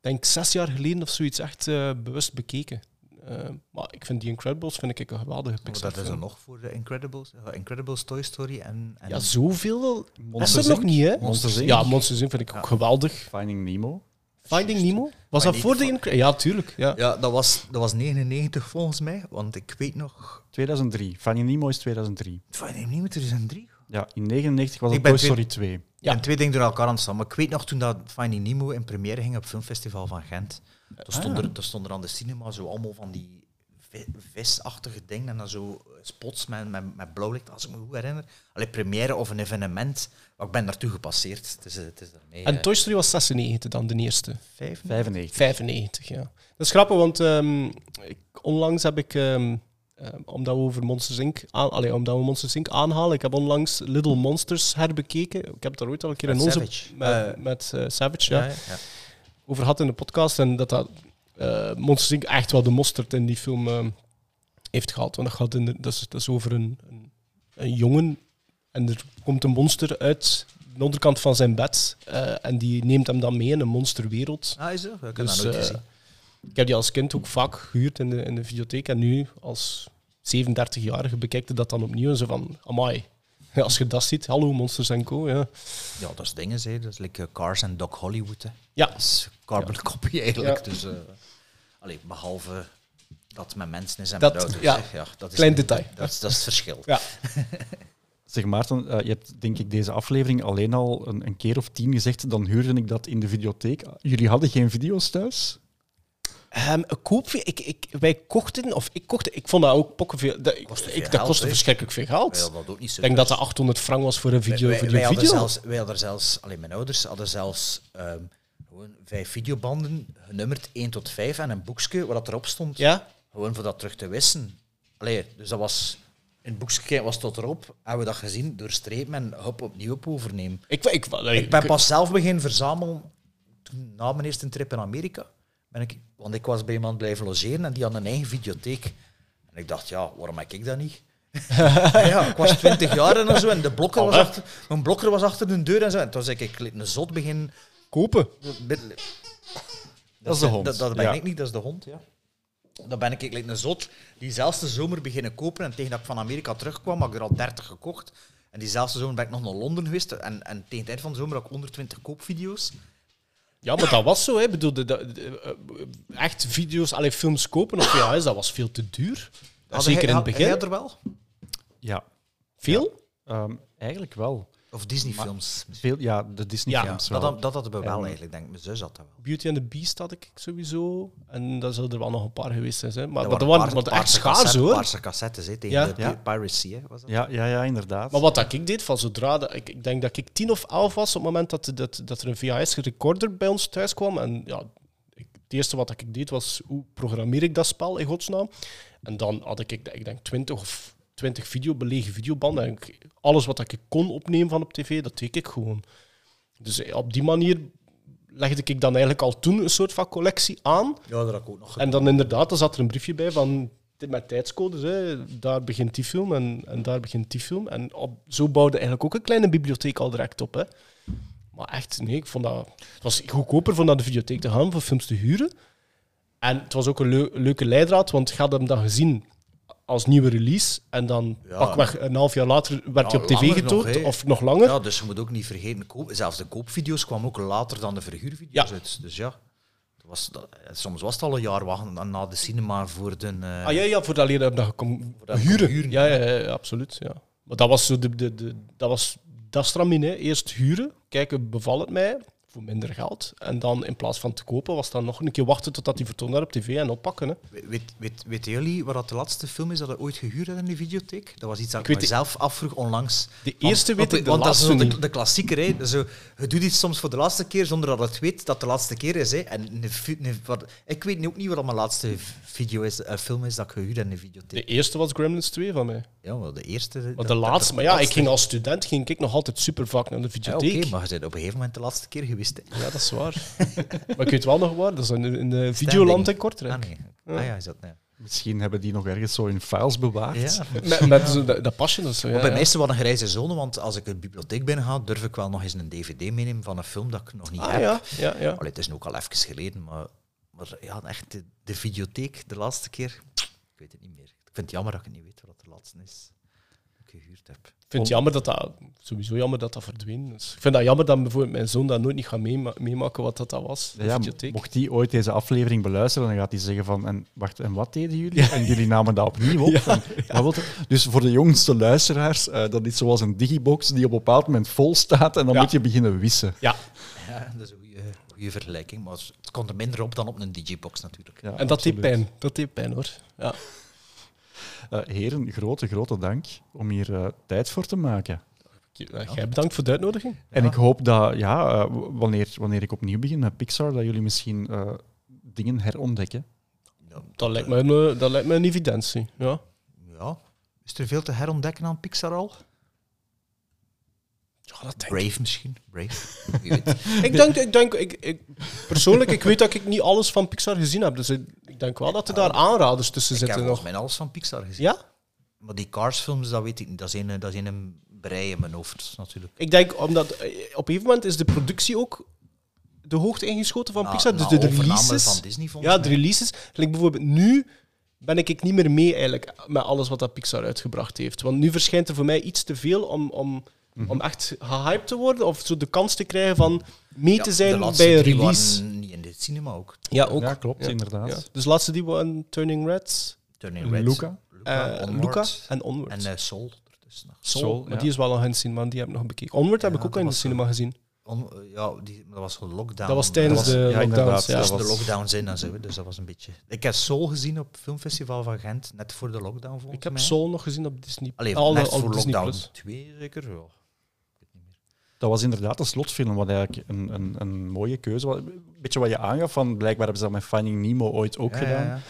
[SPEAKER 3] denk zes jaar geleden of zoiets, echt eh, bewust bekeken. Eh, maar ik vind The Incredibles vind ik een geweldige
[SPEAKER 4] Wat
[SPEAKER 3] Pixar.
[SPEAKER 4] dat is er nog voor de Incredibles? Incredibles, Toy Story en... en
[SPEAKER 3] Ja, zoveel is
[SPEAKER 2] Monsters
[SPEAKER 3] er nog niet, hè?
[SPEAKER 2] Monsters Inc.
[SPEAKER 3] Ja, Monsters Inc. vind ik ook geweldig.
[SPEAKER 2] Finding Nemo.
[SPEAKER 3] Finding Nemo? Was dat voor de Incre- Ja, tuurlijk. Ja.
[SPEAKER 4] Ja, dat was, dat was 99 volgens mij, want ik weet nog...
[SPEAKER 2] 2003. Finding Nemo is 2003.
[SPEAKER 4] Finding Nemo 2003?
[SPEAKER 2] Ja, in 99 was het Toy Story 2.
[SPEAKER 3] Ja.
[SPEAKER 4] En twee dingen door elkaar aan het staan. Maar ik weet nog toen dat Finding Nemo in première ging op het Filmfestival van Gent. Daar stond,
[SPEAKER 3] Ah.
[SPEAKER 4] er, stond er aan de cinema zo allemaal van die vi- visachtige dingen en dan zo spots met, met, met blauw licht, als ik me goed herinner. Allee, première of een evenement. Maar ik ben naartoe gepasseerd. Het is, het is daarmee.
[SPEAKER 3] En
[SPEAKER 4] eh,
[SPEAKER 3] Toy Story was 96 dan, de eerste.
[SPEAKER 4] vijf?
[SPEAKER 2] 95.
[SPEAKER 3] 95, ja. Dat is grappig, want ehm, ik, onlangs heb ik, ehm, omdat we over Monsters Inc. Aan, allee, omdat we Monsters Inc. aanhalen, ik heb onlangs Little Monsters herbekeken. Ik heb daar ooit al een keer
[SPEAKER 4] Met
[SPEAKER 3] in onze...
[SPEAKER 4] Savage.
[SPEAKER 3] Met,
[SPEAKER 4] Eh,
[SPEAKER 3] met eh, Savage, ja.
[SPEAKER 4] Ja, ja.
[SPEAKER 3] over had in de podcast. En dat dat eh Monsters Inc. echt wel de mosterd in die film eh, heeft gehad. Want dat, gaat in de, dat, is, dat is over een, een, een jongen en er komt een monster uit de onderkant van zijn bed. eh, en die neemt hem dan mee in een monsterwereld.
[SPEAKER 4] Ah, is dat? Ik heb
[SPEAKER 3] Dus,
[SPEAKER 4] dat nooit
[SPEAKER 3] eh,
[SPEAKER 4] gezien.
[SPEAKER 3] Ik heb die als kind ook vaak gehuurd in de, in de videotheek. En nu, als 37-jarige, bekijkt je dat dan opnieuw. En zo van, amai. Ja, als je dat ziet, hallo Monsters Co. Ja,
[SPEAKER 4] Ja, dat is dingen, hè. dat is like, eh, Cars en Doc Hollywood. Hè.
[SPEAKER 3] ja.
[SPEAKER 4] Dat is carbon copy eigenlijk.
[SPEAKER 3] Ja.
[SPEAKER 4] Dus, eh, allee, behalve dat met mensen is en
[SPEAKER 3] Dat-
[SPEAKER 4] met auto's.
[SPEAKER 3] ja.
[SPEAKER 4] ja dat is
[SPEAKER 3] Klein detail.
[SPEAKER 4] Dat, is, dat is het verschil.
[SPEAKER 3] ja.
[SPEAKER 2] Zeg Maarten, eh, je hebt denk ik deze aflevering alleen al een, een keer of tien gezegd, dan huurde ik dat in de videotheek. Jullie hadden geen video's thuis?
[SPEAKER 3] Een koopje, ik, ik, wij kochten, of ik kocht, ik vond dat ook pokkenveel. Dat,
[SPEAKER 4] Kostte
[SPEAKER 3] ik, dat kostte verschrikkelijk veel geld.
[SPEAKER 4] Wij hadden.
[SPEAKER 3] Ik denk dat dat 800 frank was voor een video.
[SPEAKER 4] wij,
[SPEAKER 3] voor
[SPEAKER 4] wij,
[SPEAKER 3] die
[SPEAKER 4] hadden
[SPEAKER 3] video.
[SPEAKER 4] zelfs, wij hadden zelfs, alleen mijn ouders hadden zelfs ehm, gewoon vijf videobanden, genummerd 1 tot 5 en een boekje waar dat erop stond.
[SPEAKER 3] Ja?
[SPEAKER 4] Gewoon voor dat terug te wissen. Allee, dus dat was... In het boekje was tot erop, hebben we dat gezien, doorstrepen en hop, opnieuw op overnemen.
[SPEAKER 3] Ik, ik, ik,
[SPEAKER 4] Ik ben pas zelf begin verzamelen toen, na mijn eerste trip in Amerika. Ben ik, want ik was bij iemand blijven logeren en die had een eigen videotheek. En ik dacht, ja, waarom heb ik dat niet? ja, ik was 20 jaar en zo en de blokker was achter, mijn blokker was achter de deur en zo. En toen zei ik, ik een zot begin...
[SPEAKER 3] kopen.
[SPEAKER 2] Dat is de hond,
[SPEAKER 4] Dat, dat ben
[SPEAKER 2] ja.
[SPEAKER 4] ik niet, dat is de hond, ja. Dan ben ik, ik like een zot diezelfde zomer beginnen kopen. En tegen dat ik van Amerika terugkwam, had ik er al 30 gekocht. En diezelfde zomer ben ik nog naar Londen geweest. En, en tegen het eind van de zomer had ik 120 koopvideo's.
[SPEAKER 3] Ja, maar dat was zo. Hè. Bedoel, de, de- de- eh, echt video's, alleen films kopen op VHS, dat was veel te duur.
[SPEAKER 4] Had
[SPEAKER 3] Zeker
[SPEAKER 4] hij-
[SPEAKER 3] in het
[SPEAKER 4] had-
[SPEAKER 3] begin.
[SPEAKER 4] Jij er wel?
[SPEAKER 2] Ja,
[SPEAKER 3] Veel?
[SPEAKER 2] ehm, eigenlijk wel.
[SPEAKER 4] Of Disney-films?
[SPEAKER 2] Ja, de
[SPEAKER 4] Ja,
[SPEAKER 2] Disney-films wel.
[SPEAKER 4] dat, dat hadden we wel
[SPEAKER 2] En-
[SPEAKER 4] eigenlijk, denk ik. Mijn zus had dat wel.
[SPEAKER 3] Beauty and the Beast had ik sowieso. En daar zullen er wel nog een paar geweest zijn. Hè. Maar,
[SPEAKER 4] Dat
[SPEAKER 3] maar
[SPEAKER 4] waren
[SPEAKER 3] waren echt schaars
[SPEAKER 4] cassette-
[SPEAKER 3] hoor.
[SPEAKER 4] Paarse cassettes, hè, tegen
[SPEAKER 3] Ja.
[SPEAKER 4] de
[SPEAKER 2] Ja.
[SPEAKER 4] piracy, hè, was dat?
[SPEAKER 2] Ja, ja, ja, inderdaad.
[SPEAKER 3] Maar wat dat ik deed, van zodra dat, ik, ik denk dat ik tien of elf was op het moment dat, dat, dat er een VHS-recorder bij ons thuis kwam. En ja, ik, het eerste wat ik deed was, hoe programmeer ik dat spel in godsnaam? En dan had ik, ik denk, twintig of twintig video, belegen videobanden. En ik- alles wat ik kon opnemen van op tv, dat deed ik gewoon. Dus eh, op die manier legde ik dan eigenlijk al toen een soort van collectie aan.
[SPEAKER 4] Ja, dat had ik ook nog
[SPEAKER 3] En dan inderdaad, dan zat er een briefje bij van dit met tijdscodes. Hè. Daar begint die film en, en daar begint die film. En op, zo bouwde eigenlijk ook een kleine bibliotheek al direct op. Hè. Maar echt, nee, ik vond dat... Het was goedkoper voor naar de videotheek te gaan, voor films te huren. En het was ook een leu- leuke leidraad, want je had hem dan gezien als nieuwe release. En dan
[SPEAKER 4] Ja.
[SPEAKER 3] pakweg een half jaar later werd hij
[SPEAKER 4] Ja,
[SPEAKER 3] op tv getoond,
[SPEAKER 4] nog,
[SPEAKER 3] of nog langer.
[SPEAKER 4] Ja, dus je moet ook niet vergeten, koop, zelfs de koopvideo's kwamen ook later dan de verhuurvideo's
[SPEAKER 3] Ja.
[SPEAKER 4] uit. Dus ja, was, dat, soms was het al een jaar wachten dan na de cinema voor de... eh,
[SPEAKER 3] Ah ja, ja voor dat leren dat je kon huren.
[SPEAKER 4] huren,
[SPEAKER 3] Ja, ja, ja, absoluut. Ja. Maar dat was zo de, de, de, dat was dat stramien, hè. Eerst huren, kijken, bevalt het mij, voor minder geld. En dan in plaats van te kopen, was dan nog een keer wachten totdat die vertoond werd op tv en oppakken. Hè.
[SPEAKER 4] Weet, weet, weten jullie wat dat de laatste film is dat we ooit gehuurd in de videotheek? Dat was iets dat
[SPEAKER 3] Ik
[SPEAKER 4] ik, mezelf afvroeg onlangs.
[SPEAKER 3] De eerste
[SPEAKER 4] want,
[SPEAKER 3] weet ik, de
[SPEAKER 4] Want dat is de, de klassieker. Hè. Zo, je doet iets soms voor de laatste keer zonder dat het weet dat de laatste keer is. Hè. En wat, ik weet nu ook niet wat mijn laatste video is, eh, film is dat ik gehuurd heb in de
[SPEAKER 3] De
[SPEAKER 4] videotheek.
[SPEAKER 3] eerste was Gremlins 2 van mij.
[SPEAKER 4] Ja, wel de eerste.
[SPEAKER 3] Maar de
[SPEAKER 4] dat-
[SPEAKER 3] laatste, maar ja, ik ging als student ging ik nog altijd super vaak naar de
[SPEAKER 4] Ja, Oké,
[SPEAKER 3] videotheek.
[SPEAKER 4] maar je bent op een gegeven moment de laatste keer geweest. Hè.
[SPEAKER 3] Ja, dat is waar. maar ik weet wel nog waar, dat is in, in de Videoland in Kortrijk.
[SPEAKER 4] Ah, nee. Ah ja, is dat nee.
[SPEAKER 2] Misschien hebben die nog ergens zo in files bewaard.
[SPEAKER 4] Ja.
[SPEAKER 3] Met, met zo dat, dat pasje. Dat zo, ja,
[SPEAKER 4] Maar bij mij is het wel een grijze zone, want als ik een bibliotheek binnen ga, durf ik wel nog eens een dvd meenemen van een film dat ik nog niet
[SPEAKER 3] Ah
[SPEAKER 4] heb.
[SPEAKER 3] ja, ja, ja.
[SPEAKER 4] Allee, het is nu ook al even geleden, maar, maar ja, echt de, de videotheek, de laatste keer, ik weet het niet meer. Ik vind het jammer dat ik niet weet wat de laatste is gehuurd heb.
[SPEAKER 3] Ik vind het jammer dat dat, sowieso jammer dat dat verdwenen is. Ik vind dat jammer dat bijvoorbeeld mijn zoon dat nooit niet gaat meema- meemaken wat dat, dat was,
[SPEAKER 2] Ja, mocht die ooit deze aflevering beluisteren, dan gaat hij zeggen van... En, wacht, en wat deden jullie? En jullie namen dat opnieuw op. En? Dus voor de jongste luisteraars, eh, dat is zoals een digibox die op een bepaald moment vol staat en dan
[SPEAKER 3] Ja.
[SPEAKER 2] moet je beginnen wissen.
[SPEAKER 3] Ja,
[SPEAKER 4] Ja, dat is een goede, goede vergelijking, maar het komt er minder op dan op een digibox natuurlijk.
[SPEAKER 2] Ja,
[SPEAKER 3] en dat deed pijn. Dat deed pijn, hoor. Ja.
[SPEAKER 2] Eh, heren, grote, grote dank om hier eh, tijd voor te maken.
[SPEAKER 3] Jij bedankt voor de uitnodiging.
[SPEAKER 2] En ik hoop dat, ja, eh, wanneer, wanneer ik opnieuw begin met Pixar, dat jullie misschien eh, dingen herontdekken.
[SPEAKER 4] Ja,
[SPEAKER 3] Dat lijkt me een, dat lijkt me een evidentie. Ja.
[SPEAKER 4] ja. Is er veel te herontdekken aan Pixar al?
[SPEAKER 3] Ja, dat denk ik.
[SPEAKER 4] Brave misschien? Brave?
[SPEAKER 3] Ik denk, ik denk ik, ik, persoonlijk, ik weet dat ik niet alles van Pixar gezien heb. Dus ik, ik denk wel dat er daar aanraders tussen
[SPEAKER 4] Ik heb
[SPEAKER 3] zitten
[SPEAKER 4] volgens
[SPEAKER 3] nog.
[SPEAKER 4] mij alles van Pixar gezien.
[SPEAKER 3] Ja?
[SPEAKER 4] Maar die Cars-films, dat weet ik niet. Dat is een, dat is een brei in mijn hoofd, natuurlijk.
[SPEAKER 3] Ik denk, omdat eh, op een gegeven moment is de productie ook de hoogte ingeschoten van
[SPEAKER 4] Na-
[SPEAKER 3] Pixar. Dus
[SPEAKER 4] na
[SPEAKER 3] de, releases.
[SPEAKER 4] van Disney,
[SPEAKER 3] ja, de releases. Gelijk bijvoorbeeld nu ben ik ik niet meer mee eigenlijk met alles wat dat Pixar uitgebracht heeft. Want nu verschijnt er voor mij iets te veel om, om, Om echt gehyped te worden of zo de kans te krijgen van mee
[SPEAKER 4] Ja,
[SPEAKER 3] te
[SPEAKER 4] de
[SPEAKER 3] zijn bij een release.
[SPEAKER 4] niet in dit cinema ook.
[SPEAKER 3] Ja, ook.
[SPEAKER 2] Ja, klopt,
[SPEAKER 3] Ja.
[SPEAKER 2] inderdaad.
[SPEAKER 3] Ja. Dus laatste die waren Turning Reds,
[SPEAKER 4] Turning
[SPEAKER 2] En
[SPEAKER 4] Red,
[SPEAKER 2] Luca.
[SPEAKER 4] Luca,
[SPEAKER 3] eh, Luca en Onward.
[SPEAKER 4] en eh, Soul.
[SPEAKER 3] Soul,
[SPEAKER 2] Soul,
[SPEAKER 3] maar die is wel nog in het cinema, die heb ik nog bekeken. Onward heb ik ook
[SPEAKER 4] dat
[SPEAKER 3] in de cinema gezien.
[SPEAKER 4] On- ja, die, maar dat was zo'n lockdown.
[SPEAKER 3] Dat was tijdens
[SPEAKER 2] was-
[SPEAKER 3] de
[SPEAKER 2] ja,
[SPEAKER 3] lockdowns. Ja.
[SPEAKER 2] was-
[SPEAKER 4] de lockdowns in en zo. Dus dat was een beetje... Ik heb Soul gezien op het filmfestival van Gent, net voor de lockdown volgens
[SPEAKER 3] Ik heb
[SPEAKER 4] mij.
[SPEAKER 3] Soul nog gezien op Disney.
[SPEAKER 4] Allee,
[SPEAKER 3] Alle-
[SPEAKER 4] net voor
[SPEAKER 3] Disney
[SPEAKER 4] lockdown
[SPEAKER 3] Plus.
[SPEAKER 4] 2 zeker. Ja.
[SPEAKER 2] Dat was inderdaad een slotfilm, wat eigenlijk een, een, een mooie keuze was. Een beetje wat je aangaf, van blijkbaar hebben ze dat met Finding Nemo ooit ook
[SPEAKER 4] Ja,
[SPEAKER 2] gedaan.
[SPEAKER 4] ja,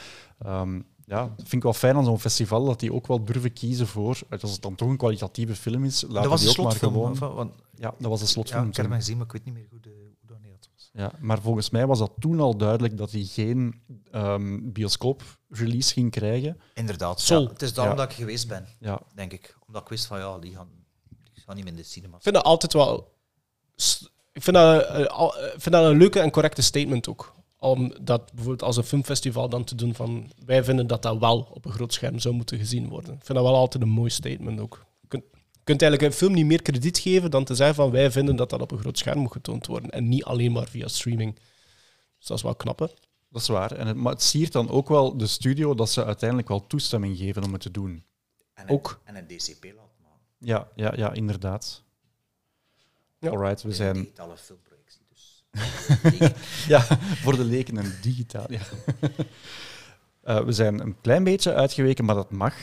[SPEAKER 4] ja.
[SPEAKER 2] Ehm, ja, dat vind ik wel fijn aan zo'n festival, dat die ook wel durven kiezen voor, als het dan toch een kwalitatieve film is, laten
[SPEAKER 4] Dat was
[SPEAKER 2] die
[SPEAKER 4] een
[SPEAKER 2] ook maar gewoon...
[SPEAKER 4] van-
[SPEAKER 2] Ja, dat was
[SPEAKER 4] Ja,
[SPEAKER 2] slotfilm.
[SPEAKER 4] ik heb hem gezien, maar ik weet niet meer hoe, de, hoe dat was.
[SPEAKER 2] Ja, maar volgens mij was dat toen al duidelijk dat hij geen ehm, bioscoop-release ging krijgen.
[SPEAKER 4] Inderdaad.
[SPEAKER 3] Soul.
[SPEAKER 4] Ja, het is daarom
[SPEAKER 2] Ja.
[SPEAKER 4] dat ik geweest ben,
[SPEAKER 2] Ja,
[SPEAKER 4] denk ik. Omdat ik wist van ja, die gaan, gaan niet meer in de cinema.
[SPEAKER 3] Ik vind dat altijd wel... Ik vind dat, eh, eh, ik vind dat een leuke en correcte statement ook. Om dat bijvoorbeeld als een filmfestival dan te doen van... Wij vinden dat dat wel op een groot scherm zou moeten gezien worden. Ik vind dat wel altijd een mooi statement ook. Je kunt, je kunt eigenlijk een film niet meer krediet geven dan te zeggen van... Wij vinden dat dat op een groot scherm moet getoond worden. En niet alleen maar via streaming. Dus dat is wel knap, hè?
[SPEAKER 2] dat is waar. En het, maar het siert dan ook wel de studio dat ze uiteindelijk wel toestemming geven om het te doen.
[SPEAKER 4] En
[SPEAKER 3] Ook.
[SPEAKER 4] En een DCP laten maken.
[SPEAKER 2] Ja, ja, ja inderdaad.
[SPEAKER 3] Ja.
[SPEAKER 2] Alright, we
[SPEAKER 4] Een
[SPEAKER 2] zijn...
[SPEAKER 4] digitale filmprojectie. Dus.
[SPEAKER 2] Ja, voor de leken en digitaal. Ja. Eh, we zijn een klein beetje uitgeweken, maar dat mag.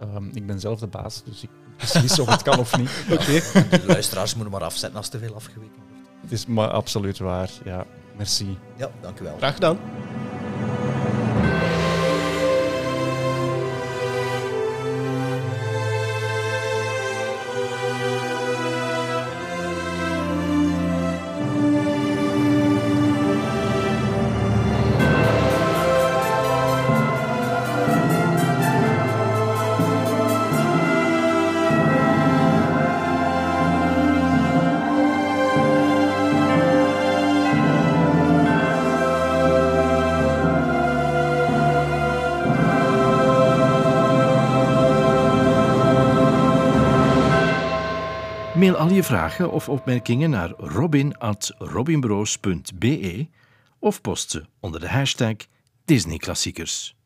[SPEAKER 2] Ehm, ik ben zelf de baas, dus ik beslis of het kan of niet. Oké.
[SPEAKER 4] de luisteraars moeten maar afzetten als te veel afgeweken wordt.
[SPEAKER 2] Het is maar absoluut waar. Ja, merci.
[SPEAKER 4] Ja, dank u wel.
[SPEAKER 3] Graag gedaan.
[SPEAKER 1] Vragen of opmerkingen naar robin.robinbroos.be of post ze onder de hashtag Disneyklassiekers.